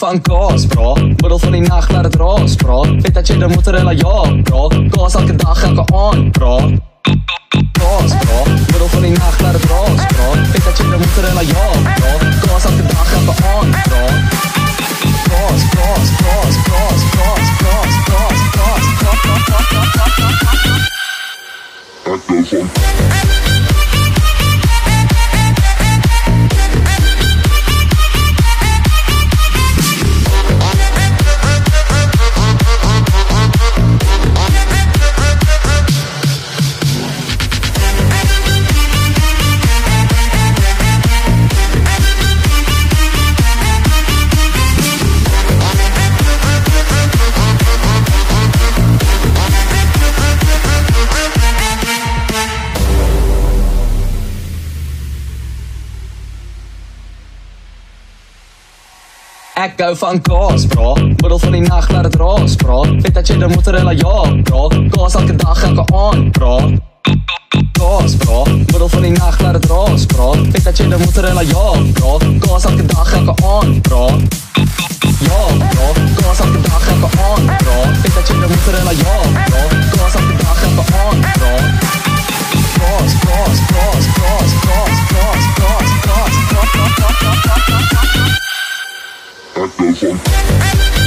hou van kaas, bra. Middel van die nag laat dit raas, bra. Vet dat jy dan mozzarella ja, bra. Kaas elke dag elke aand, bra. Kaas, bra. Middel van die nag laat dit raas, bra. Vet dat jy dan mozzarella ja, bra. Kaas elke dag elke aand, bra. Kaas, kaas, kaas, kaas, kaas, kaas, kaas, kaas, kaas, kaas, kaas. Ek hou van Hou van kaas, bra. Middel van die nag laat dit raas, bra. Vet dat jy dan mozzarella ja, bra. Kaas elke dag elke aand, bra. Kaas, bra. Middel van die nag laat dit raas, bra. Vet dat jy dan mozzarella ja, bra. Kaas elke dag elke aand, bra. Ja, bra. Kaas elke dag elke aand, bra. Vet dat jy dan mozzarella ja, bra. Kaas elke dag elke aand, bra. Kaas, kaas, kaas, kaas, kaas, kaas, kaas, kaas, kaas, kaas, kaas, kaas, kaas. echoes on.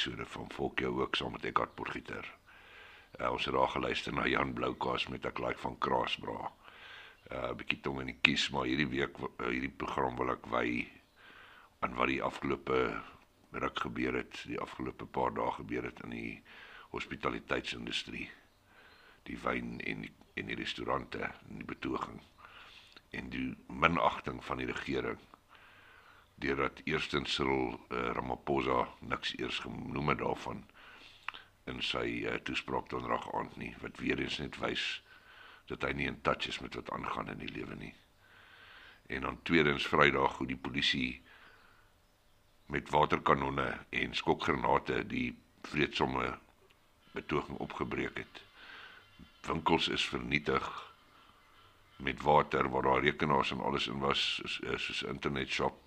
Episode van Volk jou ook saam met Eckhart Potgieter. Uh, ons het daar geluister na Jan Bloukaas met 'n like van Kraasbra. Uh 'n bietjie tong in die kies, maar hierdie week uh, hierdie program wil ek wy aan wat die afgelope ruk gebeur het, die afgelope paar dae gebeur het in die hospitaliteitsindustrie. Die wyn en die, en die restaurante en die betoging en die minagting van die regering deurdat eerstens Cyril uh, Ramaphosa niks eers genoem het daarvan in sy uh, toespraak donderdag aand nie wat weer eens net wys dat hy nie in touch is met wat aangaan in die lewe nie. En dan tweedens Vrydag hoe die polisie met waterkanonne en skokgranate die vreedsomme betoging opgebreek het. Winkels is vernietig met water waar daar rekenaars en alles in was soos, eh, soos internet shop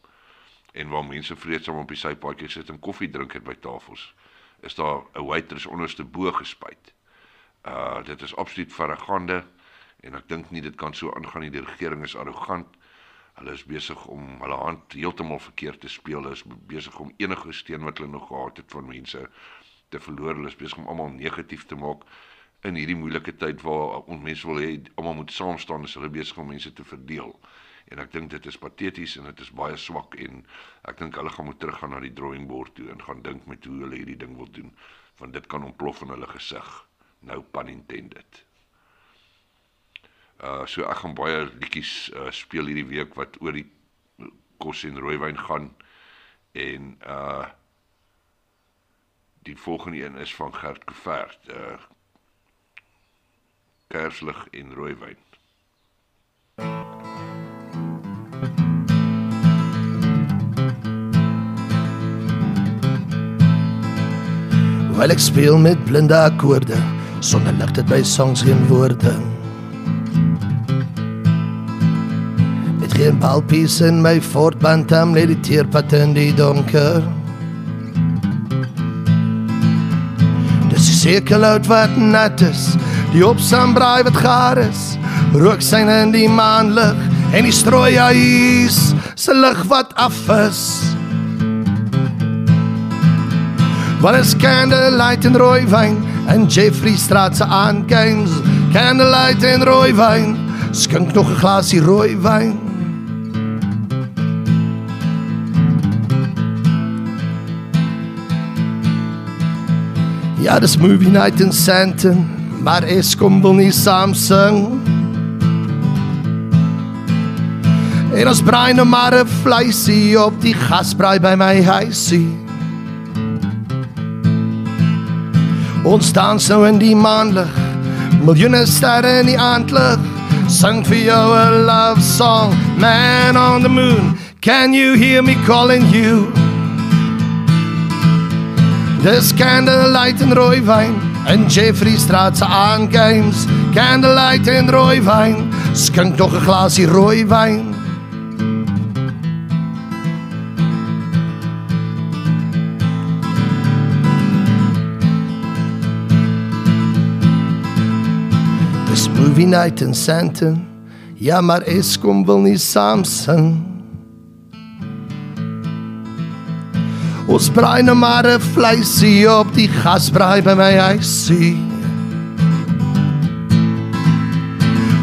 en waar mense vreedsaam op die sypaadjie sit en koffie drink het by tafels, is daar 'n waitress onderste bo gespuit. Uh dit is absoluut verregaande en ek dink nie dit kan so aangaan nie. Die regering is arrogant. Hulle is besig om hulle hand heeltemal verkeerd te speel. Hulle is besig om enige steun wat hulle nog gehad het van mense te verloor. Hulle is besig om almal negatief te maak in hierdie moeilike tyd waar ons mense wil hê almal moet saam staan, is hulle besig om mense te verdeel en ek dink dit is pateties en dit is baie swak en ek dink hulle gaan moet teruggaan na die drawing board toe en gaan dink met hoe hulle hierdie ding wil doen want dit kan ontplof in hulle gesig. Nou pun intended. Uh so ek gaan baie liedjies uh, speel hierdie week wat oor die kos en rooiwyn gaan en uh die volgende een is van Gert Kovert uh kerslig en rooiwyn Wel ek speel met blinde akkoorde sonder lig dit by songs geen woorde. Met geen balpies in my voortband am lê die teerpad in die donker. Dis die sekel uit wat nat is Die opsambraai wat gaar is, rook syne in die maanlig en die strooi huis se lig wat af is. Wat is candlelight en rooi wyn in Jeffrey Straat se aangames? Candlelight en rooi wyn, skink nog 'n glasie rooi wyn. Ja, dis movie night in Sandton, maar Eskom wil nie saam sing. En ons braai nou maar 'n vleisie op die gasbraai by my huisie. Ons dans nou in die maanlig, miljoene sterre in die aandlig. Sing vir jou 'n love song, man on the moon. Can you hear me calling you? Dis candlelight en rooi wyn in Jeffrey Straat se aangames. Candlelight en rooi wyn, skink nog 'n glasie rooi wyn. Night in Sandton. Ja, maar Eskom wil nie saam sing. Ons braai nou maar 'n vleisie op die gasbraai by my huisie.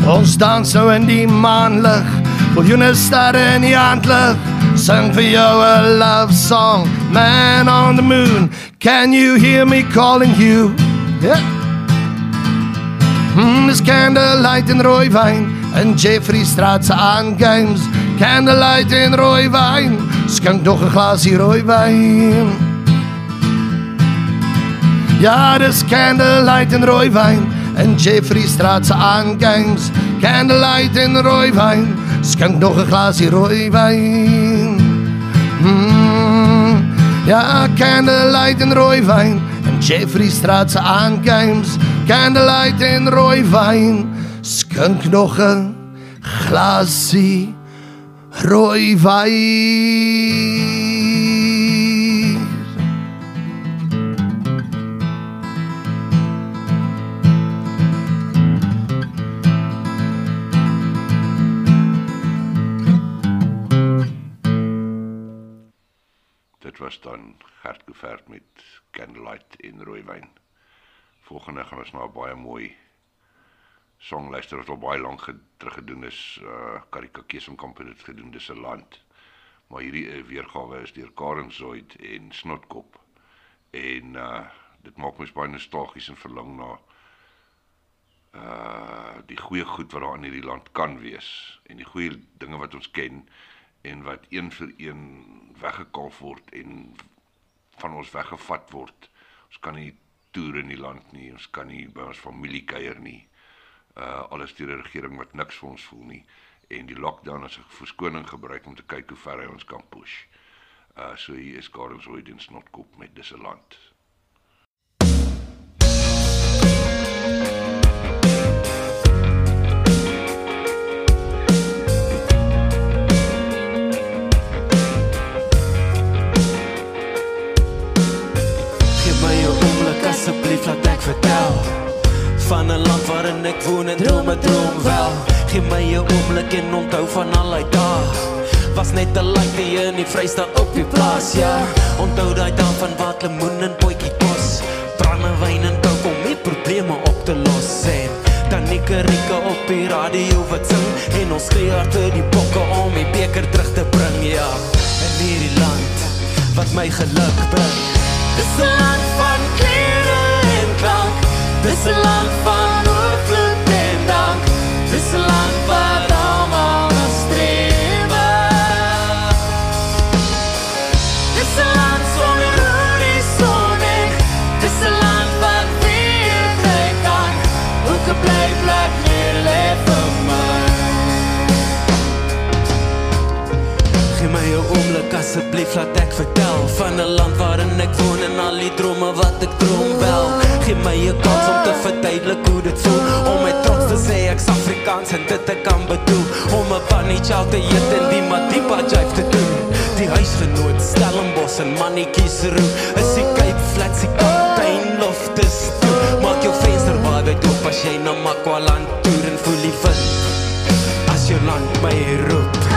Ons dans nou in die maanlig, miljoene sterre in die aandlig. Sing vir jou 'n love song, man on the moon. Can you hear me calling you? Yeah. Mm, dis candlelight en rooi wyn in Jeffrey Straat se aangames. Candlelight en rooi wyn, skink nog 'n glasie rooi wyn. Ja, dis candlelight en rooi wyn in Jeffrey Straat se aangames. Candlelight en rooi wyn, skink nog 'n glasie rooi wyn. Mm, ja, candlelight en rooi wyn in Jeffrey Straat se aangames. Candlelight en rooi wyn, skink nog 'n glasie rooi wyn. Dit was dan Gert Koevert met Candlelight en Rooiwyn. Volgende gaan ons na 'n baie mooi song luister wat al baie lank terug gedoen is. Uh Karika Kesenkamp het dit gedoen, dis 'n land. Maar hierdie uh, weergawe is deur Karen Zoid en Snotkop. En uh dit maak my baie nostalgies en verlang na uh die goeie goed wat daar in hierdie land kan wees en die goeie dinge wat ons ken en wat een vir een weggekalf word en van ons weggevat word. Ons kan nie toer in die land nie, ons kan nie by ons familie kuier nie. Uh alles deur 'n regering wat niks vir ons voel nie en die lockdown as 'n verskoning gebruik om te kyk hoe ver hy ons kan push. Uh so hier is Gardens Road in Snotkop met dis land. Asseblief laat ek vertel van 'n land waarin ek woon en drome droom wel. Geef my 'n oomblik en onthou van al die dae. Was net 'n laaite hier in die Vrystaat op die plaas, ja. Onthou daai dag van wat lemoen en potjie kos. Brandewyn en kook om die probleme op te los en dan nikkerike op die radio wat sing en ons gee harte die bokke om die beker terug te bring, ja. In hierdie land wat my geluk bring. Dis 'n land van klank. Dis 'n land van oorvloed en dank. Dis 'n land waar almal na streef. Dis 'n land sonder horison. Dis 'n land wat weer kry kan. Ook 'n bly plek meer lê vir my. Gee my 'n oomblik asseblief laat ek vertel van 'n land waarin ek woon en al die drome wat ek droom wel. Gee my 'n kans om te verduidelik hoe dit voel om my trots te sê ek's Afrikaans en dit ek kan bedoel om 'n bunny chow te eet en die Madiba jive te doen. Die huisgenoot Stellenbosch en mannetjies roep is die Cape Flats die kaptein loftes toe. Maak jou venster wyd oop as as jy na Makwaland toer en voel die wind as jou land my roep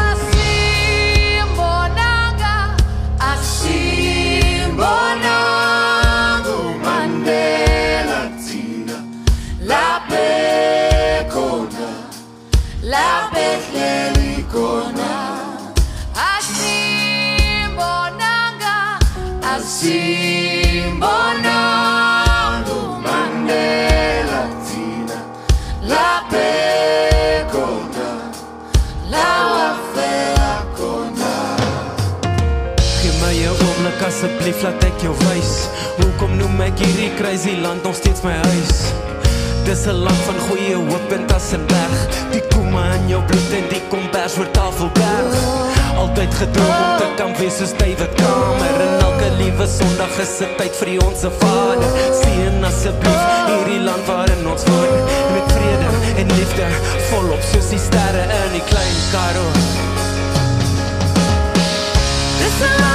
asseblief laat ek jou wys Hoekom noem ek hierdie crazy land nog steeds my huis. Dis 'n land van goeie hoop en Tassenberg Die komme in jou bloed en die kombers oor Tafelberg Altyd gedroom om te kan wees soos David Kamer En elke liewe Sondag is dit tyd vir die onsse Vader. Seën asseblief hierdie land waarin ons woon. Met vrede en liefde volop soos die sterre in die klein Karoo. Dis 'n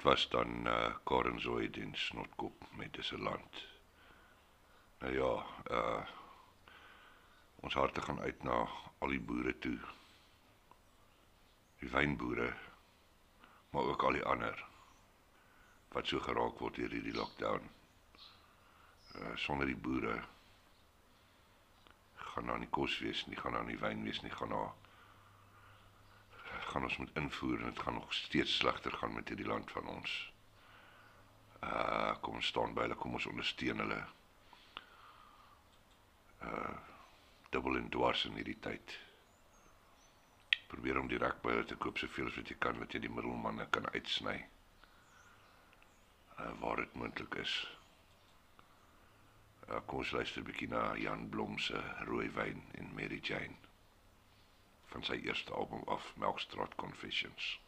Dit was dan uh Karen Zoid en Snotkop met dis 'n land. Nou ja, uh ons harte gaan uit na al die boere toe. Die wynboere, maar ook al die ander wat so geraak word deur hierdie lockdown. Uh sonder die boere gaan daar nie kos wees nie, gaan daar nie wyn wees nie, gaan daar gaan ons moet invoer en dit gaan nog steeds slegter gaan met hierdie land van ons. Uh kom ons staan by hulle, kom ons ondersteun hulle. Uh dubbel en dwars in hierdie tyd. Probeer om direk by hulle te koop soveel as wat jy kan, dat jy die middelmanne kan uitsny. Uh waar dit moontlik is. Uh kom ons luister 'n bietjie na Jan Blom se Rooi wyn en Mary Jane van sy eerste album af Melkstraat Confessions.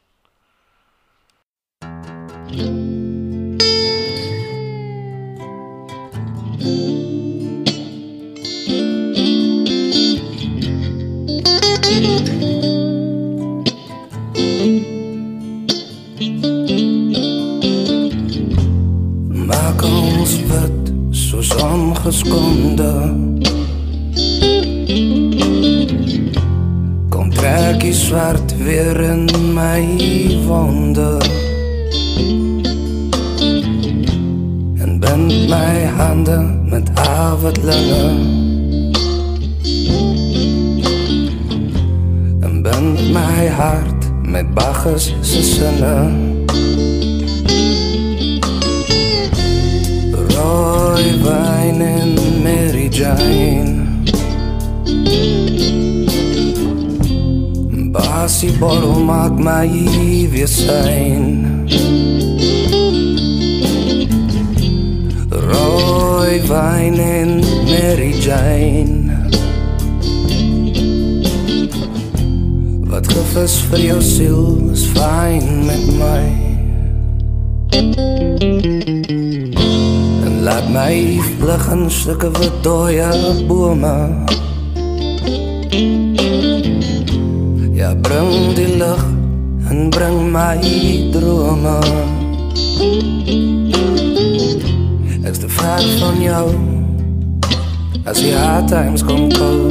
Maak ons wit soos ongeskonde trek die swart weer in my wonde En bind my hande met avondlinge En bind my hart met Bacchus se sinne Rooi wyn en Mary Jane Basie bottle maak my weer syn. Rooi wyn en Mary Jane. Wat gevus vir jou siel is fyn met my. En laat my vlug in stukke wit dooie bome bring die lig en bring my drome. Ek's te ver van jou. As die hard times kom kom.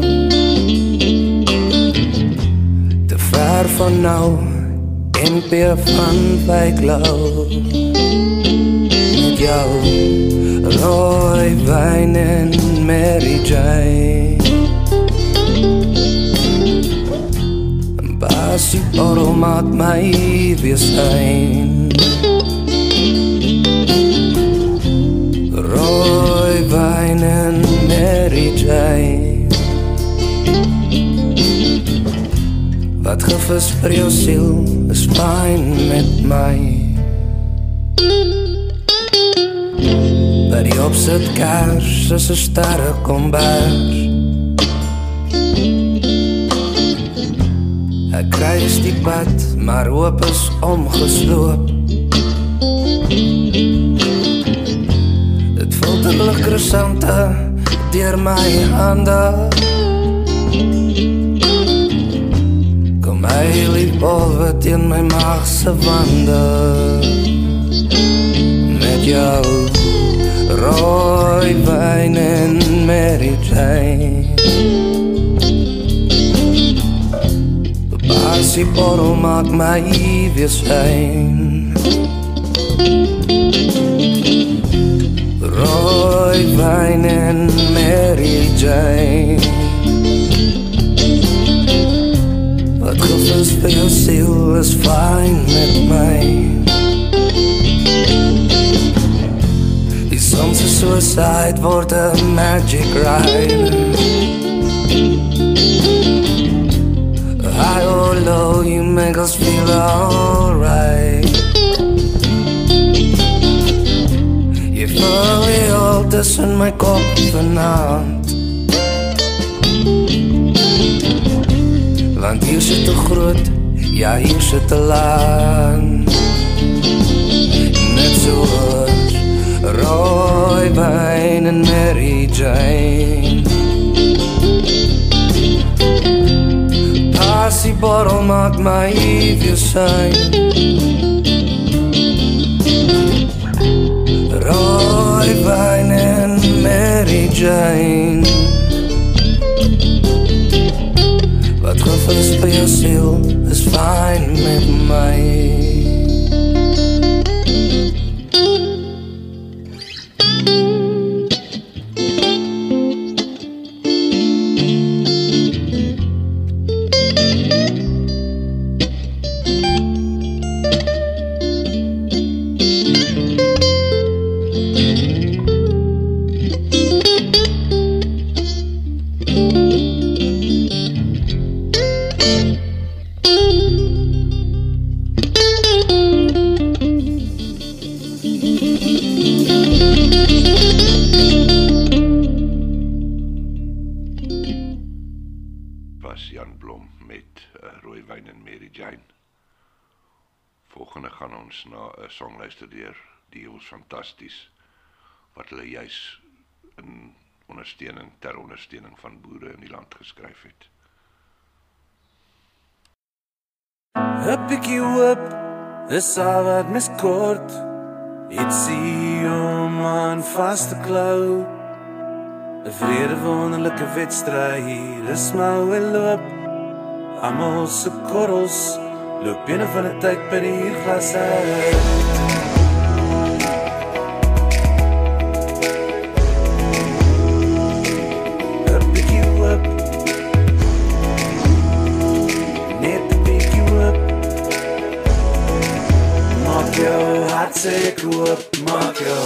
Te ver van nou. En peer van Wyklou Met jou. Rooi wyn en Mary Jane Bottle maak my weer syn Rooi wyn en Mary Jane. Wat gevis vir jou siel is fyn met my. By die opsit kers is 'n sterre kombers. Ek kruis die pad, maar hoop is omgesloop. Dit voel te lig krasante deur my hande. Kom my liefbol teen my maag se wande. Met jou rooi wyn en Mary Jane. Basie borrel maak my weer skyn. Rooi wyn en Mary Jane. Wat gevoels vir jou siel is fyn met my. Die soms is suicide word 'n magic ride. High or low, you make us feel alright. Je al tussen mijn kop vanavond. Want hier zit te groot, ja hier zit te laan. Net zoals rooi wijn en Mary Jane. Passieborrel maak my weer sein. Rooi wyn en Mary Jane. Wat gevoel is vir jou siel is fyn met my. Fantasties wat hulle juis in ondersteuning ter ondersteuning van boere in die land geskryf het. 'n bietjie hoop is al wat mis kort. Ietsie om aan vas te klou. 'n Vrede wonderlike wedstryd, dis maar wel loop. Almal se korrels loop binne van 'n tyd by die glas jou hart se koop, maak jou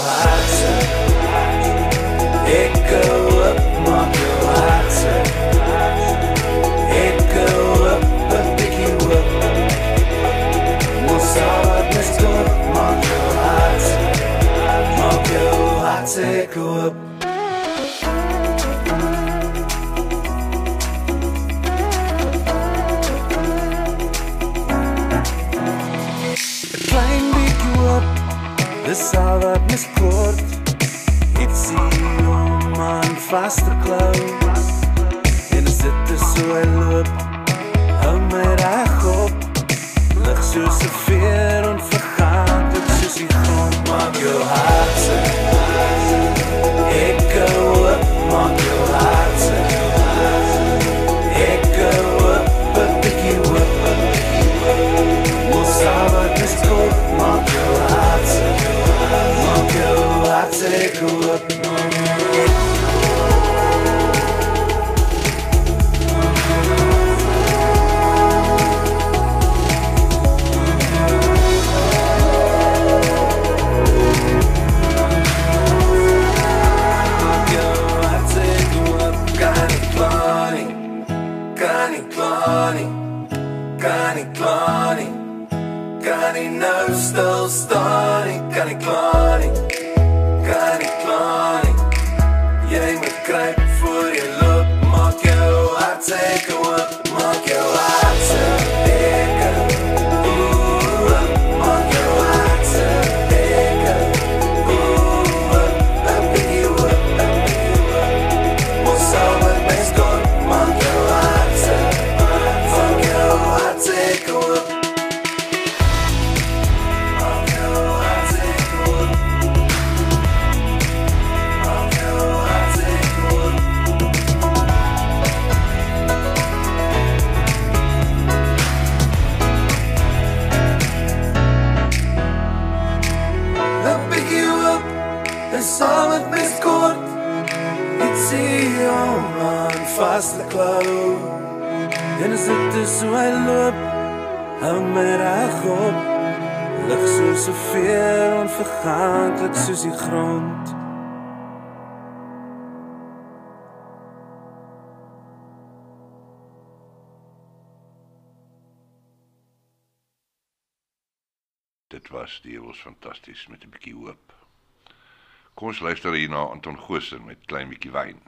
luister hier na Anton Goosen met klein bietjie wyn.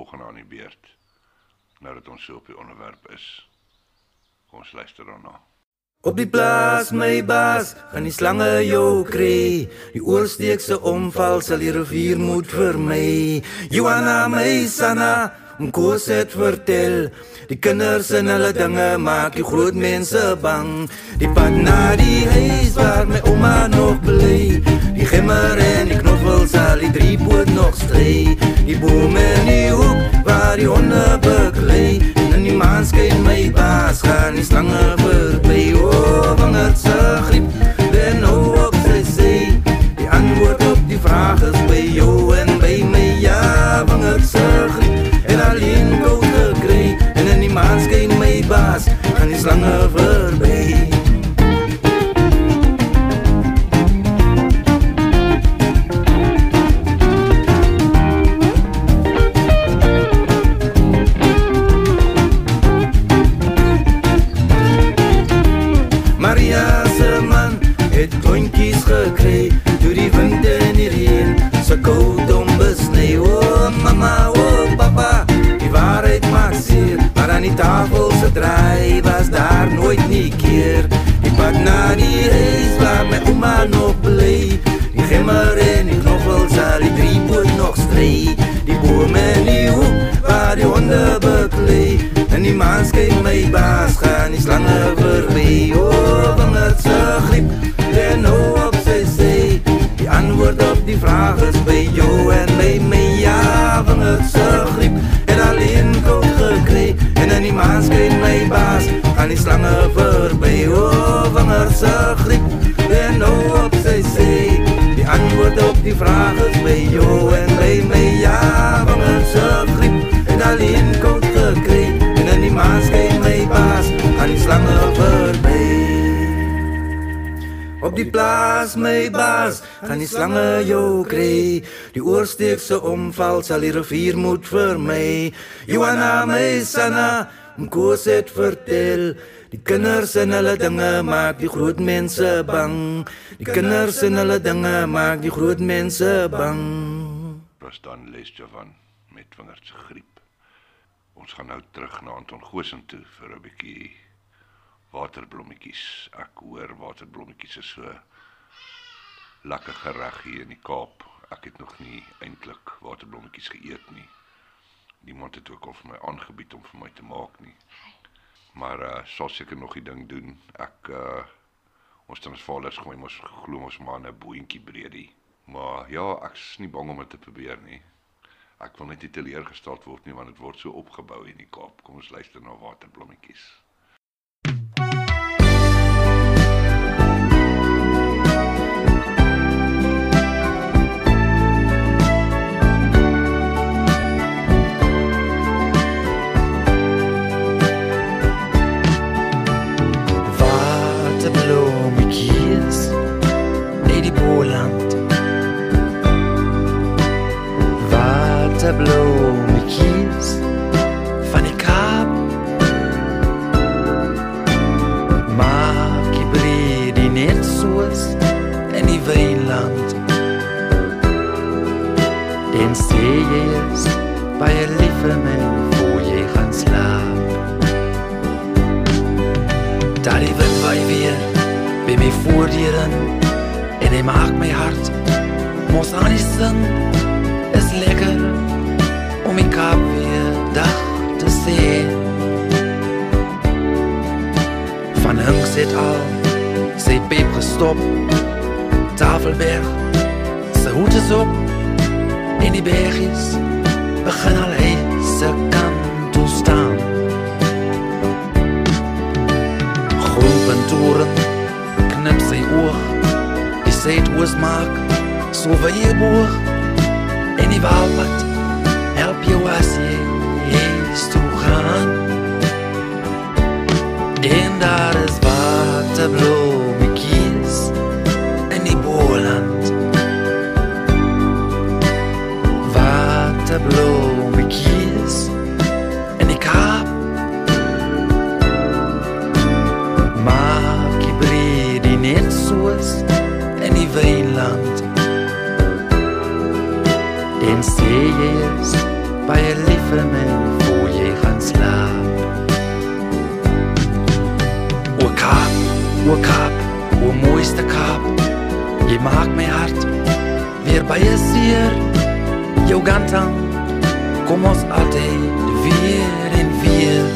volgende aan die beurt. Nou dat ons so op die onderwerp is. Kom ons luister daarna. Op die plaas my baas, gaan die slange jou kry. Die oorsteekse omval sal die rivier moet vermy. Joanna my sana, Nkos het vertel, die kinders en hulle dinge maak die groot mense bang. Die pad na die huis waar my ouma nog bly, die gimmer en die knop wil sal die drie poot nog stree. Die boom in die hoek waar die honde beklei. In die maan skyn my baas gaan die slange verby O, oh, wingerd se griep, ben nou op sy sê. Die antwoord op die vraag is by jou en by my. Ja, wingerd se griep, en alleen koud gekry. En in die maan skyn my baas gaan die slange verby die plaas my baas gaan die slange jou kry. Die oorsteekse omval sal die rivier moet vir my Johanna my sanna Mkoos het vertel Die kinders en hulle dinge maak die groot mense bang. Die kinders en hulle dinge maak die groot mense bang. Was dan Les Javan met wingerd se griep. Ons gaan nou terug na Anton Goosen toe vir 'n bietjie waterblommetjies. Ek hoor waterblommetjies is so lekker gereg hier in die Kaap. Ek het nog nie eintlik waterblommetjies geëet nie. Niemand het ook al vir my aangebied om vir my te maak nie. Maar uh sal seker nog die ding doen. Ek uh ons transvaalers gooi mos glo mos maar 'n boontjie breedie. Maar ja, ek's nie bang om dit te probeer nie. Ek wil net nie teleurgesteld word nie want dit word so opgebou in die Kaap. Kom ons luister na. Waterblommetjies Van die Kaap. Maak die breed die net soos in die Wynland. En sê jy is by 'n liewe mens voor jy gaan slaap. Daar die wind waai weer by my voordeuren en hy maak my hart mos aan die sing is lekker om my kap weer dag te sien. Van Hunks het al sy pep gestop, Tafelberg, sy hoed is op en die bergies begin al hy se kant toe staan. Groenpentoren knip sy oog Die suidoos maak so weer boog En die waalpad help jou as jy huis toe gaan En daar is waterbloemetjies in die Boland. Waterbloemetjies in die Kaap. Maak die die net soos in die Wynland. En sê jy o mooiste Kaap. Jy maak my hart weer baie seer Jou gantang, kom ons altyd weer en weer.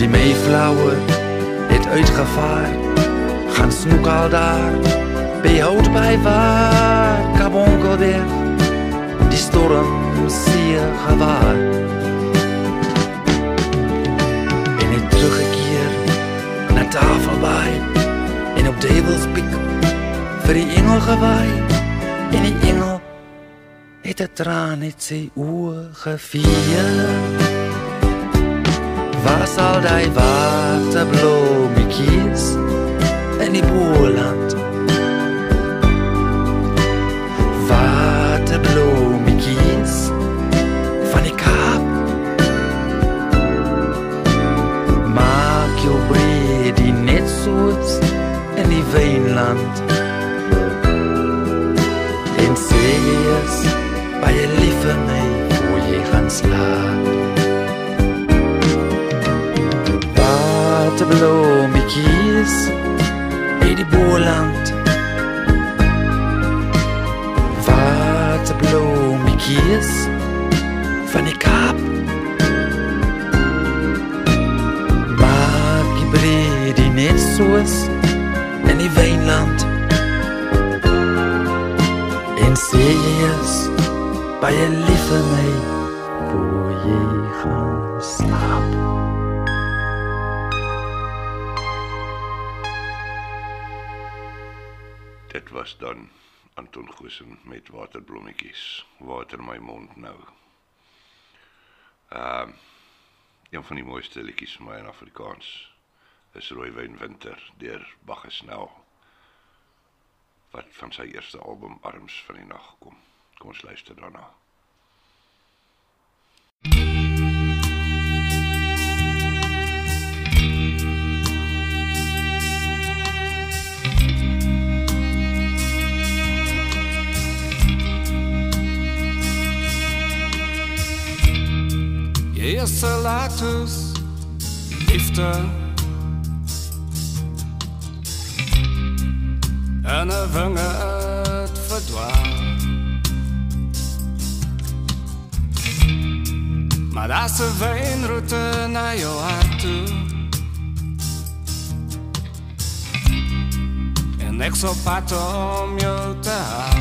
Die Mayflower het uitgevaar. Gaan snoek al daar. By hout by waar. Kabonkel weer. Die storm zeer gewaar Na tafelbaai En op Devils Peak Vir die engel gewaai En die engel Het 'n traan het sy oë gevee Waar sal die waterbloemetjies in die Boland? Wynland. En sê eens by je lief vir my voor jy gaan slaap. Waterbloemetjies in die Boland. Waterbloemetjies van die Kaap. Maak die breed die net soos Wynland. En sê jy by je lief vir my voor jy gaan slaap. Dit was dan Anton Goosen met waterblommetjies. Water my mond nou. Ehm een van die mooiste liedjies vir my in Afrikaans is Rooiwyn Winter deur Bagge Snell wat van sy eerste album Arms van die Nag kom. Kom ons luister daarna. Jy is salatus liefde En 'n vinger het verdwaal. Maar daar's 'n wynroete na jou hart toe. En ek sal pad om jou te haal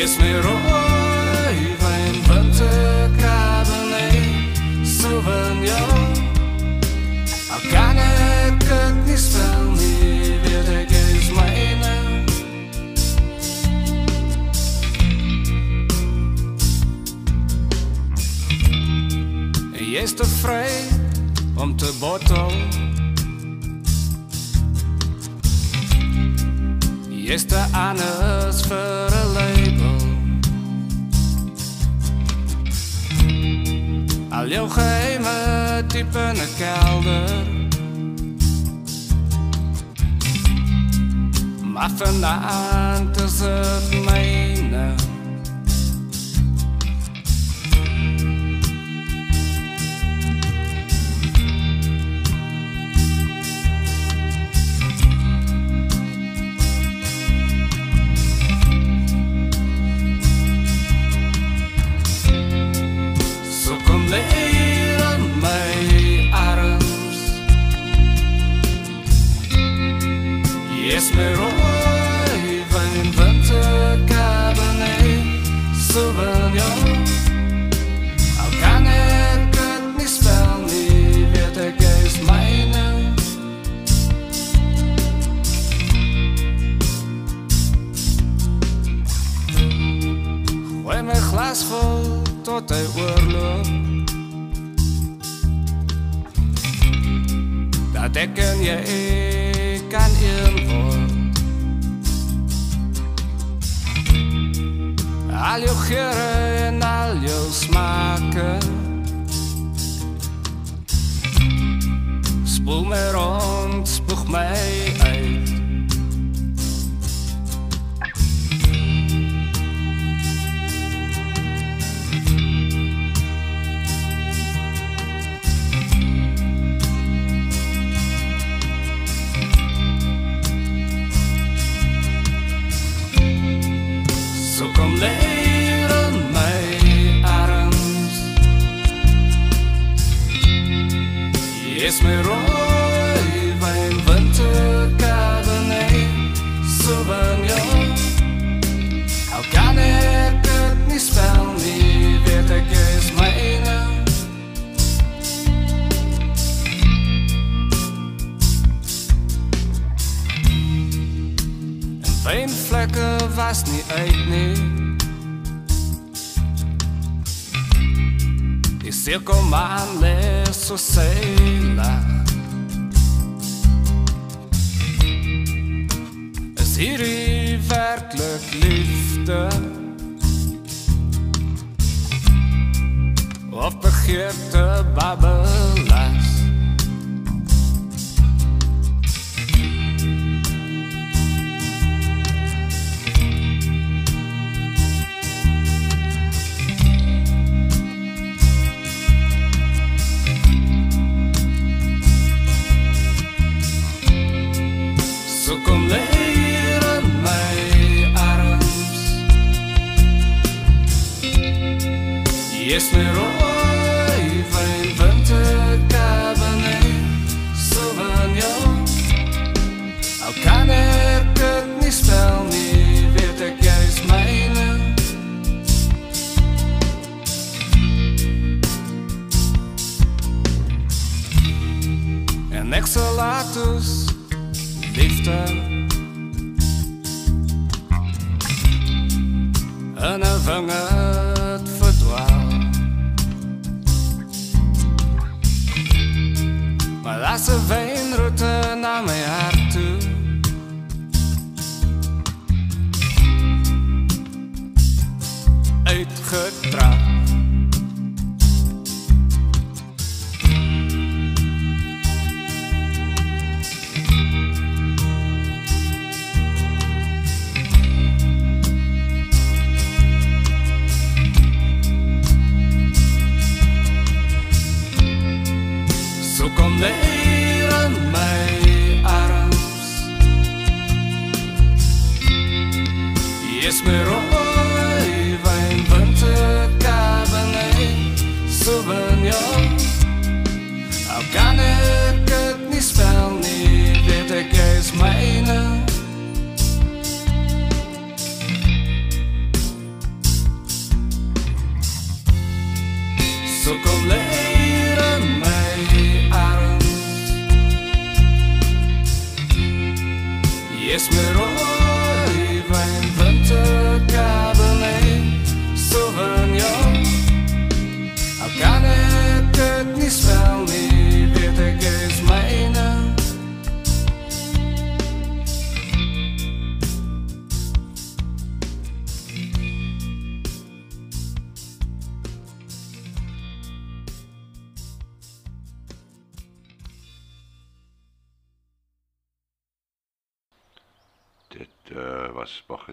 Yes, my rooi wijn winter cabernet Sauvignon Al kan ek het nie spel nie Weet ek is myne En jy is te vry om te bottel Jy is te anders Al jou geheime diep in 'n kelder. Maar vanaand is het myne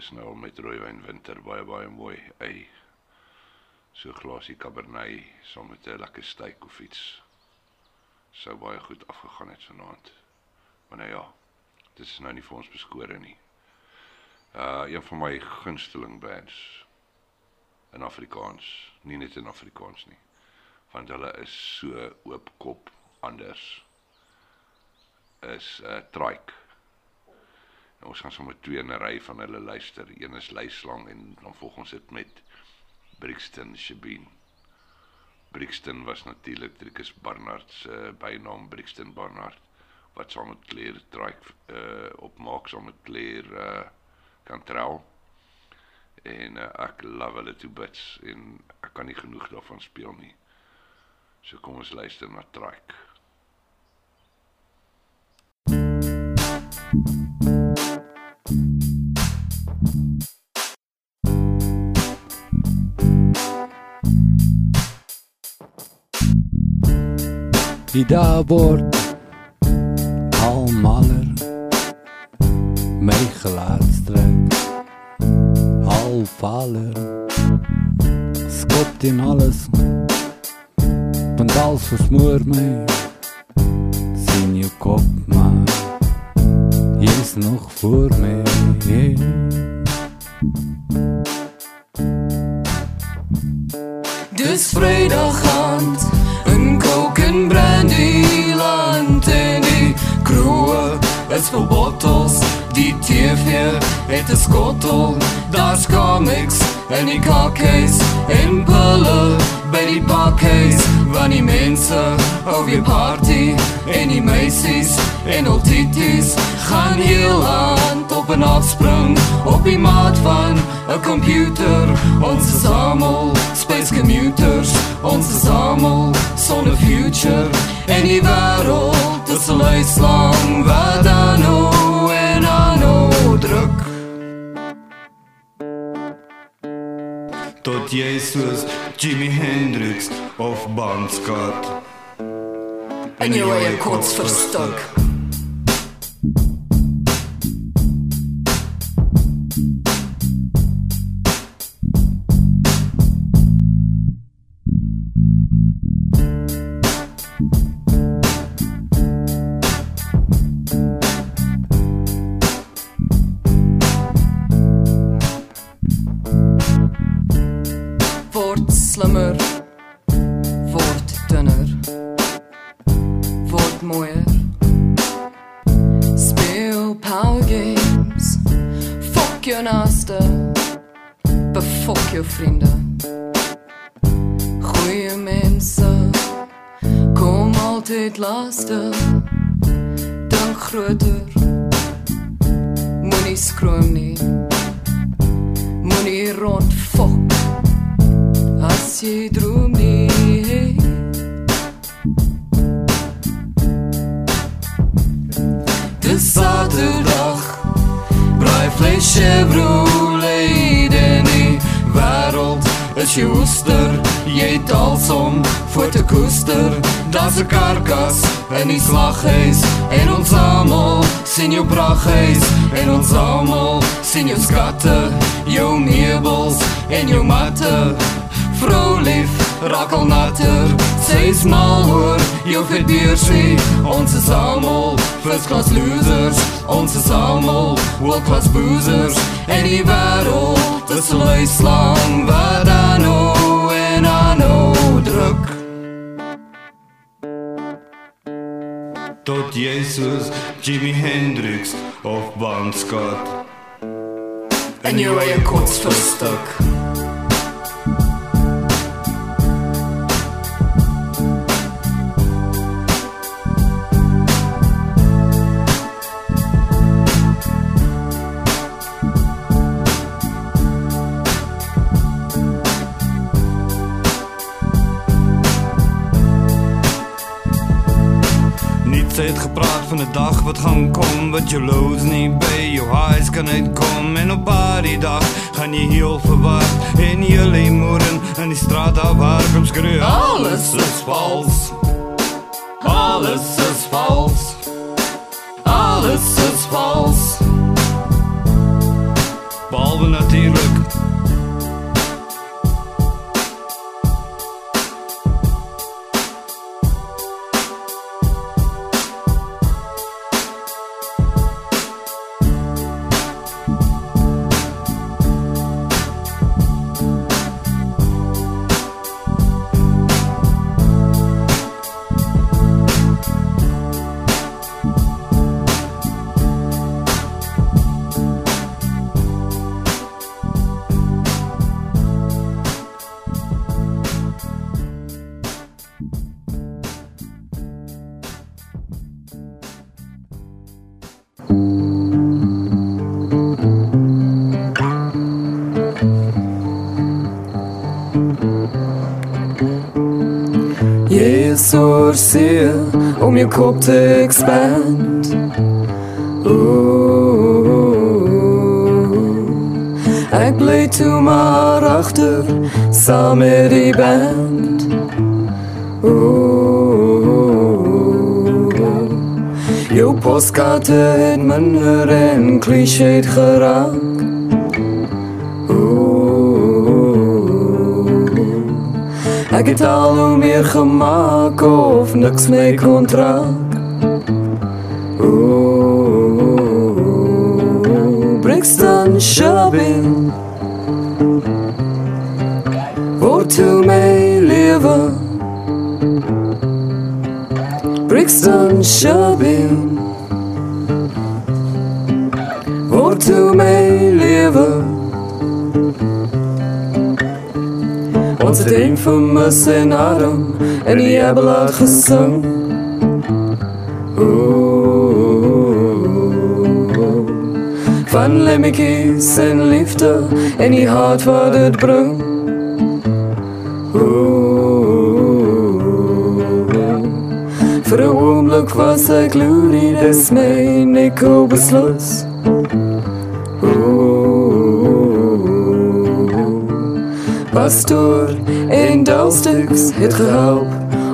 was Bacchusnel met rooiwyn winter baie baie mooi. Ei. So 'n glasie Cabernet saam met 'n lekker steak of iets. Sou baie goed afgegaan het vanaand. Maar nou ja, dit is nou nie vir ons beskore nie. Uh een van my gunsteling bands in Afrikaans, nie net in Afrikaans nie. Want hulle is so oopkop anders. Is uh Trike. En ons gaan sommer twee in 'n ry van hulle luister. Een is Luislang en dan volg ons dit met Brixton Shabin. Brixton was natuurlik Driekus Barnard se bynaam Brixton Barnard wat saam met Claire Trike uh opmaak saam met Claire uh Cantrell. En uh, ek love hulle to bits en ek kan nie genoeg daarvan speel nie. So kom ons luister na Trike. Die daar word almaler my gelaat strek. Halfaler skopt in alles want alles versmoor my sien jou kop maar jy is nog voor my Dis Vrydag aand Kroe is vol bottels Die TV het 'n skottel, daar's comics en die kakkies en pulle by die bakkies van die mense op die party. En die meisies en al titties gaan heel hand op en afspring op die maat van 'n computer ons is almal space commuters ons is almal sonder future en die wêreld is 'n leislang wat dan nou en aan nou druk tot jy soos Jimi Hendrix of Bon Scott in jou eie kots verstik. Word 'n karkas in die slaghuis En ons almal sien jou prachthuis En ons almal sien jou skatte Jou meubels en jou matte. Vrou lief, raak al natter Sy is mal hoor, jou verbeersie Ons is almal first class losers Ons is almal world class boozers En die wereld is luislang Wat aan nou en aan nou druk tot jy soos Jimi Hendrix of Bon Scott. In jou eie kots verstik. Niets het gepraat van 'n dag. Wat gaan kom wat jou lows nie by jou highs kan uitkom en op daardie dag. Gaan jy heel verward en jy lê moeren in die straat daar waar kom skreeu Alles is vals. Alles is vals. Alles is vals. Behalwe natuurlik om jou kop te expand. Ooh, ek bly toe maar agter saam met die band. Ooh, jou poskaarte het minder en cliché geraak. Ek het al hoe meer gemaak of niks mee kontrak Ooh, Brixton shopping Word toe my lewe Brixton shopping Waartoe my lewe? Ons het een vermis en arm en die hebben laat gesing. Van lemmetjies en liefde en die hart wat het bring. Vir 'n oomblik was ek glorie, dis my nikkel besluit. Pastoor en dalstuks het gehelp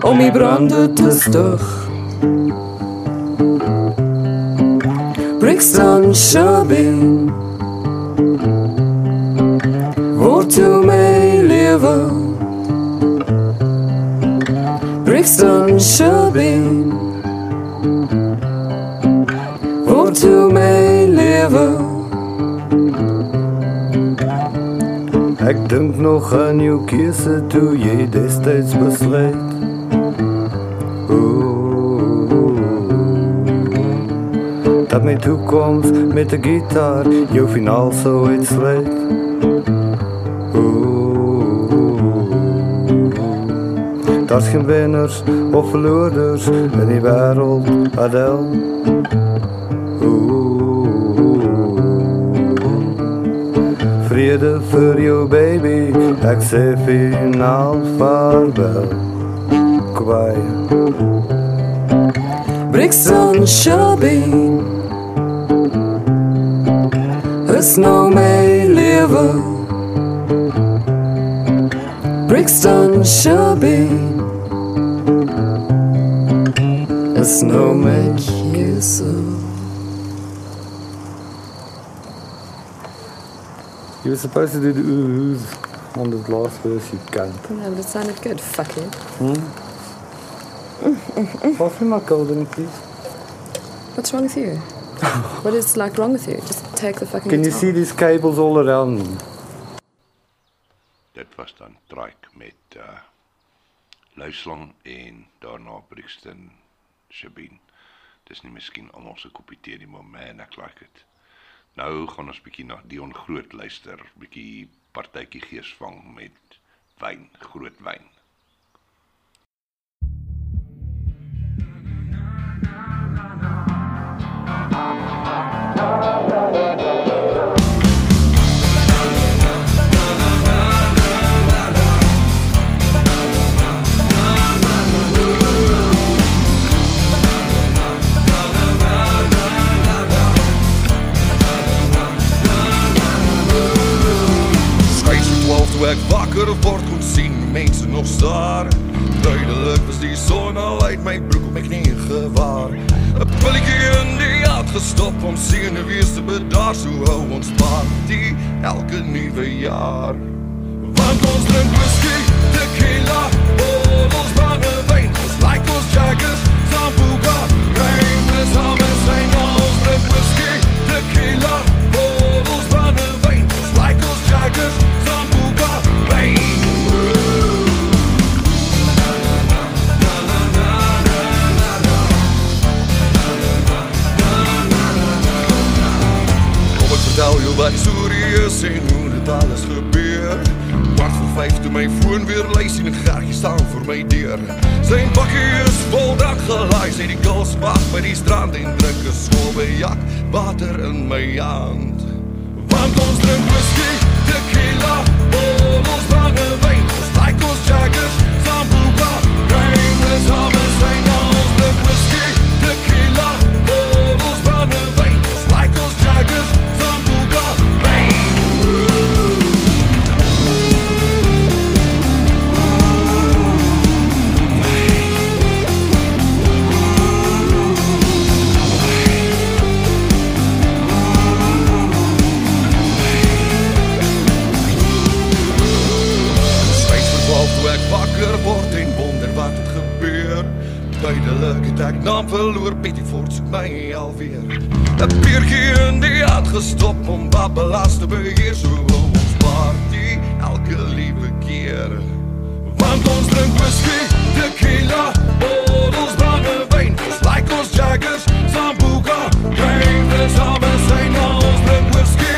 om die brande te stug. Brixton Shabin Waartoe my lewe Brixton Shabin Waartoe my lewe Ek dink nog aan jou keuse toe jy destyds besluit. Ooh, dat my toekoms met 'n gitaar jou finaal sou uitsluit. Ooh, daar's geen wenners of verloorders in die wêreld, Adel. Vrede vir jou baby, ek sê finaal vaarwel. Kwai. Brixton Shabin Is nou my lewe Brixton Shabin Is nou my You were supposed to do the oohs on the last verse, you cunt. No, but it sounded good, fuckhead. Hmm? Pass me my golden, please. What's wrong with you? what is like wrong with you? Just take the fucking Can you see these cables all around me? Dit was dan Trike met uh Luislang en daarna Brixton Shabin. Dis nie miskien almal se koppie tee nie, maar man, ek like dit. Nou gaan ons bietjie na Dion Groot luister, bietjie partytjie geesvang met wyn, groot wyn. Skryf ek wakker word kon sien mense nog staar. Duidelik was die son al uit my broek op my knie gewaar. 'n Pilletjie in die hart gestop om senuwees te bedaar so hou ons party elke nuwe jaar. Want ons drink whisky, tequila, bottles brandewyn, ons like ons jaggers, sambuca, rainless hummus, en ons drink whisky, tequila, bottles brandewyn, ons like ons jaggers, sambuca, rain. Kom ek vertel jou wat storie is en hoe dit alles gebeur. Kwart voor vijf toe my foon weer lys en 'n gertjie staan voor my deur. Sy bakkie is vol dak gelaai Sy die kils wag by die strand en drink 'n skobe jak Water in my hand. Want ons drink whisky, jaggers, sambuca, rainless hummus En ons drink whisky, tequila, Duidelik het ek naam verloor, Betty Ford soek my alweer. Een biertjie in die hand gestop om babbelaars te beheer. So ons party elke liewe keer. Want ons drink whisky, tequila, bottles brandewyn Ons like ons jaggers, sambuca, rainless hummus En ons drink whisky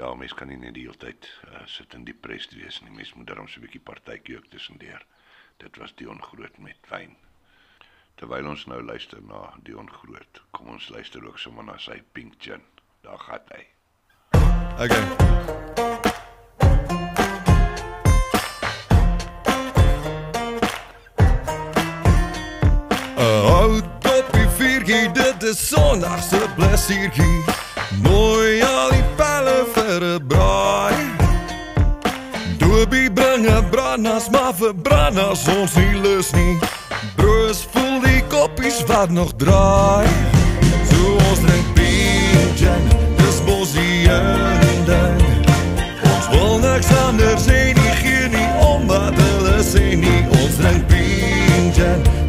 Ja, mens kan nie net die hele tyd uh, sit in depressed wees nie. Mens moet daarom so 'n bietjie partytjie ook tussendeur. Dit was Dion Groot met wyn. Terwyl ons nou luister na Dion Groot, kom ons luister ook sommer na sy Pink Gin. Daar gaan hy. Okay. Dit is Sondag se plesiergie. Mooi al die bring 'n brandas, maar vir brandas ons nie lus nie. Broos voel die koppies wat nog draai. So ons drink pink gin, dis mos die ding. Ons wil niks anders sê nie, gee nie om wat hulle sê nie. Ons drink pink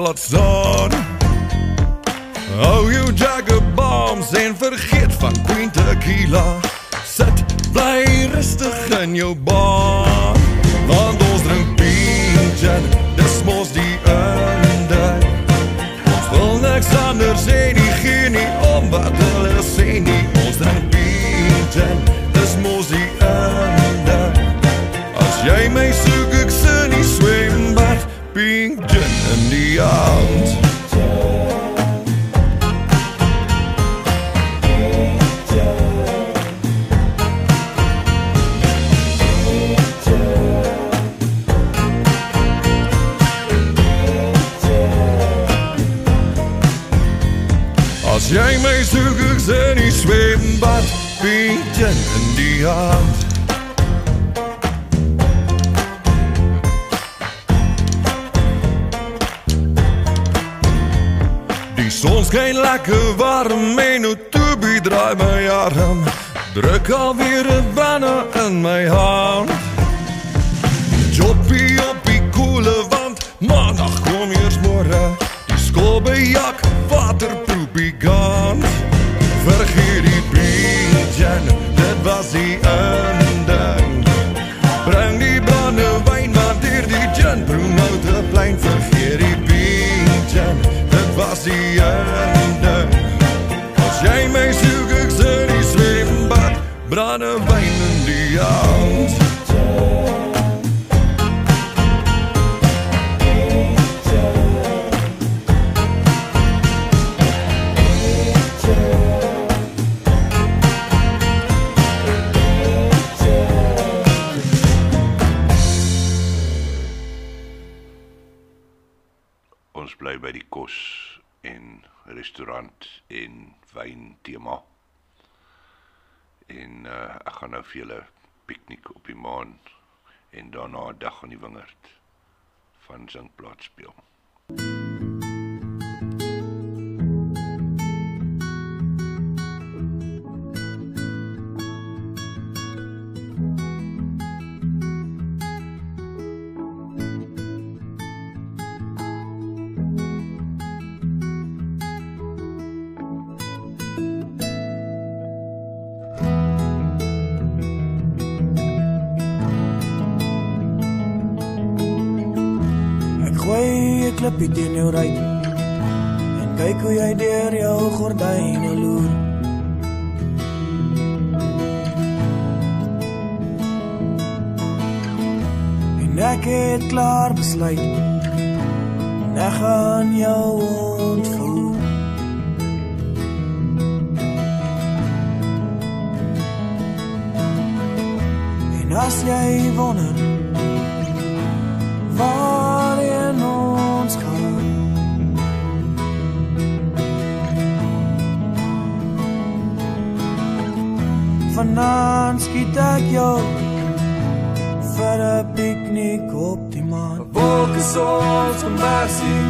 laat staan. Hou jou Jagger bombs en vergeet van Queen Tequila. Sit bly rustig in jou baan. Want ons drink pink gin, dis mos die einde. Ons wil niks anders sê nie, gee nie om wat hulle sê nie. Ons drink pink gin, dis mos die einde. As jy my soek, in die aand. As jy my soek, ek sien die swembad, pink gin in die aand. Skyn lekker warm en nou toe draai my arm. Druk alweer 'n banner in my hand. Joppie op die koele wand, maandag kom eers môre. Die skoolbejak, waterproepie gaan. Vergeet die biertjen, dit was die ending. Dit was die ending. As jy my soek, ek restaurant en wyn tema. En uh, ek gaan nou vir julle piknik op die maan en daarna 'n dag aan die wingerd van Zinkplaas speel. Ek klippie teen jou ruit en kyk hoe jy deur jou gordyne loer. En ek het klaar besluit en ek gaan jou ontvoer. En as jy wonder waarheen Vanaand skiet ek jou vir 'n piknik op die maan. Wolk is ons kombersie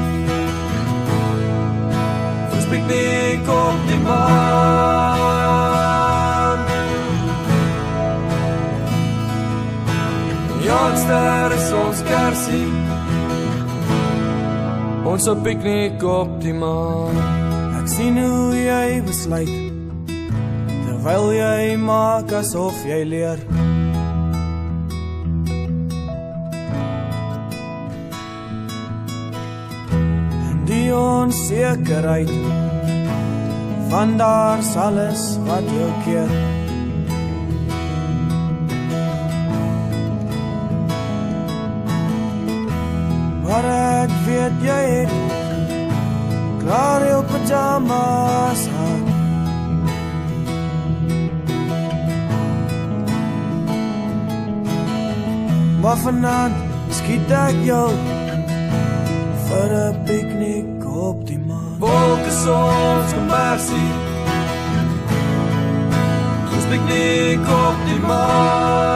Ons piknik op die maan Ja, ster is ons kersie Ons 'n piknik op die maan. Ek sien hoe jy besluit terwyl jy maak asof jy leer. En die onsekerheid van daar's alles wat jou keer. Maar ek weet jy het klaar jou pyjamas Maar vanaand skiet ek jou vir 'n piknik op die maan. Wolke soms kommersie. Ons piknik op die maan.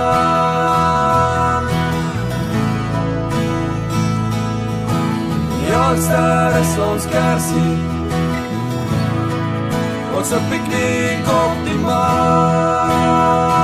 Ja, daar is ons kersie. Ons 'n piknik op die maan.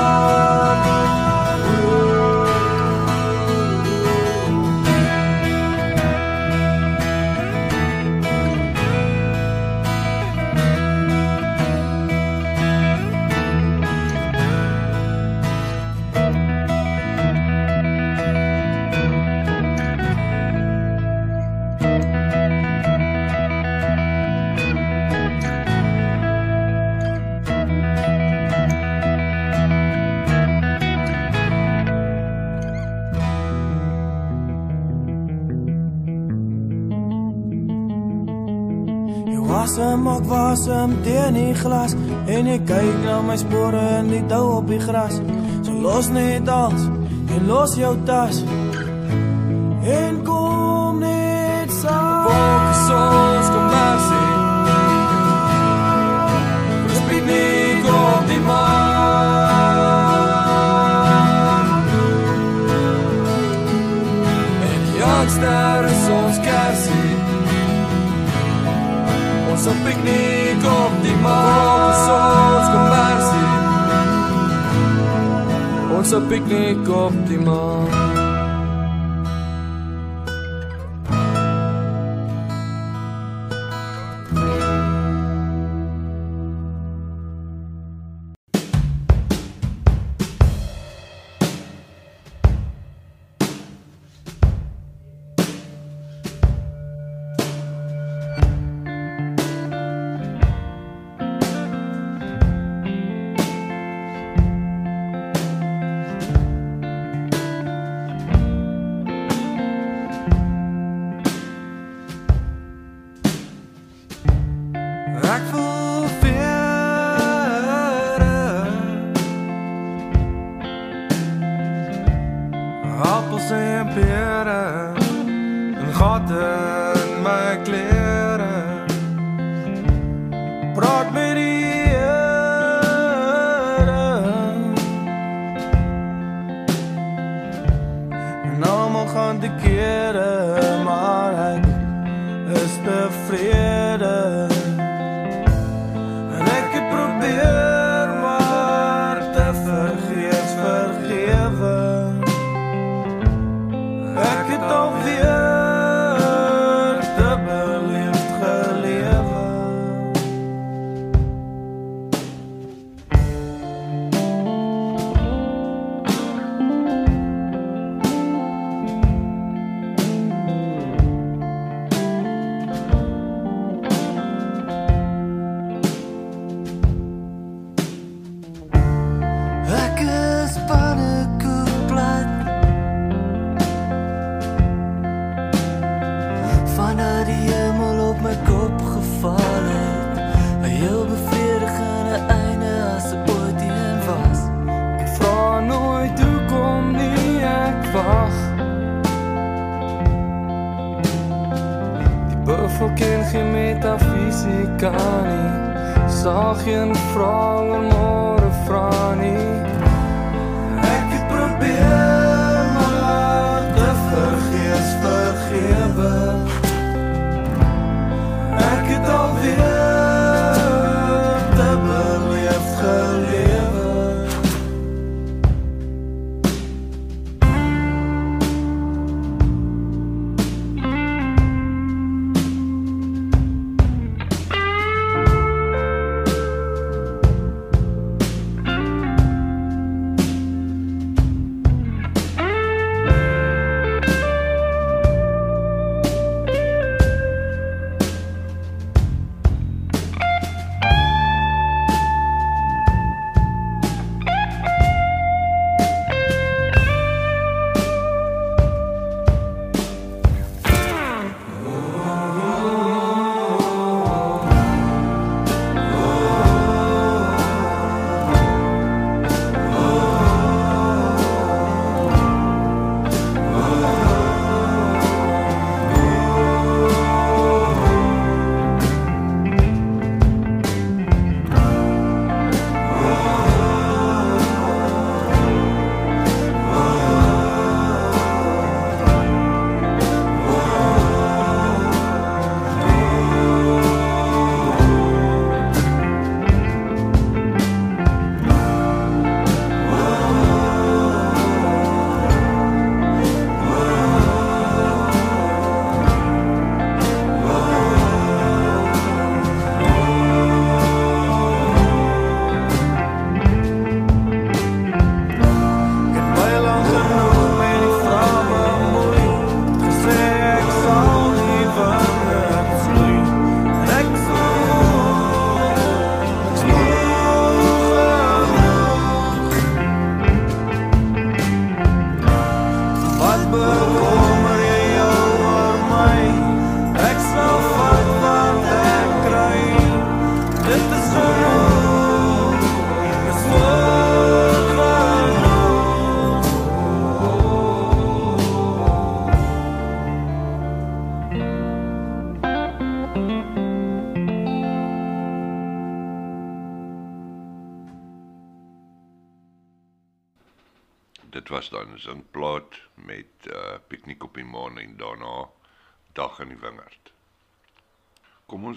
Ek wasem teen die glas en ek kyk na my spore in die dou op die gras. So los net alles en los jou tas. En kom net saam. Soms kommersie. Ons piknik op die maan. En jongster is ons kersie. Ons 'n piknik op die maan. Soms kommersie. Ons 'n piknik op die maan.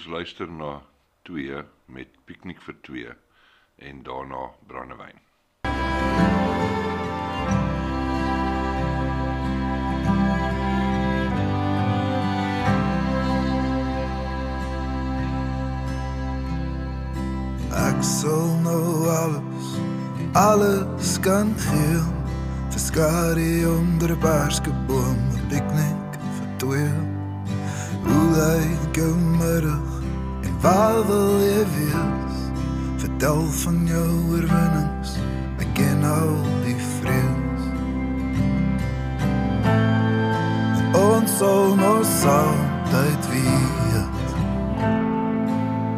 ons luister na 2 met piknik vir 2 en daarna brandewyn. Ek sal nou alles alles kan veel verskare onder 'n perskeboom 'n piknik vir twee. Hoe lyk jou middag? Waar wil jy wees? Vertel van jou oorwinnings. Ek ken al die vrees. Ons sal nog altyd weet.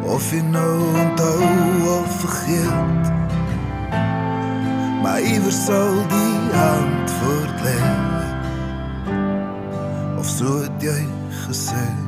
Of jy nou onthou of vergeet. Maar iewers sal die antwoord lê. Of so het jy gesê.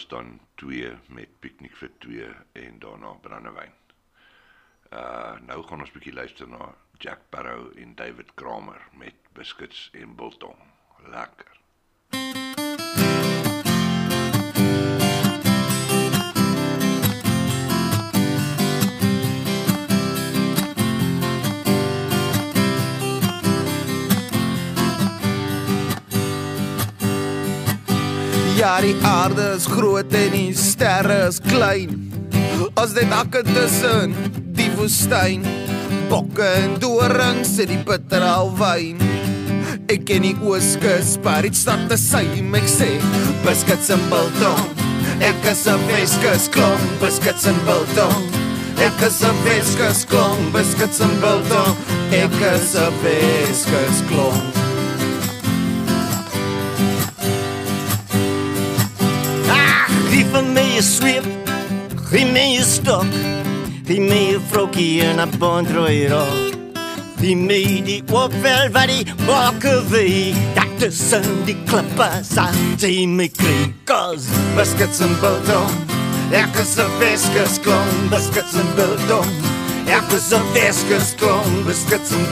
Was dan 2 met piknik vir 2 en daarna brandewyn. Uh nou gaan ons bietjie luister na Jack Barrow en David Kramer met biscuits en biltong. Lekker. Ja, die aarde is groot en die sterre is klein. As dit akke tussen die woestyn. Bokke en dorings in die bitterhal wyn. Ek ken die ooskus, maar dit stad te sy my sê, biscuits en biltong. Ek is 'n Weskus klomp, biscuits en biltong. Ek is 'n Weskus klomp, biscuits en biltong. Ek is 'n Weskus klomp. Gee vir my 'n sweep, gee my 'n stok, gee my 'n vrokkie en 'n bondrooi rok. Gee my die opvel wat die bakke wee, dat tussen die klippe sal jy my kry. Cause biscuits en biltong. Ek is 'n Weskus klomp, biscuits en biltong. Ek is 'n Weskus klomp, biscuits en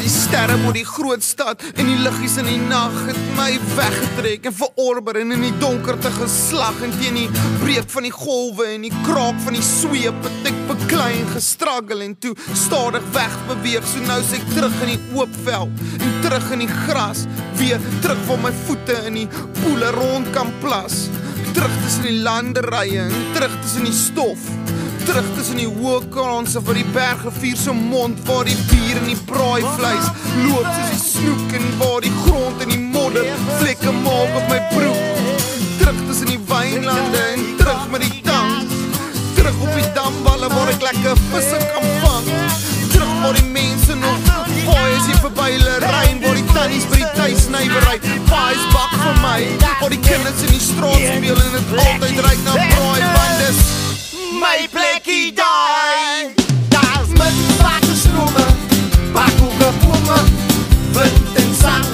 Oor die sterre moet die groot stad en die liggies in die nag het my weggetrek en verorber en in die donkerte geslag en teen die breek van die golwe en die kraak van die sweep het ek beklei en gestruggle en toe stadig weg beweeg. So nou is ek terug in die oop veld en terug in die gras weer terug waar my voete in die poele rond kan plas. Terug tussen die landerye en terug tussen die stof terug tussen die hoë kanse vir die berge vier se mond waar die bier en die braai vleis loop soos die snoek en waar die grond en die modder vlekke maak op my broek. Terug tussen die wynlande en terug met die tang. Terug op die damwalle waar ek lekker visse kan vang. Terug waar die mense nog vaai as jy verby ry en waar die tannies by die tuisnywerry vaais bak vir my. Waar die kinders in die straat speel en dit altyd ryk na braai want dis my plekkie daai. Daar's met waterstrome, bakhoeke bome, wind en sand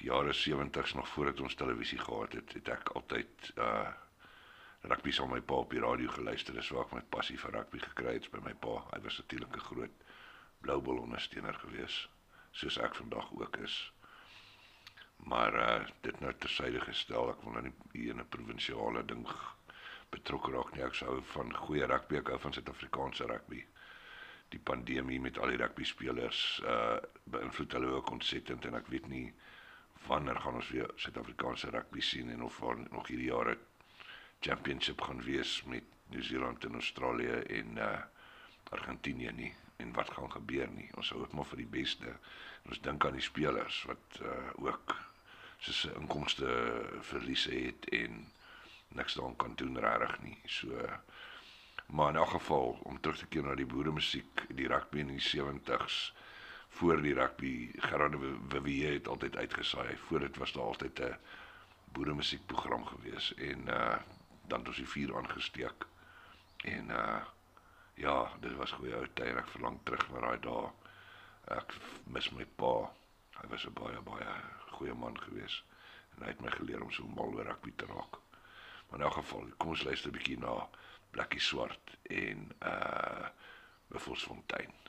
jare 70s nog voordat ons televisie gehad het, het ek altyd uh rugby saam met my pa op die radio geluister. Dis waar ek my passie vir rugby gekry het by my pa. Hy was natuurlik 'n groot Blue Bull ondersteuner gewees, soos ek vandag ook is. Maar uh dit nou tersyde gestel, ek wil nou nie in 'n provinsiale ding betrokke raak nie. Ek sou van goeie rugby, ek hou van Suid-Afrikaanse rugby. Die pandemie met al die rugby spelers uh beïnvloed hulle ook ontsettend en ek weet nie wanneer gaan ons weer Suid-Afrikaanse rugby sien en of van nog hierdie jaar 'n championship gaan wees met Nieu-Seeland en Australië en uh Argentinië nie en wat gaan gebeur nie. Ons dit maar vir die beste. Ons dink aan die spelers wat uh ook soos inkomste verliese het en niks daaraan kan doen regtig nie. So maar in elk geval om terug te keer na die boere musiek, die rugby in die 70s voor die rugby Gerard Vivier het altyd uitgesaai. Voor dit was daar altyd 'n boere musiekprogram gewees en uh dan het ons die vuur aangesteek. En uh ja, dit was goeie ou tye. Ek verlang terug na daai dae. Ek mis my pa. Hy was 'n baie baie goeie man gewees en hy het my geleer om so mal oor rugby te raak. Maar in elk geval, kom ons luister 'n bietjie na Blakkie Swart en uh Buffelsfontein.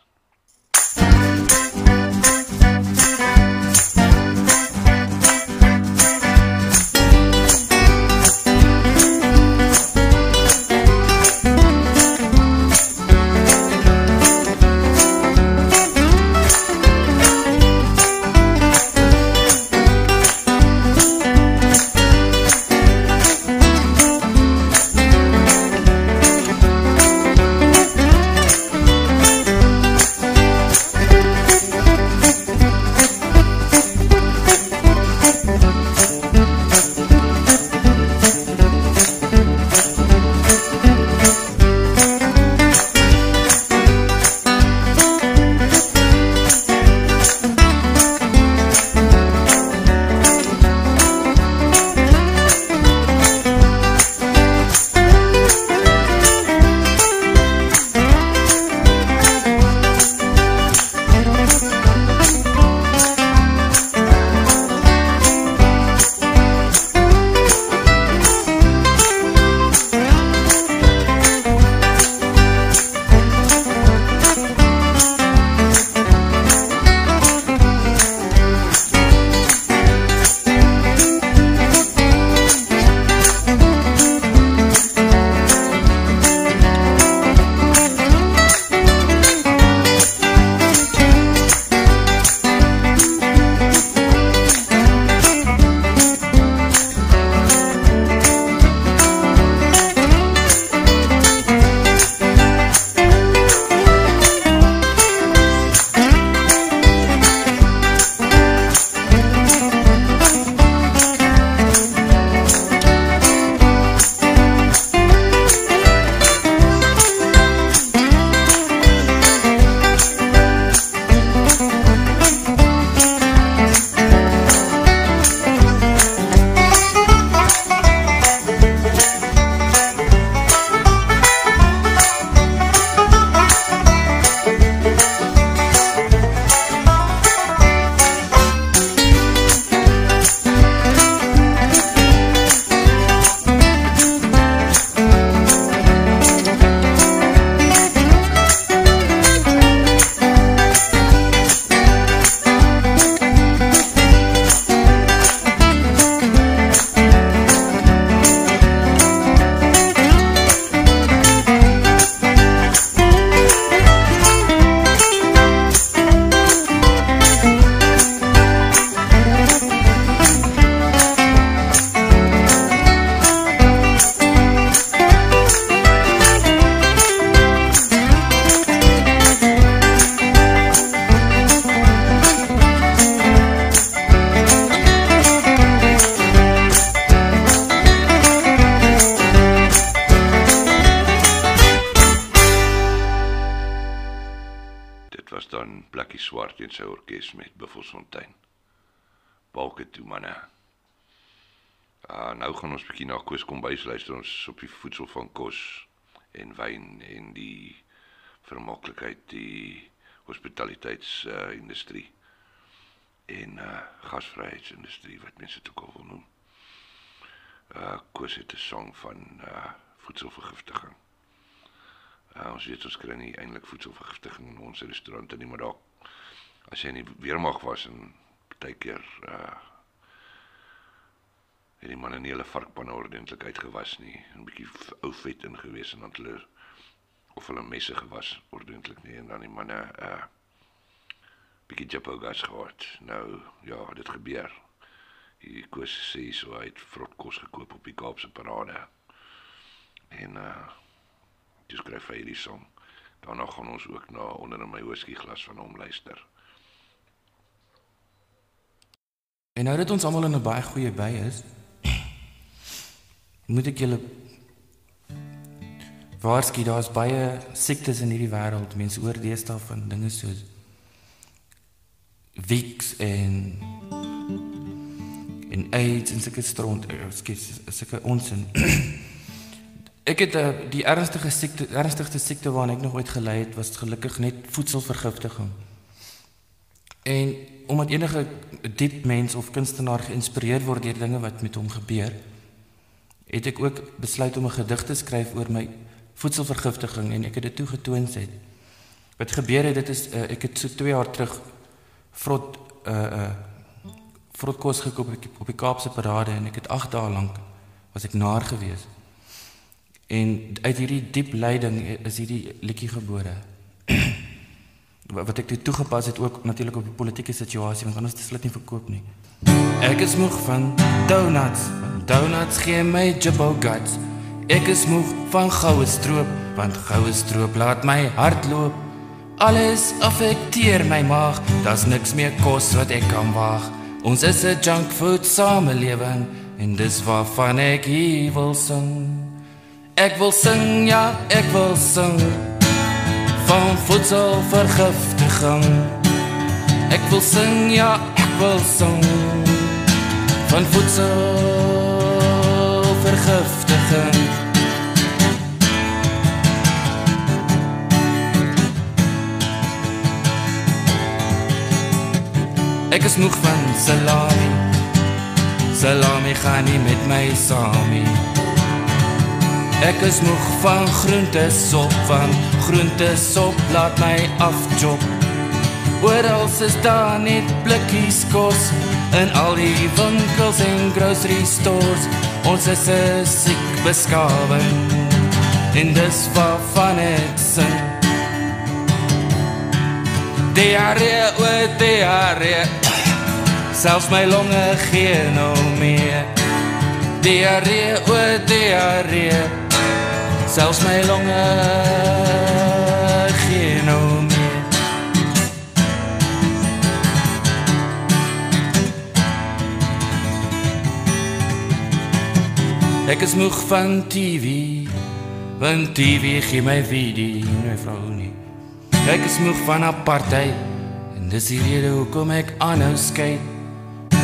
Luister ons op die voedsel van kos en wyn en die vermaaklikheid die hospitaliteits uh, industrie. en uh gasvryheidsindustrie wat mense al wil noem. Uh Koos het 'n song van uh voedselvergiftiging. Uh, ons weet ons kry nie eintlik voedselvergiftiging in ons restaurante nie, maar dalk as jy nie weermag was en partykeer uh het die manne nie hulle varkpanne ordentlik uitgewas nie, 'n bietjie ou vet in gewees en dan hulle of hulle messe gewas ordentlik nie en dan die manne uh bietjie jippo gas gehad. Nou ja, dit gebeur. Hier koos sê so het vrotkos gekoop op die Kaapse parade. En uh dis skryf hy hierdie song. Daarna gaan ons ook na onder in my whisky glas van hom luister. En nou dat ons almal in 'n baie goeie by is, moet ek julle waarsku daar's baie siektes in hierdie wêreld. Mense oor deesdae van dinge soos Wiks en en AIDS en sulke stront, ekskuus, sulke onsin. ek het uh, die ernstigste siekte, ernstigste siekte waarna ek nog ooit gelei het, was gelukkig net voedselvergiftiging. En omdat enige diep mens of kunstenaar geïnspireer word deur dinge wat met hom gebeur, het ek ook besluit om 'n gedig te skryf oor my voedselvergiftiging en ek het dit toe getoon sê. Wat gebeur het, dit is uh, ek het so 2 jaar terug vrot uh uh vrot kos gekoop op die Kaapse parade en ek het 8 dae lank was ek naar gewees. En uit hierdie diep lyding is hierdie liedjie gebore. wat ek toe toegepas het ook natuurlik op die politieke situasie want anders dit nie verkoop nie. Ek is moeg van donuts. Donuts gee my jibbo guts. Ek is moeg van goue stroop want goue stroop laat my hart loop. Alles affekteer my maag. Daar's niks meer kos wat ek kan waag. Ons is 'n junk food samelewing en dis waarvan ek wil sing. Ek wil sing, ja, ek wil sing van voedselvergiftiging. Ek wil sing, ja, ek wil sing van voedselvergiftiging. Ek is moeg van salami. Salami gaan nie met my saam nie. Ek is moeg van groentesop van groentesop laat my afjop. Oral is daar net blikkies kos in al die winkels en grocery stores. Ons is 'n siek beskawing. En dis waarvan ek sing. Diarree, o diarree. Selfs my longe gee nou meer. Diarree, o diarree. Selfs my longe Ek is moeg van TV, want TV gee my video, my vrou nie. Ek is moeg van apartheid en dis die rede hoekom ek aanhou skei.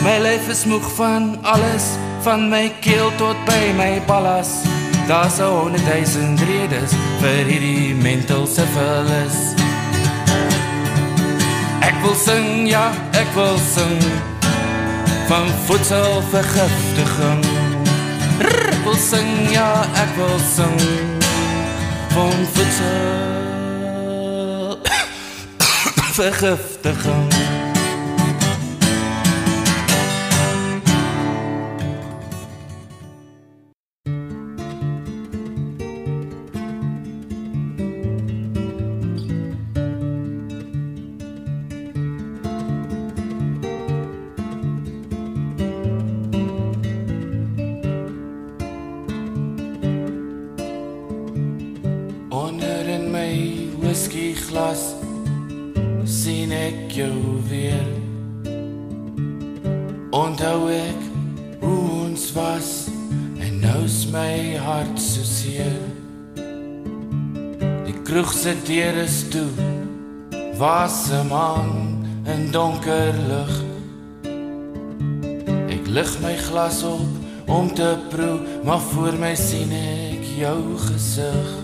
My lyf is moeg van alles, van my keel tot by my ballas. Daar's 'n honderdduisend redes vir hierdie mental syphilis. Ek wil sing, ja, ek wil sing van voedselvergiftiging. Rrr, Ek wil sing, ja, ek wil sing van voedsel vergiftiging. Was 'n man in donker lig. Ek lig my glas op om te proe, maar voor my sien ek jou gesig.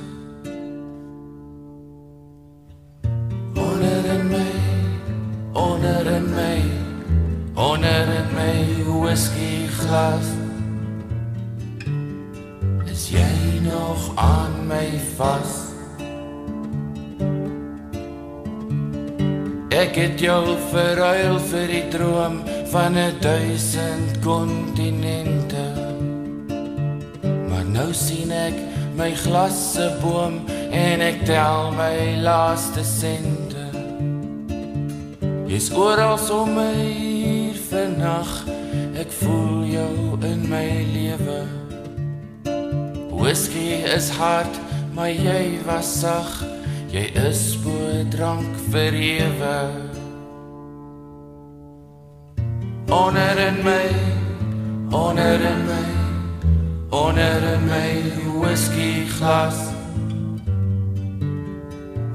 Het jou verruil vir die droom van 'n duisend kontinente. Maar nou sien ek my glasse boom en ek tel my laaste sente. Jy's oral om my hier vannag. Ek voel jou in my lewe. Whisky is hard, maar jy was sag. Jy is bo drank vir ewe. Onder in my, onder in my, onder in my whisky glas.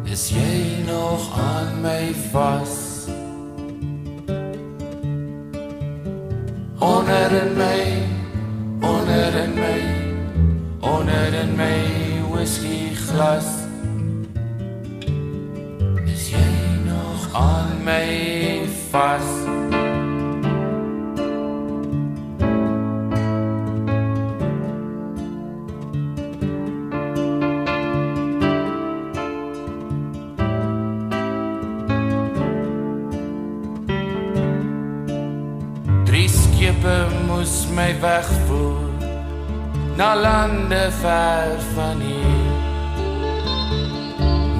Is jy nog aan my vas? Onder in my, onder in my, onder in my whisky glas. Is jy nog aan my vas? Na lande ver van hier.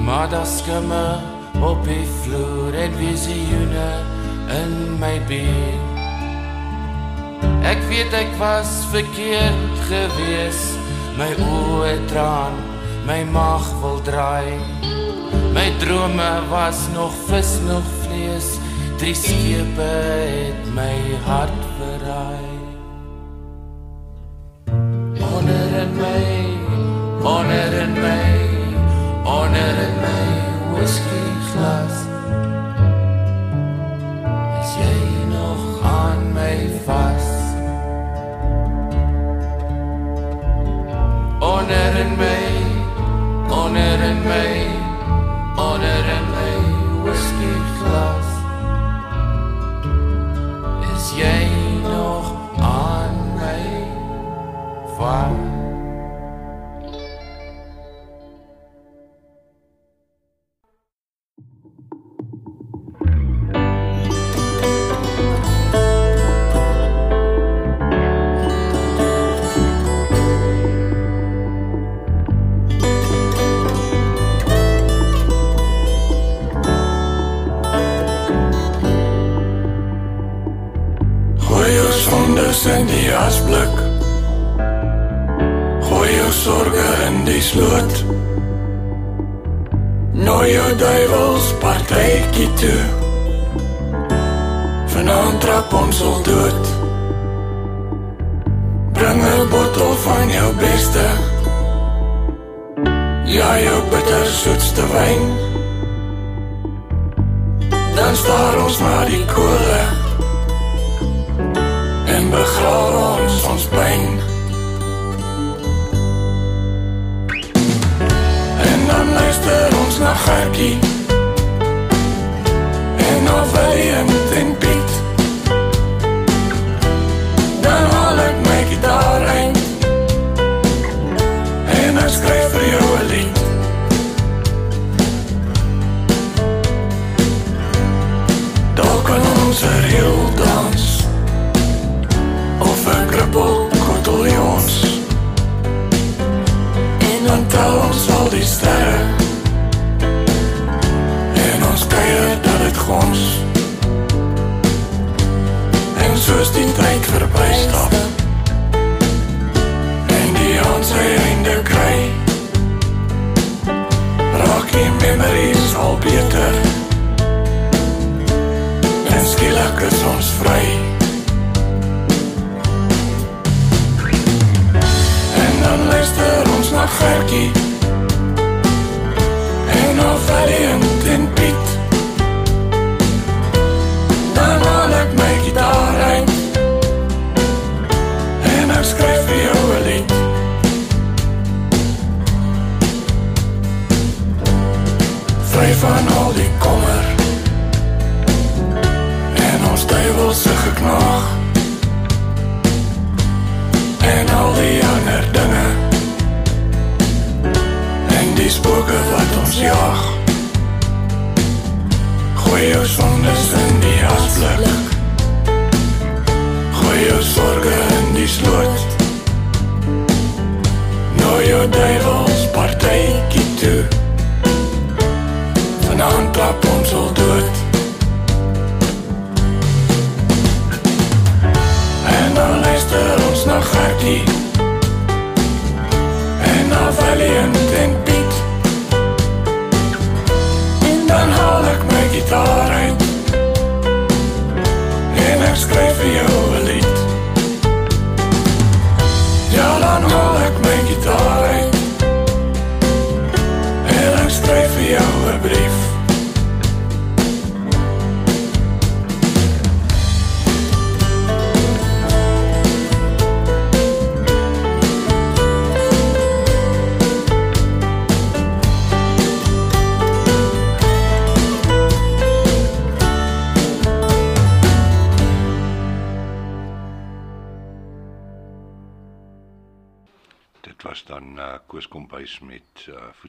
Maar daar skimme op die vloer en visioene in my bier. Ek weet ek was verkeerd gewees, my oë traan, my maag wil draai. My drome was nog vis nog vlees, drie skepe het my hart verraai. In my, onder in my, onder in my whisky glas. Is jy nog aan my vas?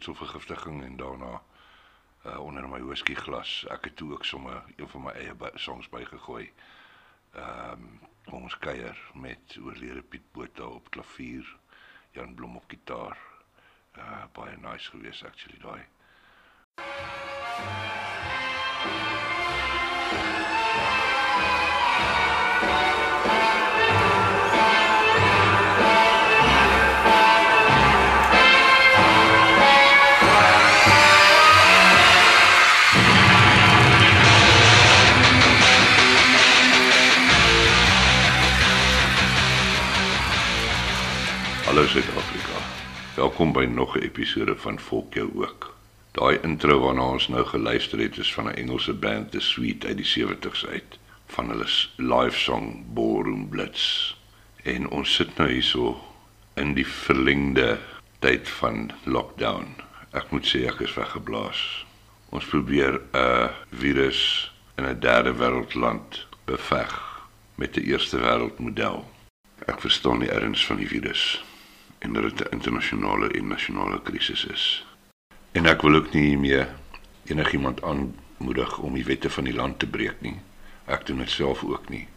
Voedselvergiftiging en daarna uh, onder my whisky glas. Ek het toe ook sommer een van my eie by, songs bygegooi. Ehm um, ons kuier met oorlede Piet Botha op klavier, Jan Blom op gitaar. Uh, baie nice geweest actually daai. Hallo Suid-Afrika. Welkom by nog 'n episode van Volk jou ook. Daai intro waarna ons nou geluister het is van 'n Engelse band The Sweet uit die 70's uit, van hulle live song Ballroom Blitz. En ons sit nou hierso in die verlengde tyd van lockdown. Ek moet sê ek is weggeblaas. Ons probeer 'n virus in 'n derde wêreldland beveg met 'n eerste wêreldmodel. Ek verstaan die erns van die virus en dat dit 'n internasionale en nasionale krisis is. En ek wil ook nie meer enigiemand aanmoedig om die wette van die land te breek nie. Ek doen dit self ook nie.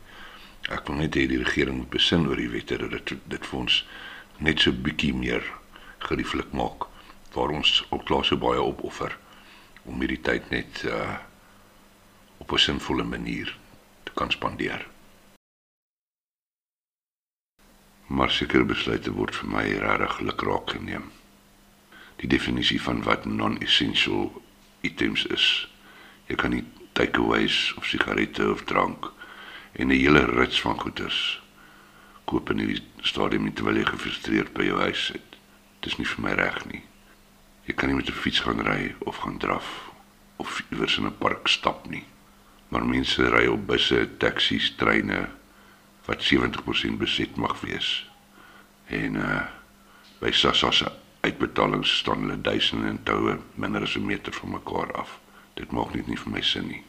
Ek wil net hê die regering moet besin oor die wette dat dit dit vir ons net so bietjie meer gerieflik maak waar ons ook klaar so baie opoffer om hierdie tyd net uh op 'n sinvolle manier te kan spandeer. Maar sekere besluite word vir my regtig lukraak geneem. Die definisie van wat non-essential items is. Jy kan nie takeaways of sigarette of drank en 'n hele rits van goederes koop in die stadium nie terwyl jy gefrustreerd by jou huis sit. Dit is nie vir my reg nie. Jy kan nie met 'n fiets gaan ry of gaan draf of iewers in 'n park stap nie. Maar mense ry op busse, taksies, treine wat 70% beset mag wees. En uh by SASSA se uitbetalings staan hulle duisende in toue minder as 'n meter van mekaar af. Dit maak net nie vir my sin nie.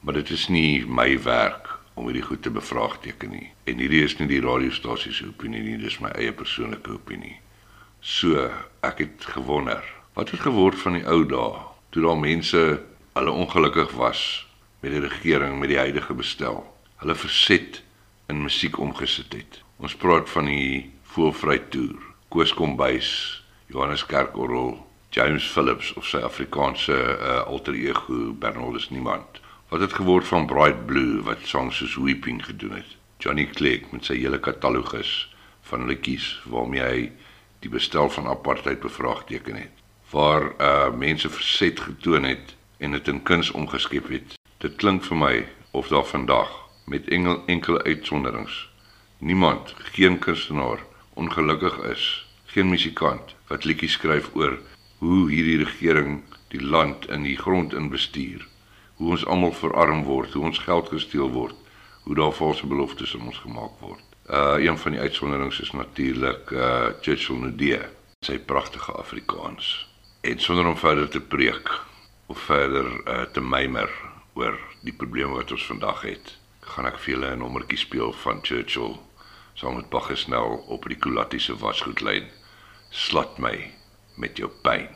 Maar dit is nie my werk om hierdie goed te bevraagteken nie. En hierdie is nie die radiostasie se opinie nie, dis my eie persoonlike opinie. So, ek het gewonder, wat het geword van die ou dae toe daar mense hulle ongelukkig was met die regering met die huidige bestel. Hulle verset in musiek omgesit het. Ons praat van die Voelvry toer, Koos Kombuis, Johannes Kerkorrel, James Phillips of sy Afrikaanse uh, alter ego Bernardus Niemand. Wat het geword van Bright Blue wat songs soos Weeping gedoen het? Johnny Clegg met sy hele katalogus van liedjies waarmee hy die bestel van apartheid bevraagteken het. Waar uh mense verset getoon het en dit in kuns omgeskep het. Dit klink vir my of daar vandag met engel, enkele uitsonderings niemand, geen kunstenaar ongelukkig is, geen musikant wat liedjies skryf oor hoe hierdie regering die land in die grond inbestuur, hoe ons almal verarm word, hoe ons geld gesteel word, hoe daar valse beloftes aan ons gemaak word. Uh een van die uitsonderings is natuurlik uh Churchill Nudee, sy pragtige Afrikaans. En sonder om verder te preek of verder uh te mymer oor die probleme wat ons vandag het, gaan ek vir julle 'n nommertjie speel van Churchill saam met Baggesnel op die Kulatti se wasgoedlyn. Slat my met jou pyn.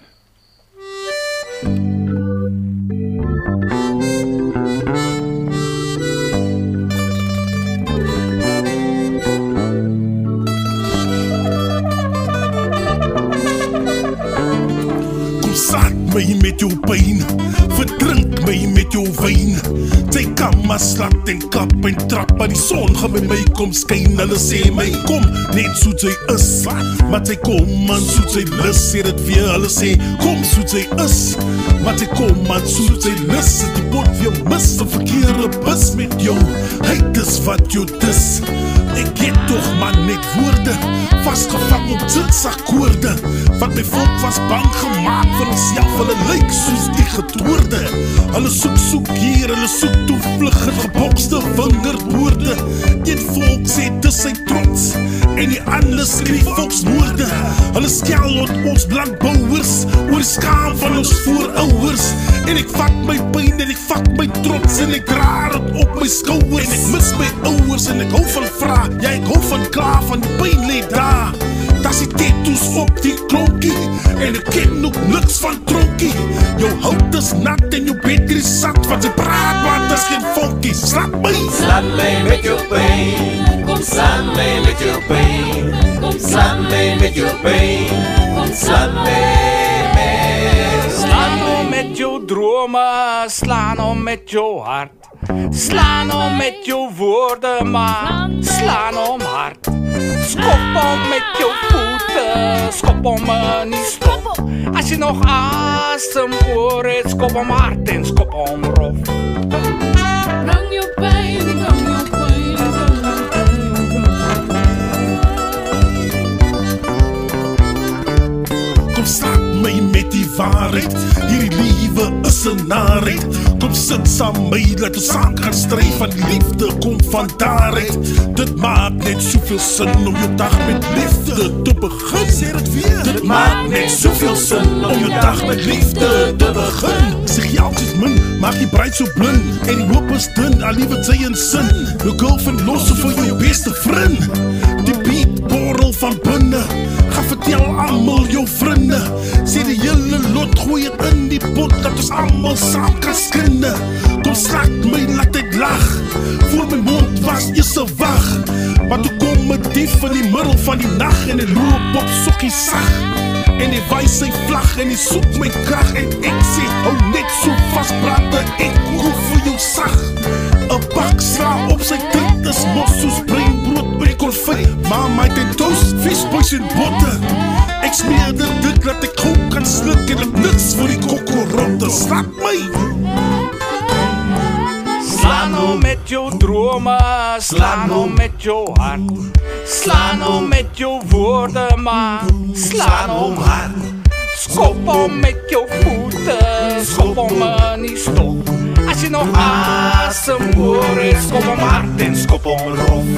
En klap en trap, maar die son gaan by my kom skyn. Hulle sê my kom net soos sy is. Maar sy kom man soos sy lus, sê dit weer. Hulle sê kom soos sy is. Maar sy kom man soos sy lus, As die bot weer mis 'n verkeerde bus met jou. Hy dis wat jou dis. Ek het tog maar net woorde vasgevang op zigzagkoorde Wat my volk was bang gemaak vir onsself Hulle lyk soos die getoorde Hulle soek soek hier, hulle soek toe vlug Het gebokste vingerwoorde Een volk sê dis sy trots En die ander skryf volksmoorde Hulle skel op ons blankbouwers Oor die skaam van ons voorouwers En ek vat my pijn en ek vat my trots En ek draar het op my skouwers En ek mis my ouwers en ek hou van vraag Ja ek hou van klaar van die pijn leed daar Das die tattoos op die klonkie En ek ken ook niks van tronkie. Jou hout is nat en jou battery sat Want sy praat maar dis geen vonkie. Slap my Slap my met jou pijn Kom slap my met jou pijn Kom slap my met jou pijn Kom slap my met Slaan om met jou drome, slaan om met jou hart. Slaan om met jou woorden, maar slaan om hard. Skop om met jou voeten, skop om en nie stop. As jy nog asem oor het, skop om hard en skop om rof. Bring jou pijn, bring jou pijn, waarheid. Hierdie liewe is een narheid Kom sit saam my, laat ons saam gaan stry Van die liefde kom van daarheid Dit maak net soveel sin om jou dag met liefde te begin. Sê dit weer. Dit maak net soveel sin om jou dag met liefde te begin. Sê geld is min, maak die bruid so blind En die hoop is dun, al lief het sy in sin. Jou girlfriend los so vir jou beste vriend. Die beat borrel van binne Ga vertel almal jou vriende. Sê die hele lot gooi het in die pot Dat ons almal saam kan skinne Kom slag my, laat ek lag Voor my mond was eers een wag Maar toe kom een dief in die middel van die nacht En die loop op sokkie sag. En die wijs sy vlag en die soek my kracht. En ek sê, hou net so vast brande. Ek hoef vir jou sag. Een bak sla op sy tint is mos soos die konfit Mama het en toast, visboys en botte Ek smeer dit dik dat ek gauw kan sluk En ek niks vir die kokorotte Slap my! Slaan om met jou drome, slaan om met jou hart. Slaan om met jou woorden, maar slaan om hard. Skop om met jou voeten, skop om en nie stop. As jy nog asem hoor, skop om hard en skop om rof.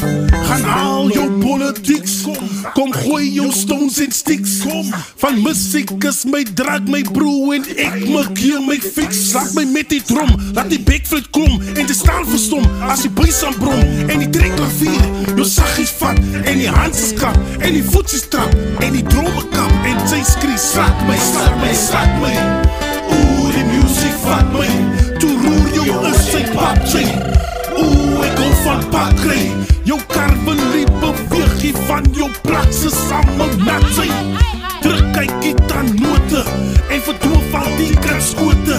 Gaan al jou politieks kom Kom gooi jou stones en sticks. Kom Van muziek is my drag my broe En ek maak hier my fix. Laat my met die drom Laat die bekvloed kom En die staan verstom. As die buis aan brom. En die trek klavier. Jou saggies vat. En die handses klap En die voetsies trap. En die drome kap. En sy skree Slak my, slak my, slak my Oeh, die musiek vat my Toe roer jou is sy papjie Oeh, ek hou van pakry Jou karbelie beweeg jy van jou plakse samme natsy Druk kyk die aan note. En verdoof al die kranskote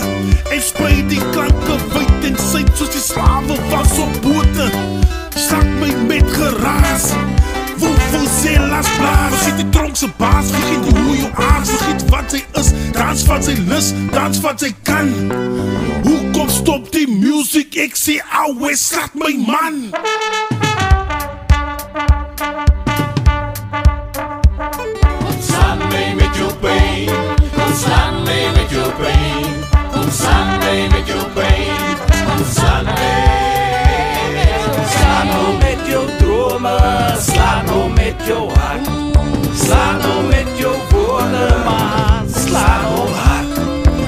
En sprei die klanke wyd en syd Soos die slawe was op bote. Sak my met geraas. Woefel sê las blaas. Vergiet die tronkse baas Vergiet die hoe jou aas Vergiet wat sy is. Dans wat sy lis Dans wat sy kan. Hoekom stop die music? Ek sê ouwe slat my man. Slaan my met jou pijn. Kom slaan my met jou pijn. Kom slaan my met jou pijn. Kom slaan my met jou hart. Slaan om met jou woorden, maar slaan om hard.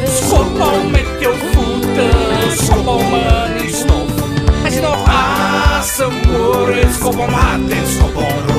Skop om met jou voeten, skop om en nie stop. As jy nog asem hoor, skop om hard en skop om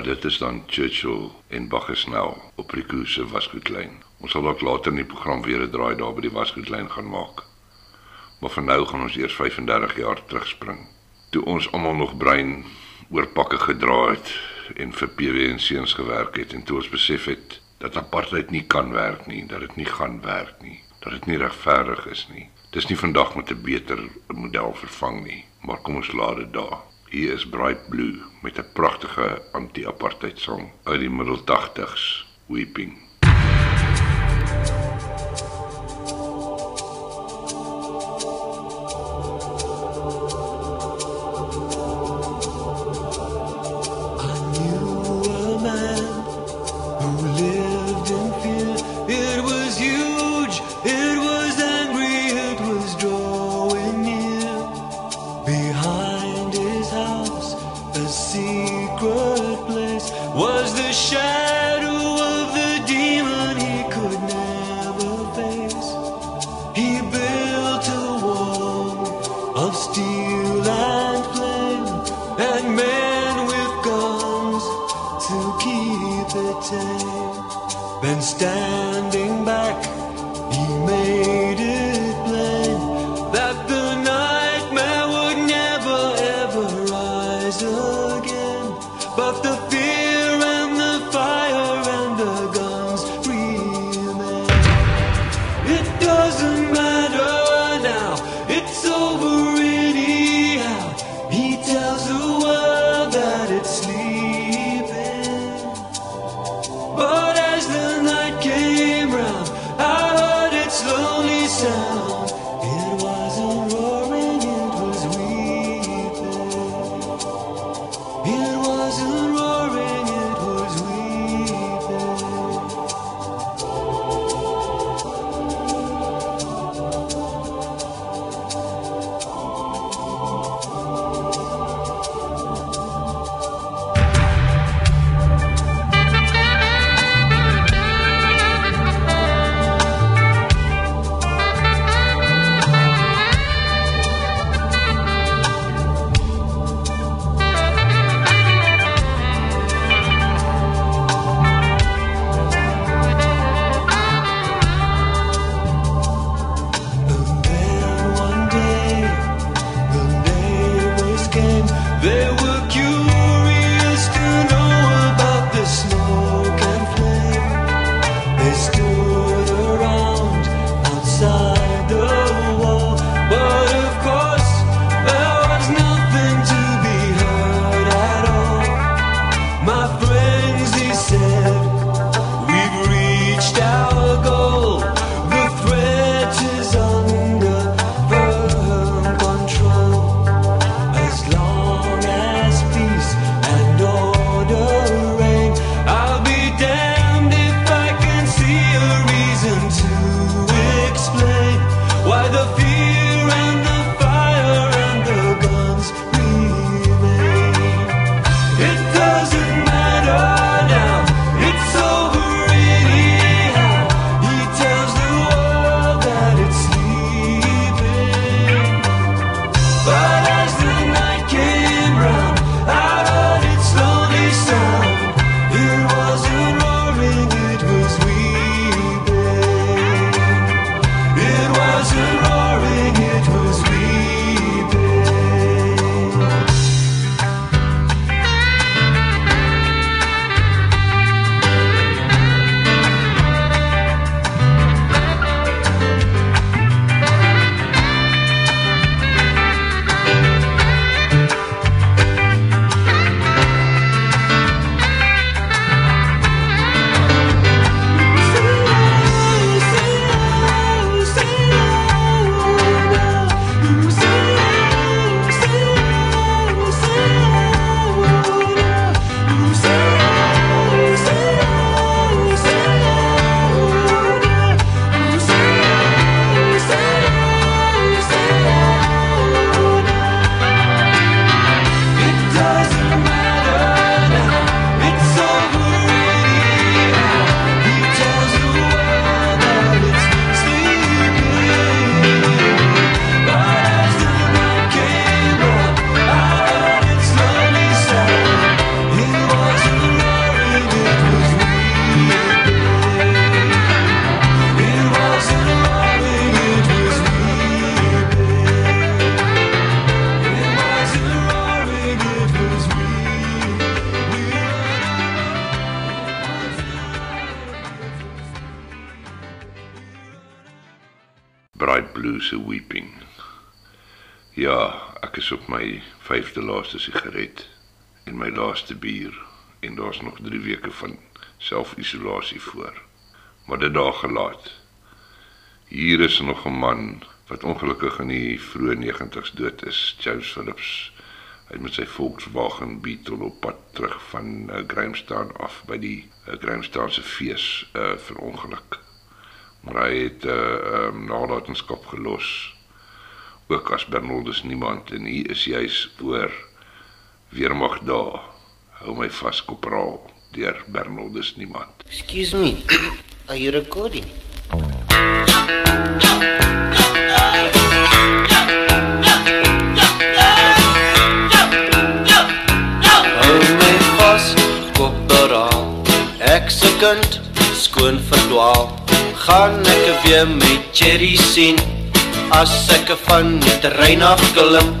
Ja, dit is dan Churchill en Baggesnel op Rico se waskoetlyn. Ons sal dalk later in die program weer 'n draai daar by die waskoetlyn gaan maak. Maar vir nou gaan ons eers 35 jaar terugspring. Toe ons almal nog brein oor pakke gedra het en vir PW en seuns gewerk het en toe ons besef het dat apartheid nie kan werk nie, dat dit nie gaan werk nie, dat dit nie regverdig is nie. Dis nie vandag met 'n beter model vervang nie, maar kom ons laat dit daar. Hier is Bright Blue met 'n pragtige anti-apartheid song uit die middel 80s, Weeping. Gelaat. Hier is nog 'n man wat ongelukkig in die vroeë 90's dood is, James Phillips. Hy het met sy Volkswagen Beetle op pad terug van uh, Grahamstown af by die uh, Grahamstown se fees uh, verongeluk. Maar hy het 'n uh, um, nalatenskap gelos. Ook as Bernardus niemand en hier is juis oor weermag daar. Hou my vas kopraal deur Bernardus niemand. Excuse me, are you recording? Ek se kind, skoon verdwaal. Gaan ek weer met Cherry sien. As ek van die terrein af klim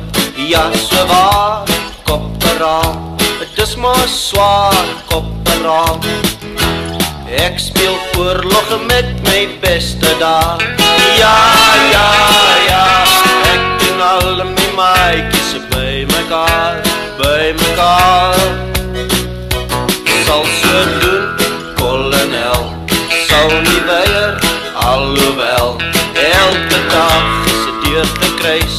Ja, so waar, kopperaal Het is maar swaar, kopperaal Ek speel oorlog met my beste daar. Ja, ja, ja Ek en al my maaikies by mekaar By mekaar. Sal so doen, kolonel Sal nie weier, alhoewel Elke dag is het deur te kruis.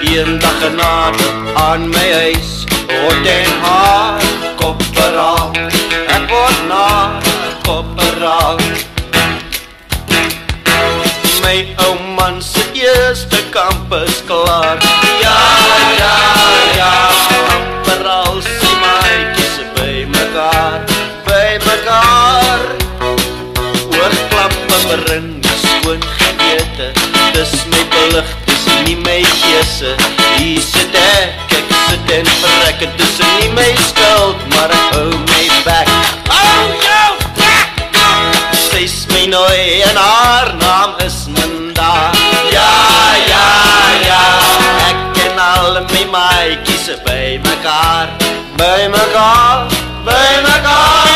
Een dag genade aan my huis Hot en haar, word na, kopperaal My ou man se eerste kamp is klaar. Ja, ja, ja. Kopperaal sê maaikies by mekaar By mekaar. Oorklappe berin, skoon gewete Dis my belig, dis nie my geese Hier sit ek, ek sit en verrek. Het is nie my skuld, maar ek hou my bek Nooi en haar naam is Minda Ja, ja, ja. Ek en al my maaikies by mekaar. By mekaar, by mekaar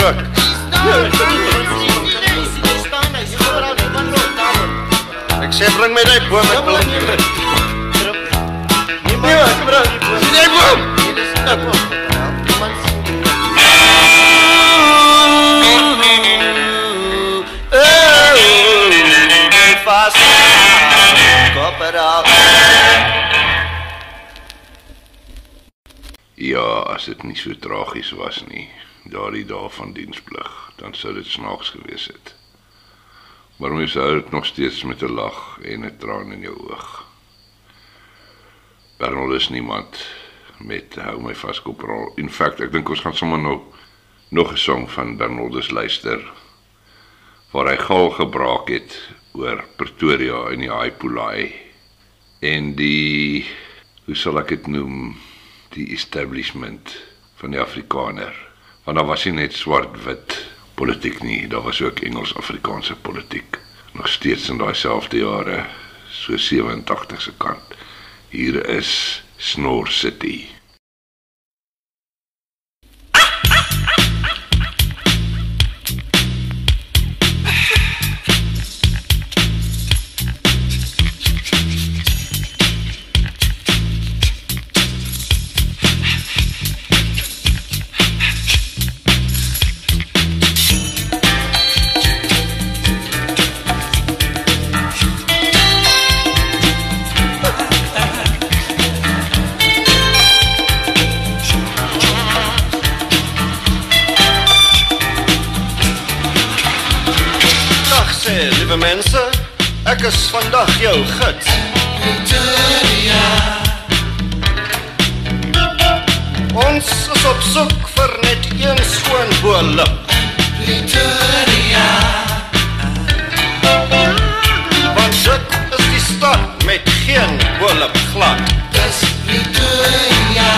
ruk. Ek sê bring my daai boom, wil hom ruk. Nee, ek bring. Sien jy boom? Fast Koperaal Ja, as dit nie so tragies was nie, daardie dae van diensplig, dan sou dit snaaks gewees het. Maar mens hou dit nog steeds met 'n lag en 'n traan in jou oog. Bernard is niemand met hou my vas koprol. In feite, ek dink ons gaan sommer nog nog 'n song van Bernardus luister waar hy gal gebraak het oor Pretoria en die Haipolai en die hoe sal ek dit noem die establishment van die Afrikaner. Want daar was nie net swart-wit politiek nie, daar was ook Engels-Afrikaanse politiek. Nog steeds in daai selfde jare, so 87 se kant. Hier is Snor City. Ek is vandag jou gids. Pretoria. Ons is op soek vir net een skoon boelip. Pretoria. Want dit is die stad met geen oorlog glad. Dis Pretoria.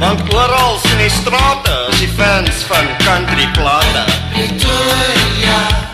Want oral in die strate is die fans van country plate. Pretoria.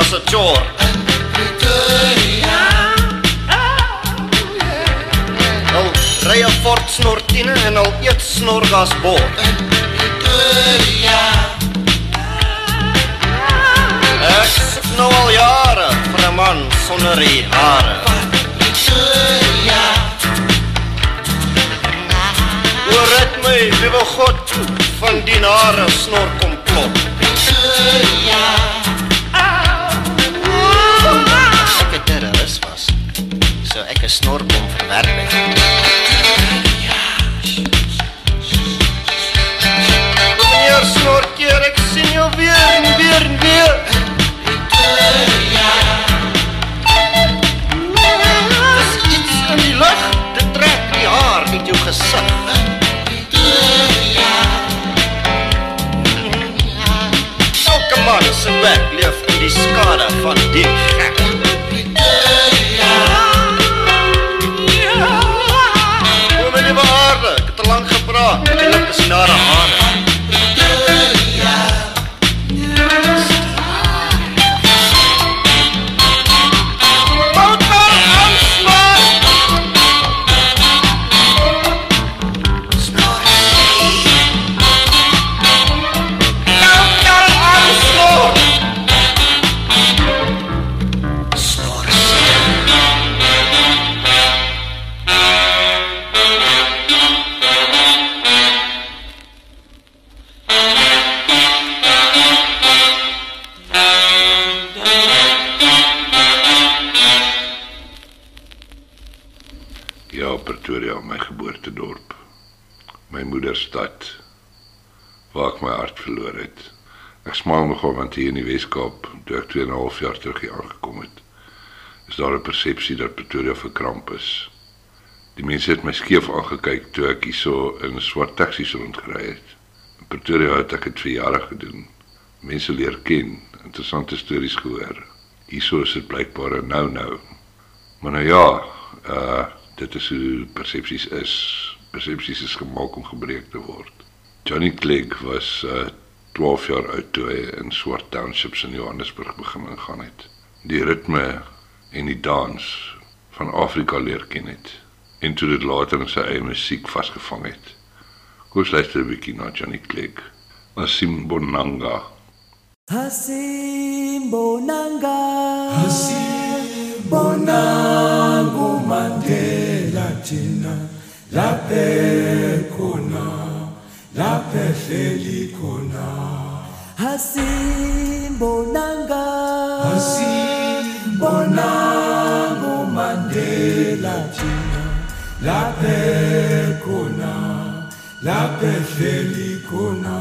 As 'n chore. Pretoria. Al ry 'n Ford snor 10 en al eet snorgas bord. Pretoria. Ek soek nou al jare vir 'n man sonder hare. Pretoria. Oor red my, liewe God, van die nare snor komplot. Pretoria. So ek 'n snorbom verwerp het. Meneer snorkeer, ek sien jou weer en weer en weer. Dis iets in die lug, dit trek die haar uit jou gesig. Elke man se werk leef in die skade van die gek. O lank gepraat. Ek het is hier in die Weskaap, toe ek 2 en 'n half jaar terug hier aangekom het, is daar 'n persepsie dat Pretoria verkramp is. Die mense het my skeef aangekyk toe ek hierso in swart taksies rondgery het. In Pretoria het ek dit vir jare gedoen. Mense leer ken, interessante stories gehoor. Hierso is dit blykbaar 'n nou-nou. Maar nou ja, uh dit is hoe persepsies is. Persepsies is gemaak om gebreek te word. Johnny Clegg was uh 12 jaar oud toe hy in Swart Townships in Johannesburg begin ingaan het. Die ritme en die dans van Afrika leer ken het en toe dit later in sy eie musiek vasgevang het. Kom ons luister 'n bietjie na Johnny Clegg. Asimbonanga. Hasimbonanga Hasimbonanga Mandela thina laphe khona laphe hleli khona Hasimbonanga. Hasimbonanga Mandela thina laphe khona laphe hleli khona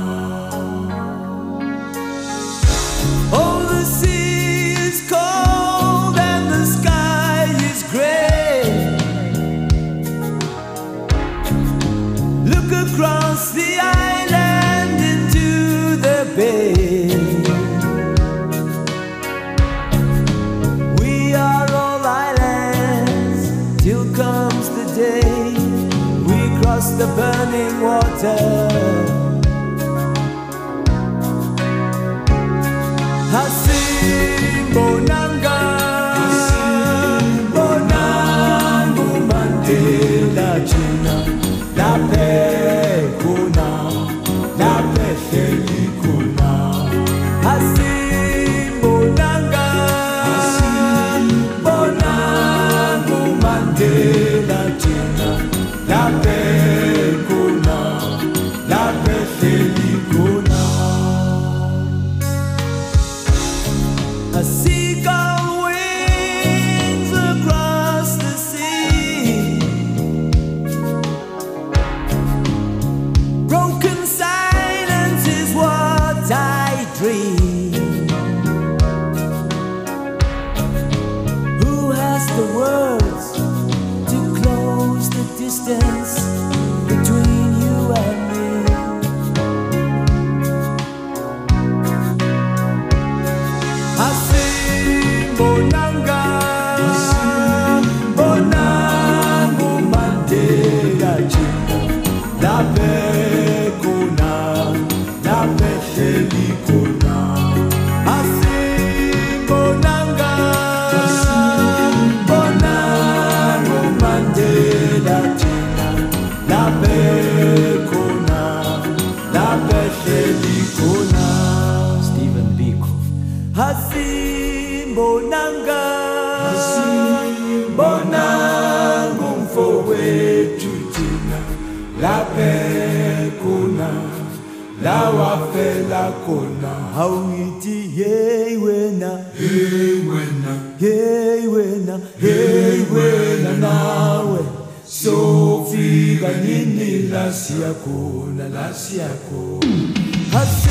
burning water. nafsi yako na nafsi hasi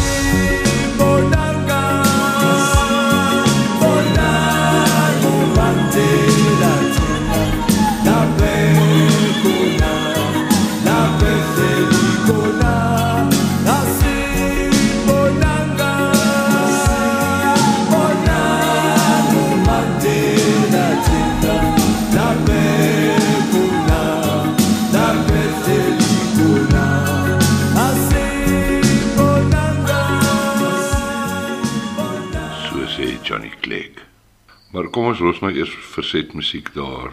kom ons los maar eers verset musiek daar.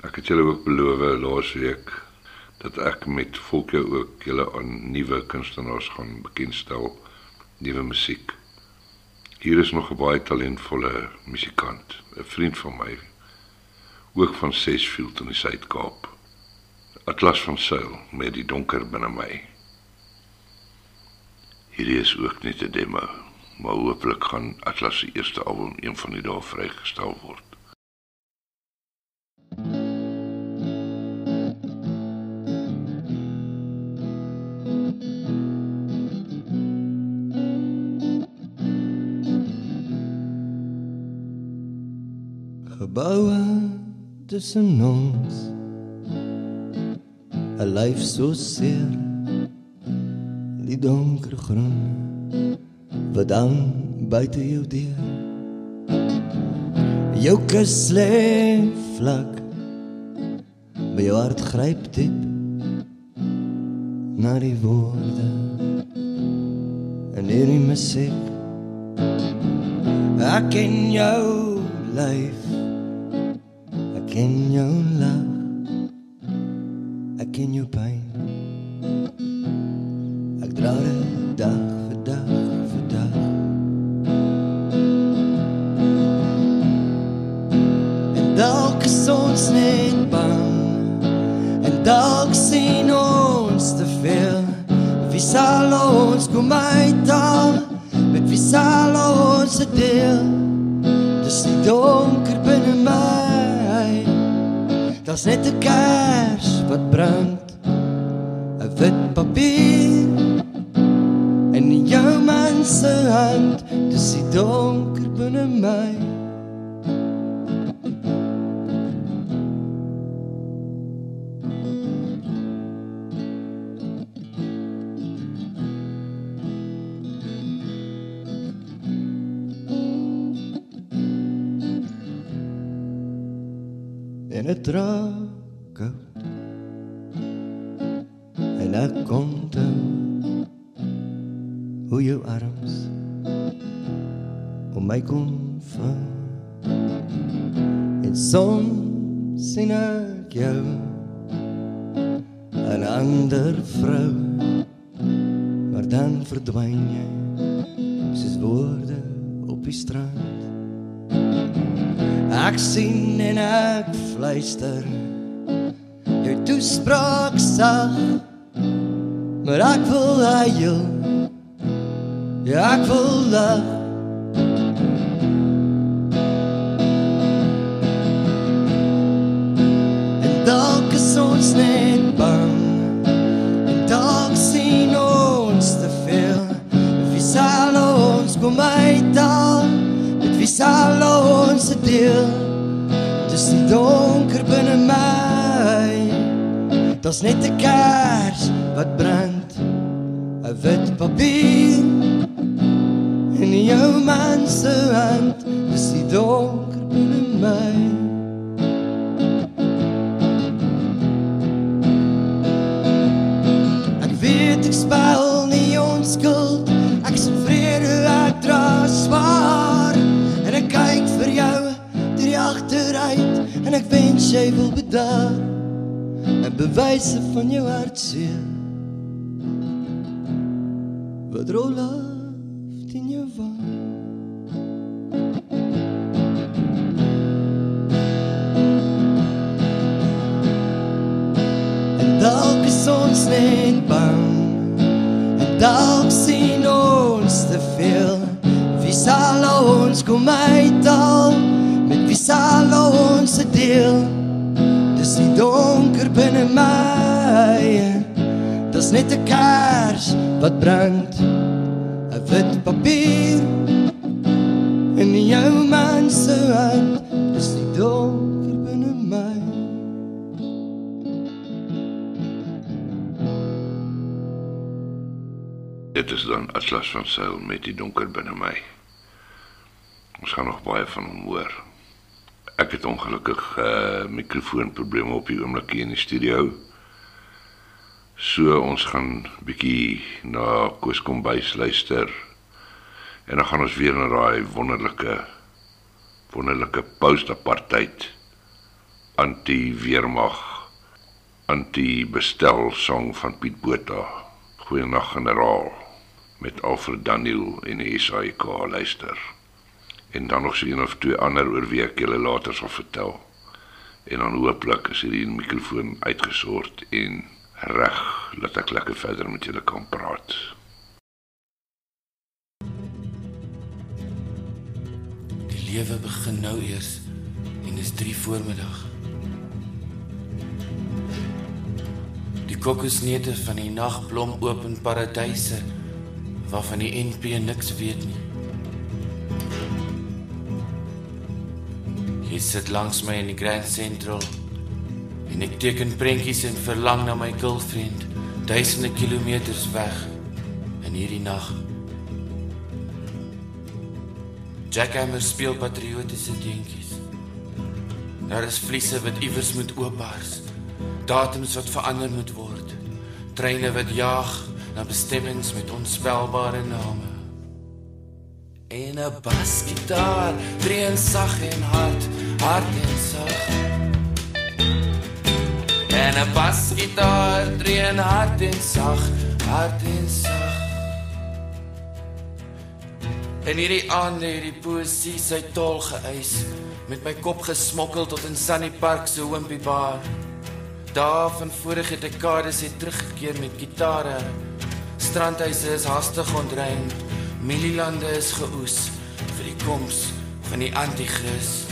Ek het julle ook beloof laasweek dat ek met volke ook julle aan nuwe kunstenaars gaan bekendstel, nuwe musiek. Hier is nog 'n baie talentvolle musikant, 'n vriend van my, ook van Sesfield in die Suid-Kaap. Atlas van Sail met die donker binne my. Hierdie is ook net 'n demo, maar hopelik gaan Atlas se eerste album een van die dae vrygestel word. Geboue tussen ons 'n lyf so seer die donker groen wat dan buite jou deur. Jou kus lê vlak by jou hart gryp diep na die woorde en hierdie musiek. Ek ken jou lyf ek ken jou lag ek ken jou pyn ek dra dit dag dalk is ons net bang en dalk sien ons te veel. Wie sal ons kom uithaal? Met wie sal ons dit deel? Dis die donker binne my. Daar's net 'n kers wat brand 'n wit papier in jou man se hand. Dis die donker binne my dit raak koud. En ek kom te hoe jou arms om my kom vat. En soms sien ek jou 'n ander vrou, maar dan verdwyn jy soos woorde op die strand. Ek sien en ek fluister jou toespraak sag, maar ek wil huil. Ja, ek wil lag. En dalk is ons net bang. En dalk sien ons te veel. Wie sal ons kom uithaal? Met wie sal ons dit deel? Dis die donker binne my. Daar's net 'n kers wat brand. 'n Wit papier in jou man se hand. Dis die donker binne my. Ek weet ek spel nie onskuld deur die agteruit En ek wens jy wil bedaar En bewyse van jou hartseer Wat rol af in jou wang. En dalk is ons net bang En dalk sien ons te veel. Wie sal ons kom uithaal Met wie sal ons dit deel? Dis die donker binne my. Dis net 'n kers wat brand. 'n wit papier in jou man se hand. Dis die donker binne my. Dit is dan Atlas van Sail met die donker binne my. Ons gaan nog baie van hom hoor. Ek het ongelukkig uh mikrofoonprobleme op die oomblik hier in die studio. So ons gaan bietjie na Koos Kombuis luister. En dan gaan ons weer na daai wonderlike wonderlike post-apartheid anti-weermag anti-bestel song van Piet Botha. Goeienaand generaal met Alfred Daniel en die SAIK luister. En dan nog so een of twee ander oor wie ek julle later sal vertel. En dan hooplik is hierdie mikrofoon uitgesort en reg dat ek lekker verder met julle kan praat. Die lewe begin nou eers en dis 3 voormiddag. Die kokosneute van die nagblom oop in paradyse waarvan die NP niks weet nie. Jy sit langs my in die Grand Central en ek teken prentjies en verlang na my girlfriend duisende kilometers weg in hierdie nag. Jackhammer speel patriotiese dingetjies. Daar is vliese wat iewers moet oopbars. Datums wat verander moet word. Treine wat jaag na bestemmings met onspelbare name. En 'n basgitaar dreun sag en hard, hard en sag. En 'n basgitaar dreun hard en sag, hard en sag. En hierdie aande het die poesie sy tol geëis met my kop gesmokkel tot in Sunny Park se hoompie bar. Daar van vorige dekades het teruggekeer met gitare. Strandhuise is hastig ontruim. Milielande is geoes vir die koms van die anti-kris.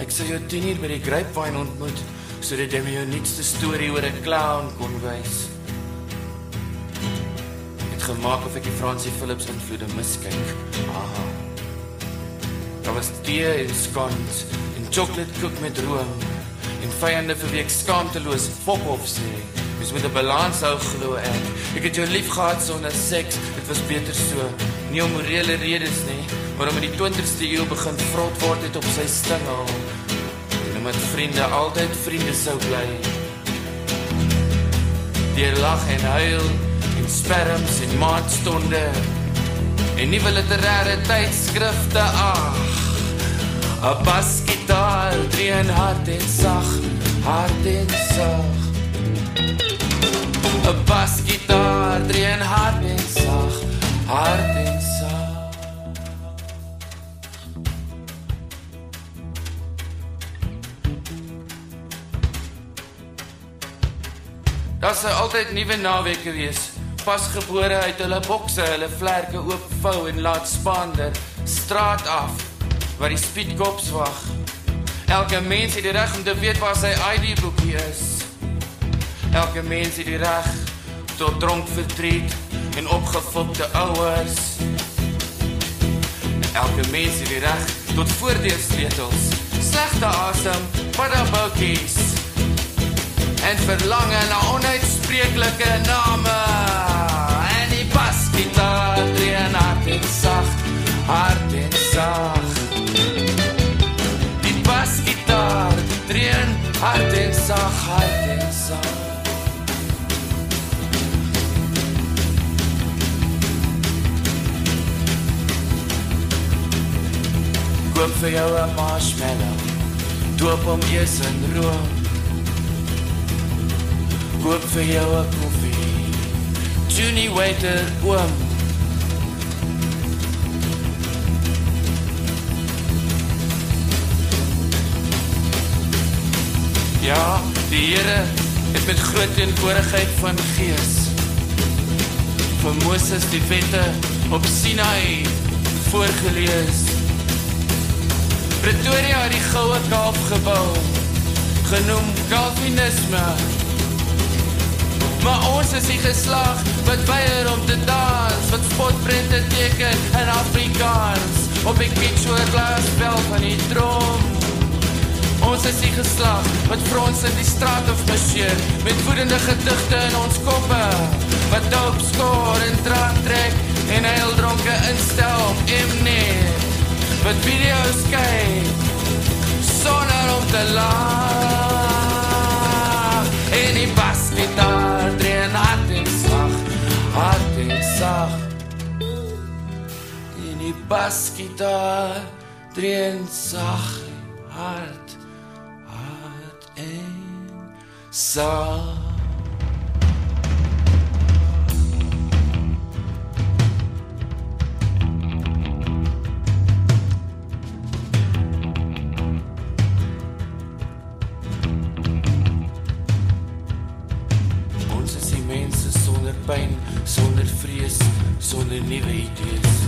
Ek sou jou 10 uur by die Grapevine ontmoet sodat jy my jou nuutste storie oor 'n clown kon wys. Het gemaak of ek die Fransie Philips invloede miskyk. Aha. Daar was tee en scones en chocolate koek met room en vyande vir wie ek skaamteloos fok of sê. Dis met 'n balans hou glo ek. Ek het jou lief gehad sonder seks. Dit was beter so. Nie om morele redes nie, maar om in die 20ste eeu begin vrot word het op sy stingel. omdat vriende altyd vriende sou bly. Deur lag en huil en sperms en maatstonde en nuwe literêre tydskrifte ag. 'n Basgitaar, drie en hart en sag, hart en sag. 'n Basgitaar, drie en hart en sag, hart en sag. Daar sou altyd nuwe naweke wees. Pasgebore uit hulle bokse, hulle vlerke oopvou en laat spaander straat af waar die speedkops wag. Elke mens het die reg om te weet waar sy ID boekie is. Elke mens het die reg tot dronk verdriet en opgefokte ouers. Elke mens het die reg tot voordeursleutels, slegte asem, paddaboutjies en verlange na onuitspreeklike name. En die basgitaar dreen hard en sag, hard en sag. Die basgitaar dreen hard en sag, hard en sag. Koop vir jou 'n marshmallow. Doop hom eers in room. Koop vir jou 'n koffie. Junie waiter oom. Ja, die Here het met groot teenwoordigheid van gees vir Moses die wette op Sinai voorgelees. Pretoria het die goue kalf gebou, genoem Calvinisme. Maar ons is die geslag wat weier om te dans, wat spotprente teken in Afrikaans op die kitsoorglasbel van die trom. Ons is die geslag wat frons in die straat of marcheer met woedende gedigte in ons koppe wat doop skoor en draad trek en heel dronke instel om Mnet wat video's kyk sonder om te lag en die basgitaar dreen hard en sag hard en sag. En die basgitaar dreen sag hard hard en sag pyn, sonder vrees, sonder nuwe idees.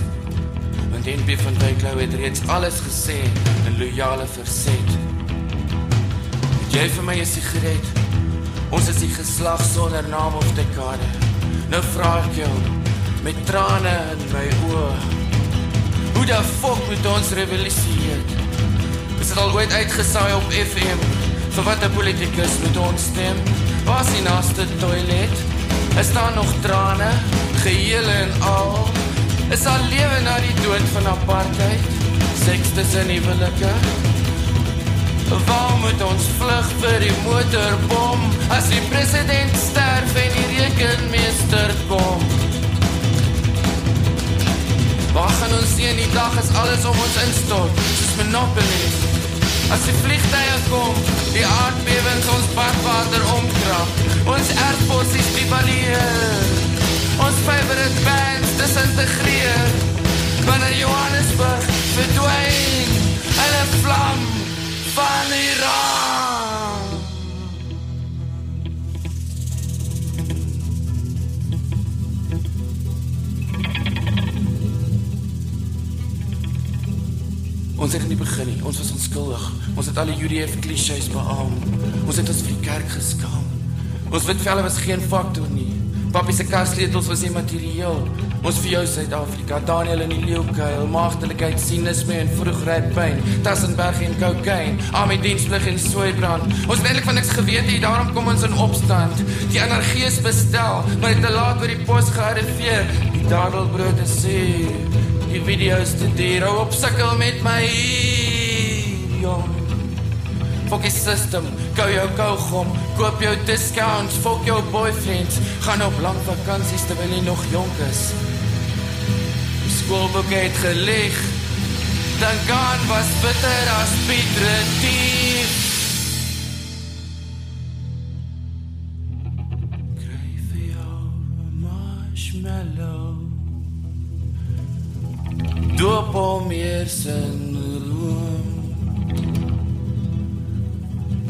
Want NP van Wyklou het reeds alles gesê in loyale verset. Het jy vir my 'n sigaret? Ons is die geslag sonder naam of dekade. Nou vra ek jou met trane in my oë. Hoe die fok moet ons revolusie? Is dit al ooit uitgesaai op FM? Vir wat 'n politikus moet ons stem? Waar is die naaste toilet? Is daar nog trane, gehele en al? Is daar lewe na die dood van apartheid? Seks tussen huwelike? Waar moet ons vlug vir die motorbom as die president sterf en die rekenmeester kom? Waar gaan ons sien die dag as alles om ons instort, soos Monopoly? As die vliegtye kom, die aardbewings ons badwater omkrap, ons erfbossies devalueer, ons favorite bands disintegreer, wanneer Johannesburg verdwyn in 'n vlam van Iran. Ons het in die begin nie, ons was onskuldig. Ons het al die UDF klisjées beaam. Ons het ons vir die kerk geskaam. Ons wit velle was geen faktor nie. Papi se karsleutels was nie materieel. Ons vir jou Suid-Afrika, Daniel in die leeukuil, maagdelikheid, sinisme en vroegryp pyn, Tassenberg en kokain, army diensplig en soeibrand. Ons het eintlik van niks geweet nie, daarom kom ons in opstand. Die energie is bestel, maar dit te laat by die pos gearriveer. Die dadelbrood is suur. Die video's te duur, op sukkel met my jong. Fok die system, kou jou kougom, koop jou discounts, fok jou boyfriends, gaan op lang vakansies terwyl jy nog jonk is. Die skoolboek het gelieg. Dan gaan was bitter as Piet Retief. marshmallow Doop hom eers in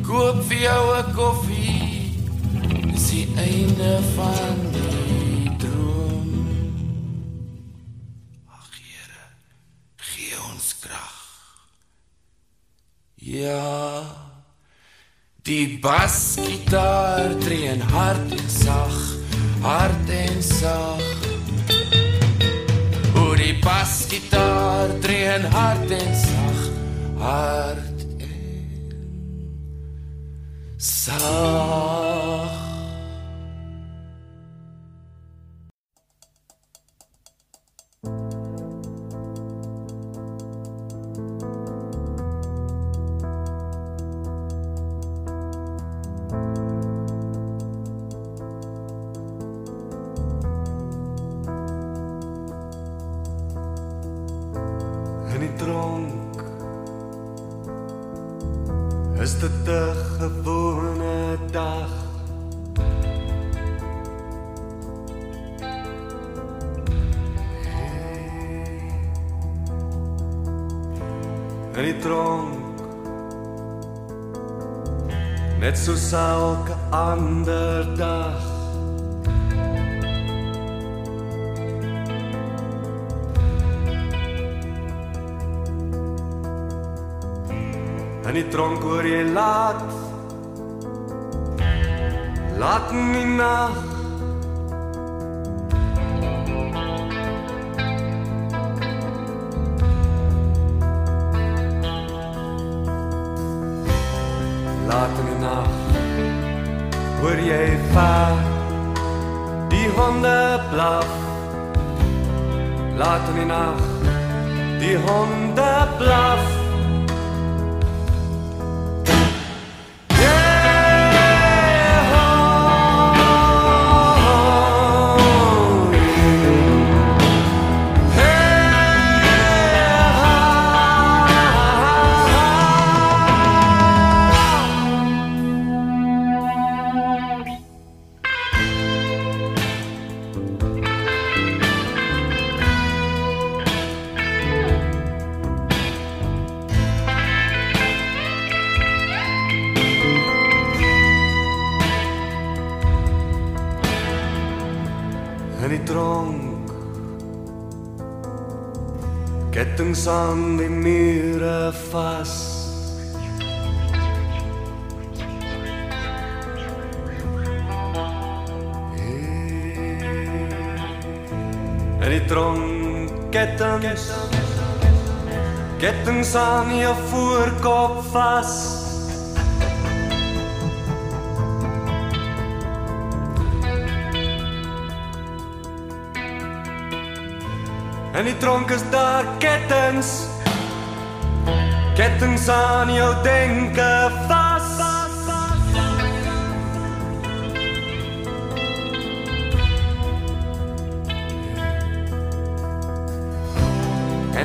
Koop vir jou 'n koffie. Dis die einde van die droom. Ag Here gee ons krag Ja Die basgitaar tree en hard en sag hard en sag. Oor die basgitaar dreun hard en sag, hard sag. Net so elke ander dag. In die tronk hoor jy laat. Laat in die nag In die tronk kettings Kettings aan jou voorkop vas. In die tronk is daar kettings Kettings aan jou denke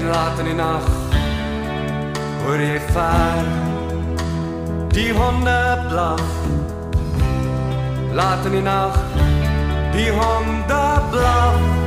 En laat in nag hoor jy vaar. Die honde blaf Laat in nag die honde blaf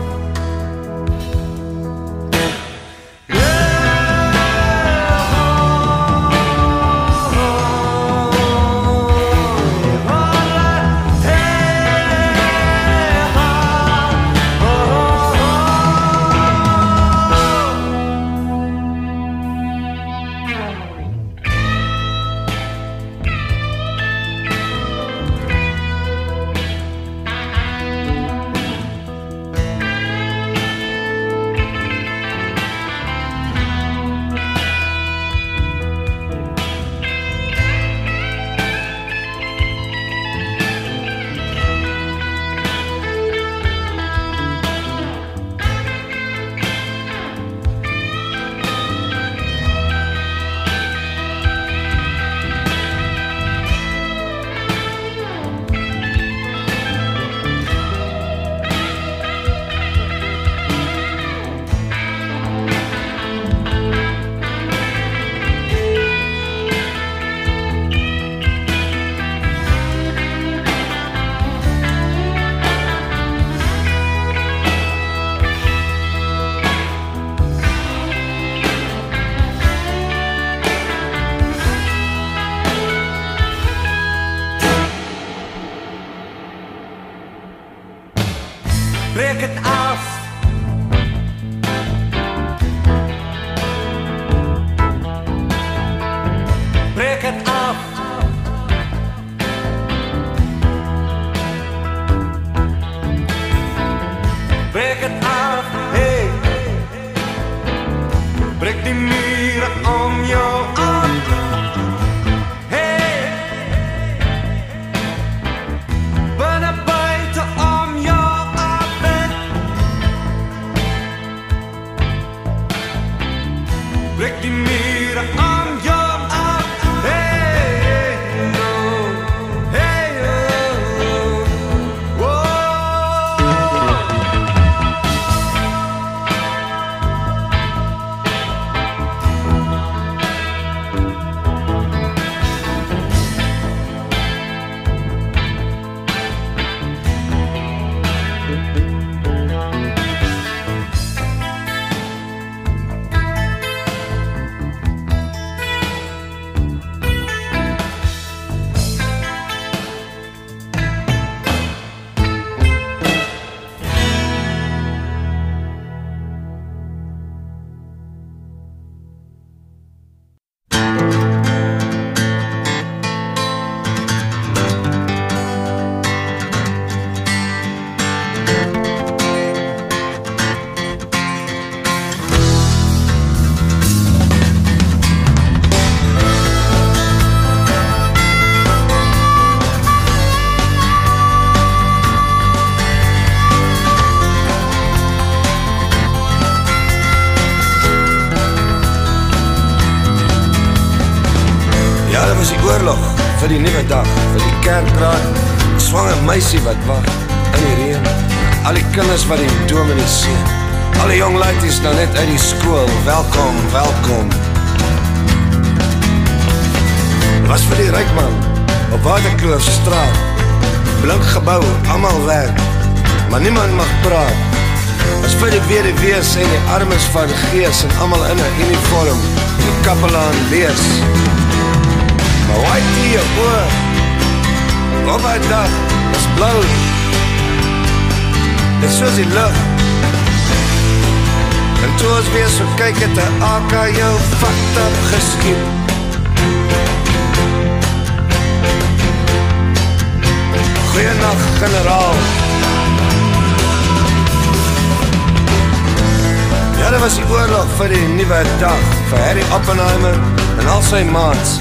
die kerkraad, die swanger meisie wat wag in die reën, al die kinders wat die dominee seën. Al die jong laities nou net uit die skool, welkom, welkom. Was vir die ryk man op Waterkloof straat. Blink gebou, almal werk, maar niemand mag praat. Was vir die weduwees en die armes van gees en almal in 'n uniform, die kapelaan lees. Maar waai die jou oor Op my dag is blauw. Dit is soos die lucht. En toe ons weer so kyk het die AK jou fucked up geskiet. Goeienacht generaal. Ja, dit was die oorlog vir die nieuwe dag Vir Harry Oppenheimer en al sy maats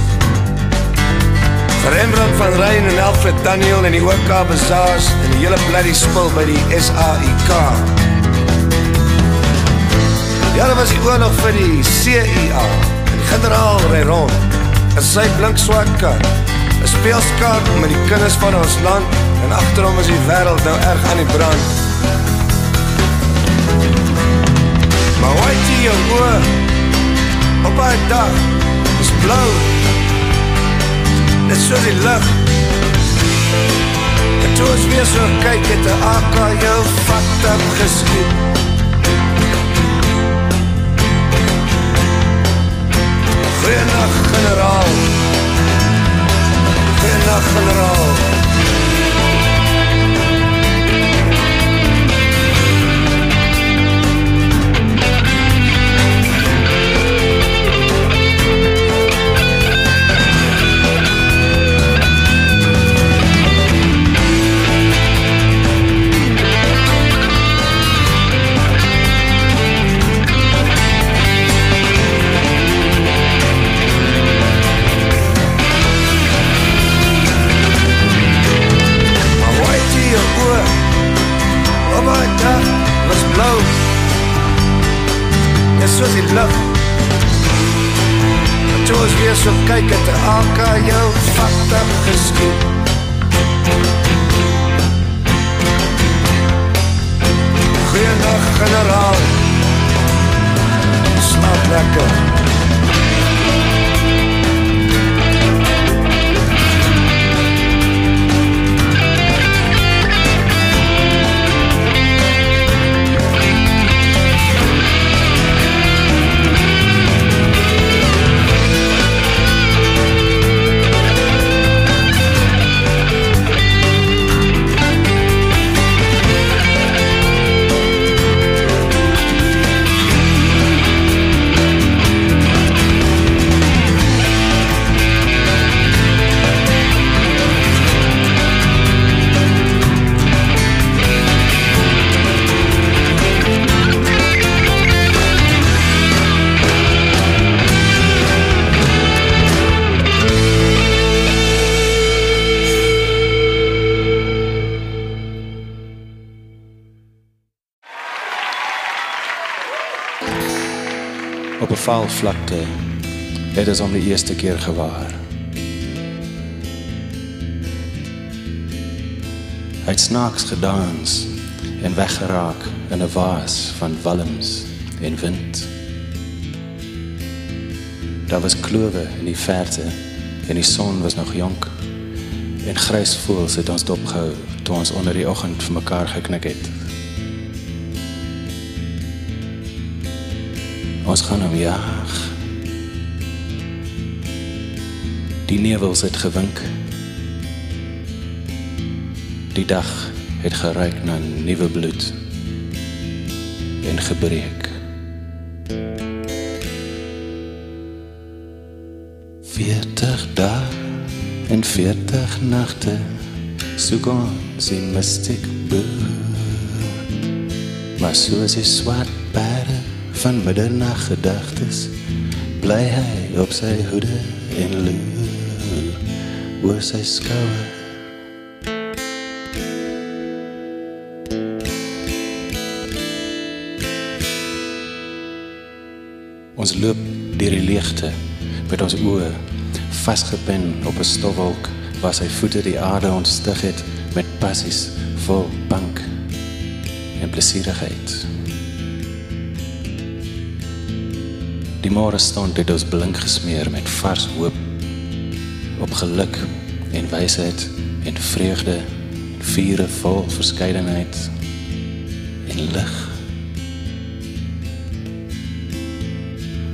Rembrandt van Rijn en Alfred Daniel en die OK Bazaars en die hele bloody spul by die SAIK. Ja, dat was die oorlog vir die CIA en die generaal rij rond in sy blink swart kar. Een speelskaart met die kinders van ons land en achterom is die wereld nou erg aan die brand. Maar waai die jou oor op die dag is blauw net so die lucht En toe ons weer so kyk het die AK jou vat up geskiet. Goeienacht generaal. Goeienacht generaal So kyk het AK jou fucked up geskiet. Goeiedag generaal. Slaap lekker vlakte het ons hom die eerste keer gewaar. Hy het snaaks gedans en weggeraak in 'n waas van walms en wind. Daar was klowe in die verte en die son was nog jonk. En grys voels het ons dopgehou toe ons onder die oggend vir mekaar geknik het. Ons gaan hom jaag. Die nevels het gewink. Die dag het geruik na nuwe bloed en gebreek. Veertig dae en veertig nagte soek ons die mystiek boer. Maar soos die swart van middernag gedagtes bly hy op sy hoede en loer oor sy skouer. Ons loop deur die leegte met ons oë vasgepen op 'n stofwolk waar sy voete die aarde ontstig het met passies vol bank en plesierigheid. Die môre stond het ons blink gesmeer met vars hoop op geluk en wysheid en vreugde en vure vol verskeidenheid en lig.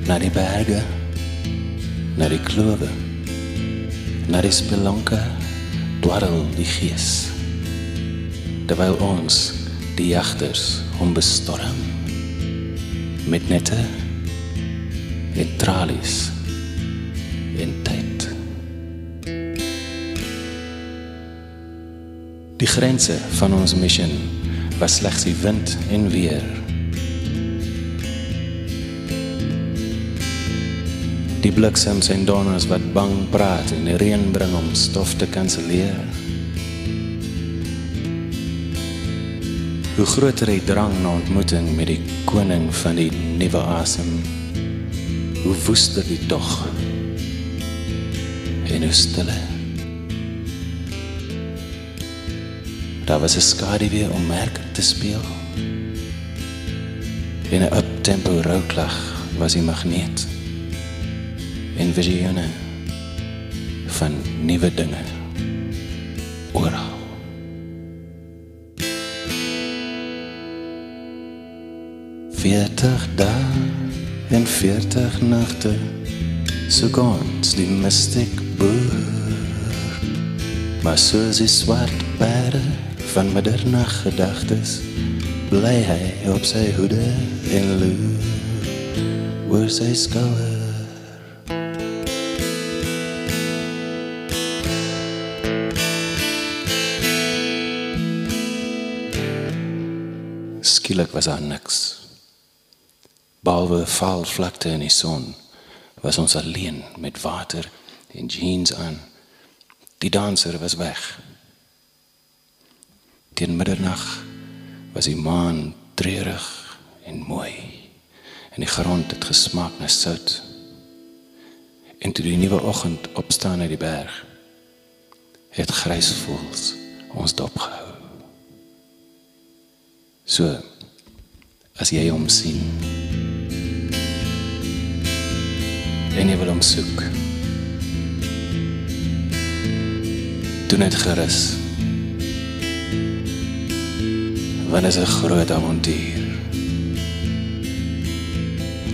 Na die berge na die klowe na die spelonke dwarrel die gees terwyl ons die jagters hom bestorm met nette en tralies en tyd die grense van ons mission was slegs die wind en weer Die bliksems en donners wat bang praat en die reën bring om stof te kanselleer. Hoe groter die drang na ontmoeting met die koning van die nuwe asem, hoe woester die tog. En hoe stiller. Daar was 'n skaduwee om merk te speel. En 'n uptempo rouklag was die magneet en visioene van nuwe dinge oral. Veertig dae en veertig nagte soek ons die mystiek boer. Maar soos die swart perde van middernag gedagtes bly hy op sy hoede en loer oor sy skouer. Skielik was daar niks. Behalwe vaal vlakte in die son, was ons alleen met water en jeans aan. Die danser was weg. Teen middernag was die maan treurig en mooi en die grond het gesmaak na sout. En toe die nuwe oggend opstaan uit die berg, het grys voels ons dopgehou. So as jy hom sien en jy wil hom soek. Doen dit gerus. Want is 'n groot avontuur.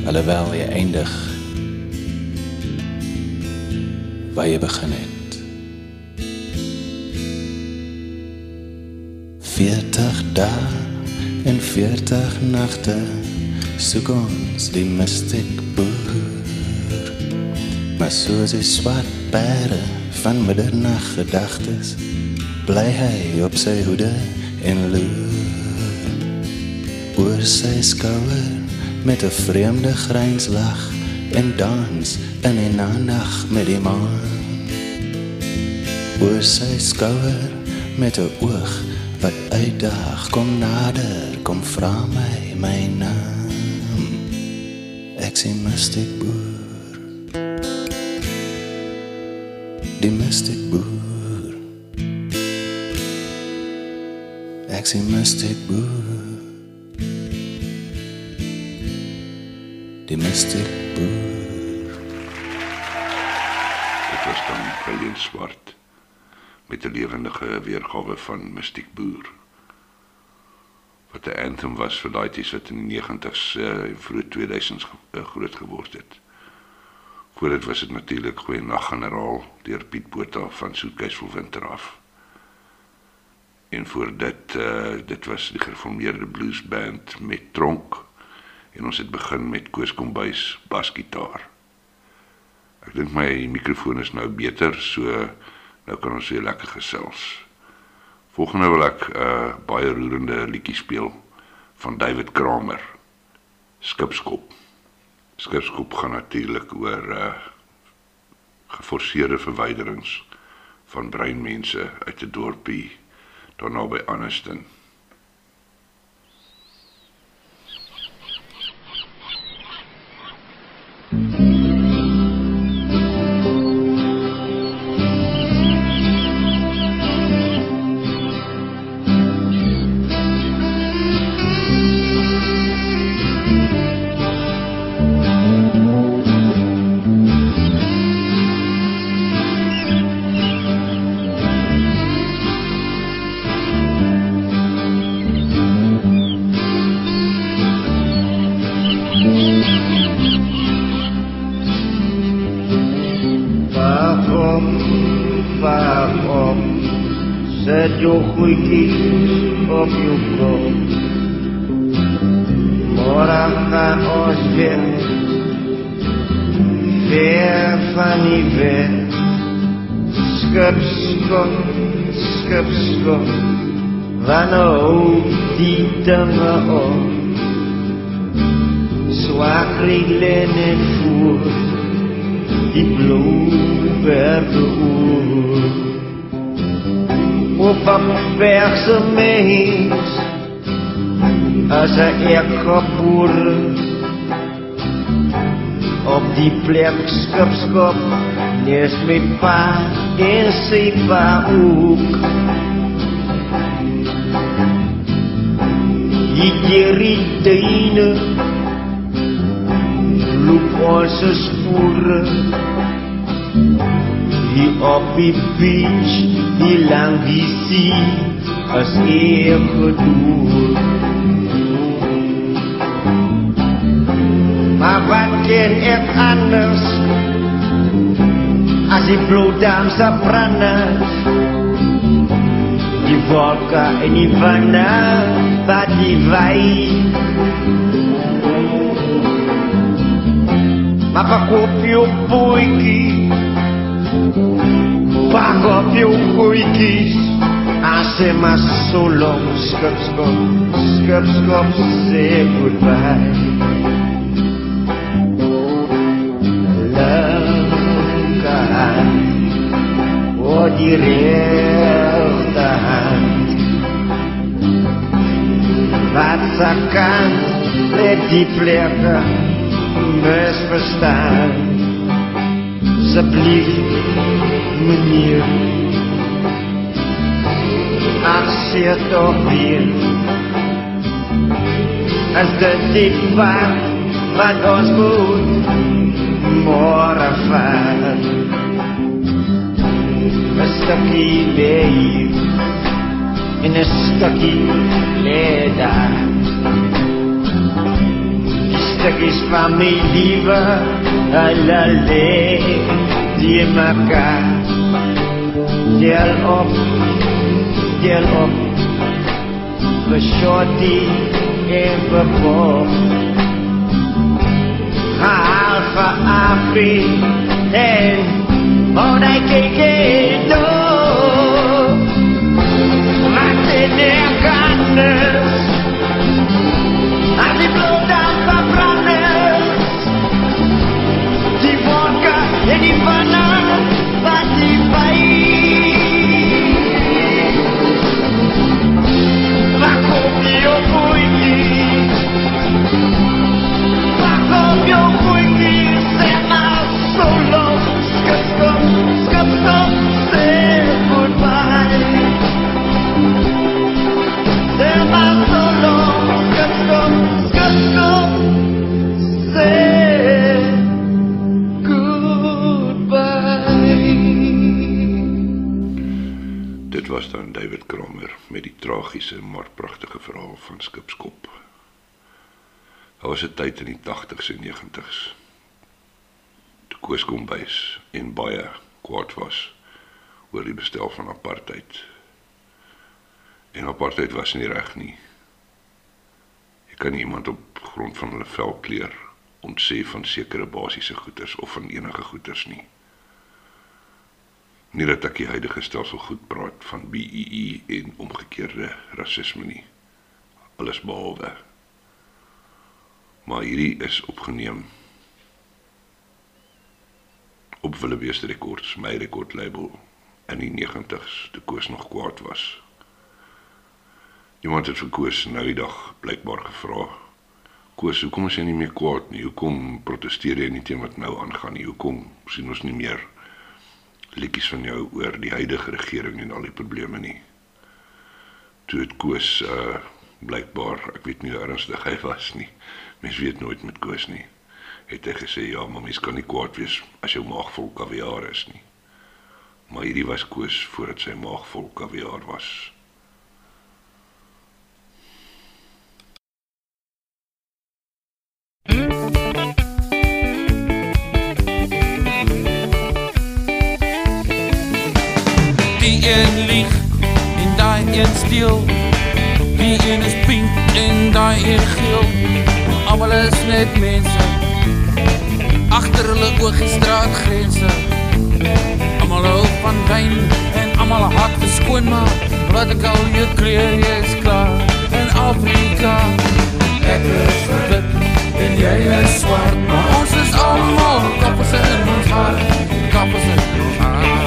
Alhoewel jy eindig waar jy begin het. 40 dae en 40 nagte soek ons die mystiek boer maar soos die swart perde van middernag gedagtes bly hy op sy hoede en loer oor sy skouer met 'n vreemde grijnslag en dans in 'n nag met die maan oor sy skouer met 'n oog wat uitdaag kom nader kom vra my my naam ek sien mystic boer. Die mystic boer. Ek sien mystic boer. Die mystic boer. Dit was dan William Swart met 'n lewendige weergawe van Mystiek Boer. Wat 'n anthem was vir daai tyd wat in die 90s uh, vroeg 2000s ge uh, groot geword het. Voor dit was dit natuurlik goeie nag generaal deur Piet Botha van Soetkeis vol winter af. En voor dit uh, dit was die gereformeerde bluesband met tronk en ons het begin met Koos Kombuis basgitaar. Ek dink my mikrofoon is nou beter, so nou kan ons weer lekker gesels. Volgende wil ek 'n uh, baie roerende liedjie speel van David Kramer. Skipskop. Skipskop gaan natuurlik oor uh geforseerde verwyderings van breinmense uit 'n dorpie daar naby Anniston. Op die plek skipskop, nees my pa en sy pa ook. Hierdie duine, loop ons spore Hier op die beach, hier lang die see As eer gedoer Maar wat ken ek anders As die bloedamse branders Die wolke en die vanne Wat die wijn Maar pak op jou boeitjie Pak op jou goeitjies En sê maar so long skipskop Skipskop sê goodbye Linke hand O die rechte hand Wat sa kan Let die plekke misverstaan. Asseblief, meneer. Ach, zeer toch weer. As dit die pad wat ons moet morgen vaar. Een stukje leef en een stukje leed daar stukjes van mijn lieve allerlei die elkaar deel op, deel op, voor shorty en voor pop. Haal van Afri en wat ik kijk door. Tragiese maar pragtige verhaal van Skipskop. Daar was 'n tyd in die 80s en 90s. Toe Koos Kombuis en baie kwaad was oor die bestel van apartheid. En apartheid was nie reg nie. Jy kan nie iemand op grond van hulle velkleur ontsê van sekere basiese goederes of van enige goederes nie. Nie dat ek die huidige stelsel goed praat van BEE en omgekeerde rasisme nie. Alles behalwe. Maar hierdie is opgeneem op Willebeeste Records, my rekordlabel in die 90s, toe Koos nog kwaad was. Iemand het vir Koos nou die dag blykbaar gevra. Koos, hoekom is jy nie meer kwaad nie? Hoekom protesteer jy nie teen wat nou aangaan nie? Hoekom sien ons nie meer liedjies van jou oor die huidige regering en al die probleme nie? Toe het Koos uh blykbaar, ek weet nie hoe ernstig hy was nie. Mens weet nooit met Koos nie. Het hy gesê ja, maar mens kan nie kwaad wees as jou maag vol kaviaar is nie. Maar hierdie was Koos voordat sy maag vol kaviaar was. Die een lieg en daai een steel. Die een is pink en daai een geel. Almal is net mense. Agter hulle oë straatgrense. Almal hou van wyn en almal haat vir skoonmaak. Wat ek al jou kleur is klaar in Afrika. Ek is wit en jy is swart, maar ons is almal kappers in ons hart. Kappers in ons hart.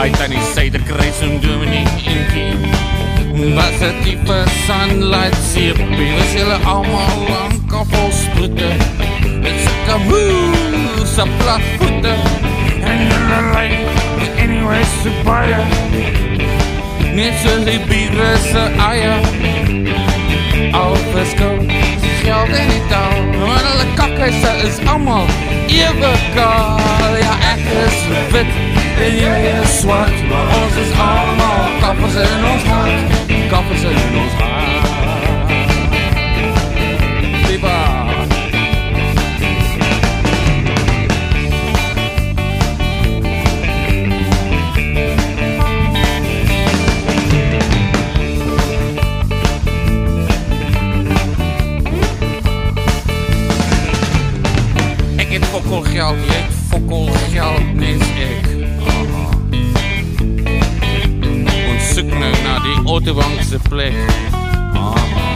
Uit aan die suiderkruis en Dominee Inkie Was het die per sunlight seep Was julle allemaal lang al vol sproete Met sikke moes en plat voete En julle lyk anyway so baie. Net soos die biere se eie. Al verskil geld en die taal. Maar hulle kakhuise is allemaal ewe kaal. Ja ek is wit en jy is swart Maar is allemaal kappers in ons hart Kappers in ons hart Viva Ek het fokol geld, nes Ons soek nou na die autobank se plek. Aha.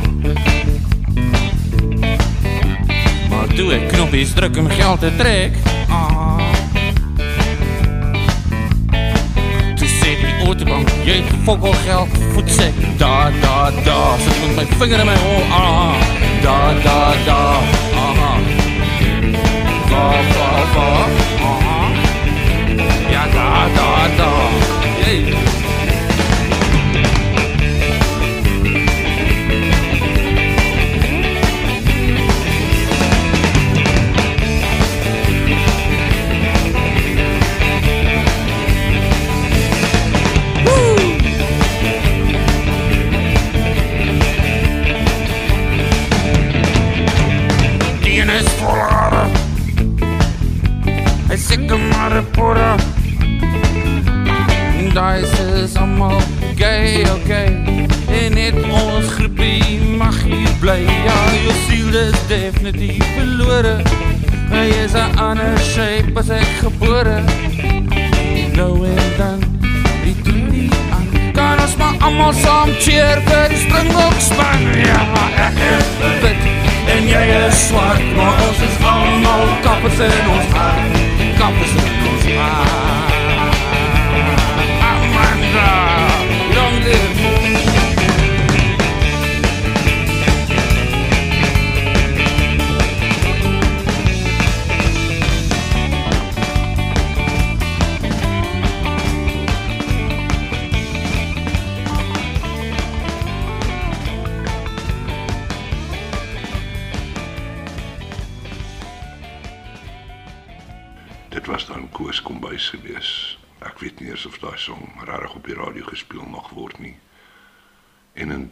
Maar toe ek knoppies druk om geld te trek. Aha. Toe sê die autobank, jy het fokol geld, voetsek. Da, da, da, sit met my vinger in my hol. Aha. Da, da, da, aha. Va, va, va, aha. Ja, da, da, da. Hey. Daai is almal gay, okay En net ons groepie mag hier bly. Ja, jou siel is definitief verlore. Hy is 'n ander shape as ek gebore. Nou en dan, die doen die aan? Kan ons maar almal saam cheer vir die Springbok span Ja, ek is wit en jy is swart Maar ons is almal kappers in ons hart. Kappers in ons hart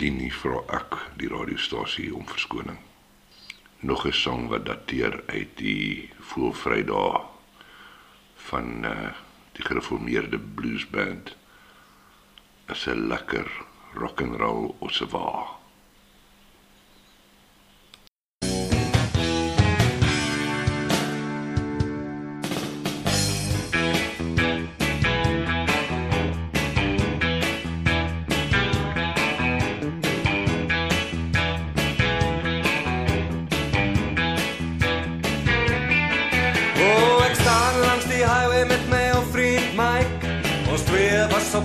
indien nie vra ek die radiostasie om verskoning. Nog 'n song wat dateer uit die Voelvrydae van uh die gereformeerde bluesband. Is 'n lekker rock and roll ossewa.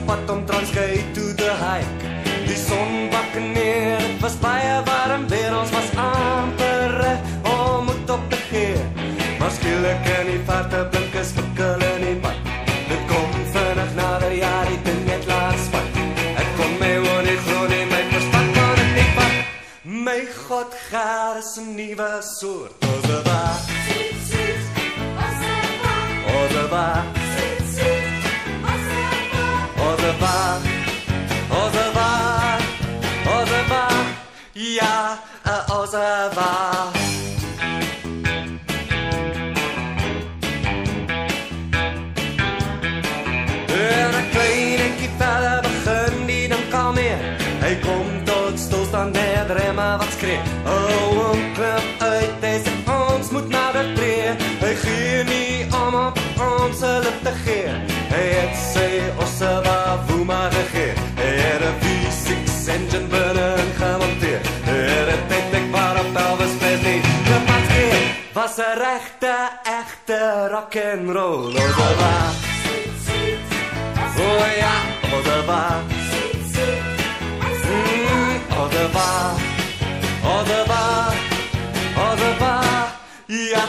Pad om Transkei to the hike. Die son bak neer, dit was baie warm weer, ons was amper om moet op te gee. Maar skielik in die verte blink is verkil in die pad. Dit kom vinnig nader, ja, die ding het laat spat. Ek kon my oor nie glo nie, my verstand kon het nie vat. My God, gaar is 'n nuwe soort. Ons is daar. Ozeba. Uh, Ozeba. En 'n klein enkie verder begin die dan kom meer. Hy kom tot stilstand met remme wat skree. Oh, en klim uit, sê ons moet nader tree. Hy gee nie om op ons lip te gee. Hy het sy osse waar woe maar gegee. Hy het 'n V6 engine Was 'n regte, echte rock'n'roll. Ozeba. Oh ja, Ozeba. Mm, Ozeba. Ozeba. Ozeba. Ja,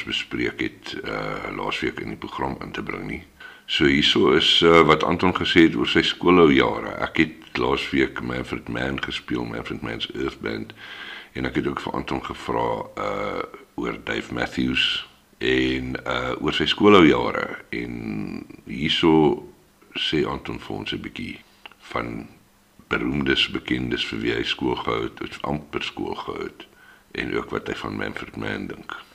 ons bespreek het uh laasweek in die program in te bring nie. So hierso is uh, wat Anton gesê het oor sy skoolhoujare. Ek het laasweek Manfred Mann gespeel, Manfred Mann's Earth Band en ek het ook vir Anton gevra uh oor Dave Matthews en uh oor sy skoolhoujare en hierso sê Anton vir ons 'n bietjie van beroemdes bekendes vir wie hy skool gehou het, amper skool gehou het en ook wat hy van Manfred Mann dink.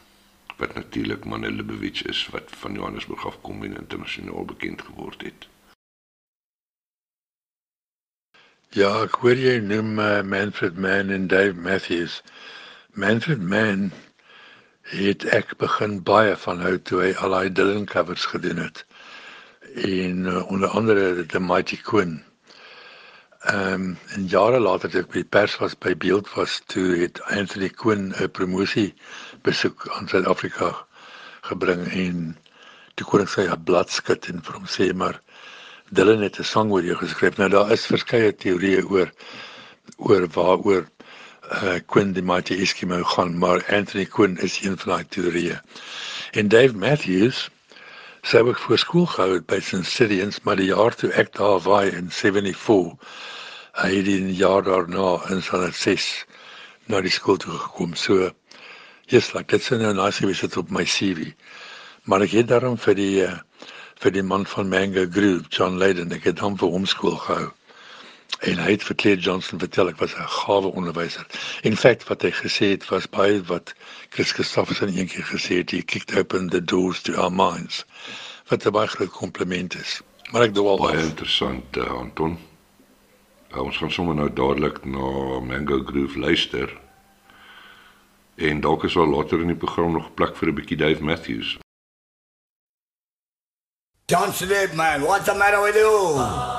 Wat natuurlik Manne Lubowitz is wat van Johannesburg afkom en internasionaal bekend geword het. Ja, ek hoor jy noem uh, Manfred Mann en Dave Matthews. Manfred Mann het ek begin baie van hou toe hy al daai Dylan covers gedoen het. En uh, onder andere The Mighty Queen. Ehm um, en jare later toe ek by die pers was by Beeld was toe het Anthony Quinn 'n promosie besoek aan Suid-Afrika gebring en toe kon ek sy blad skud en vir hom sê maar Dylan het 'n sang oor jou geskryf. Nou daar is verskeie teorieë oor oor waaroor uh, Quinn die Mighty Eskimo gaan, maar Anthony Quinn is een van daai teorieë. En Dave Matthews sê ek voor skool gehou het by St. Cyrians, maar die jaar toe ek daar was in 74, hy het in die jaar daarna in San 6 na die skool toe gekom. So yes, like dit's nou nice gewees het op my CV. Maar ek het daarom vir die uh, vir die man van Mango Groove, John Leyden, ek het hom vir hom skool gehou. En hy het vir Claire Johnson vertel ek was 'n gawe onderwyser. In feite wat hy gesê het was baie wat Chris Christofferson eendag gesê het, he kicked open the doors to our minds. Wat 'n baie groot kompliment is. Maar ek dink al baie interessant, uh, Anton. Uh, ons gaan sommer nou dadelik na Mango Groove luister. En dalk is al later in die program nog plek vir 'n bietjie Dave Matthews. Johnson man, what's the matter with you?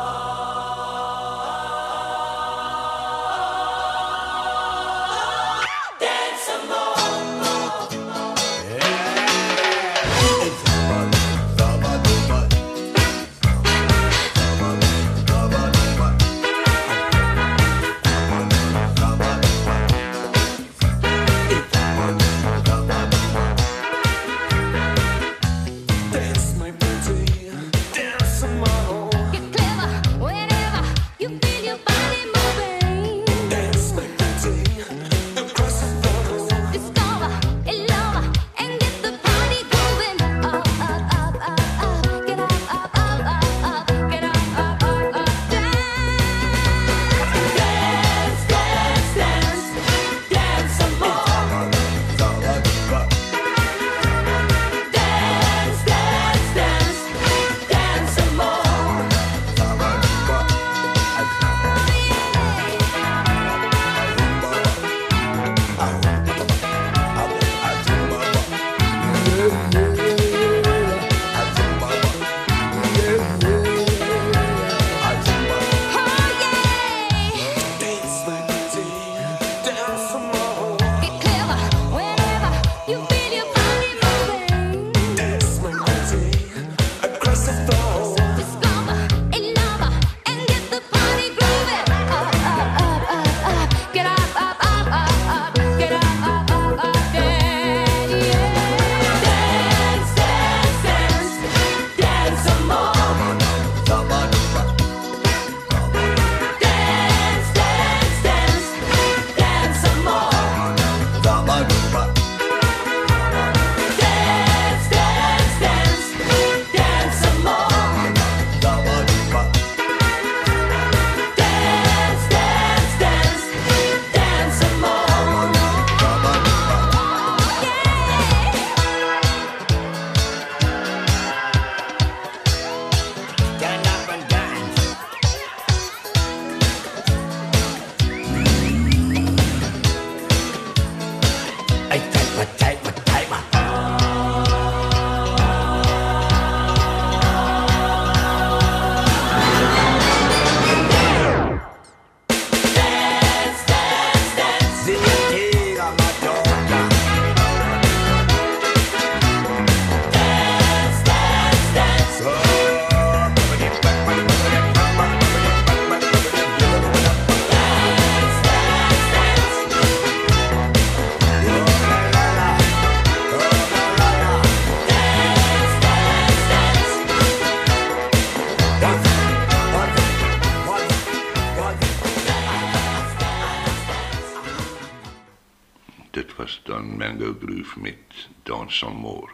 Dance Some More.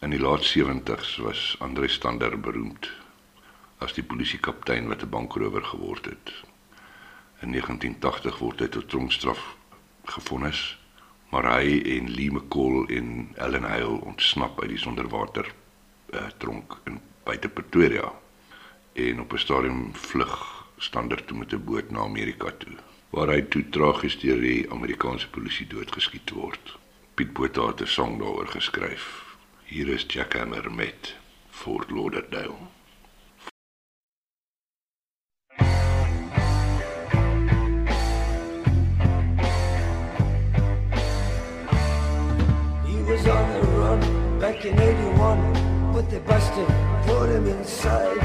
In die laat 70s was Andre Stander beroemd as die polisiekaptein wat 'n bankrower geword het. In 1980 word hy tot tronkstraf gefonnis, maar hy en Lee McCall en Ellen Hale ontsnap uit die sonderwater uh, tronk in buite Pretoria en op 'n stadium vlug Stander toe met 'n boot na Amerika toe. waar hy toe tragies deur die Amerikaanse polisie doodgeskiet word. Piet Botha het 'n song daaroor geskryf. Hier is Jack Hammer met Fort Lauderdale. He was on the run back in 81, but they busted, put him inside.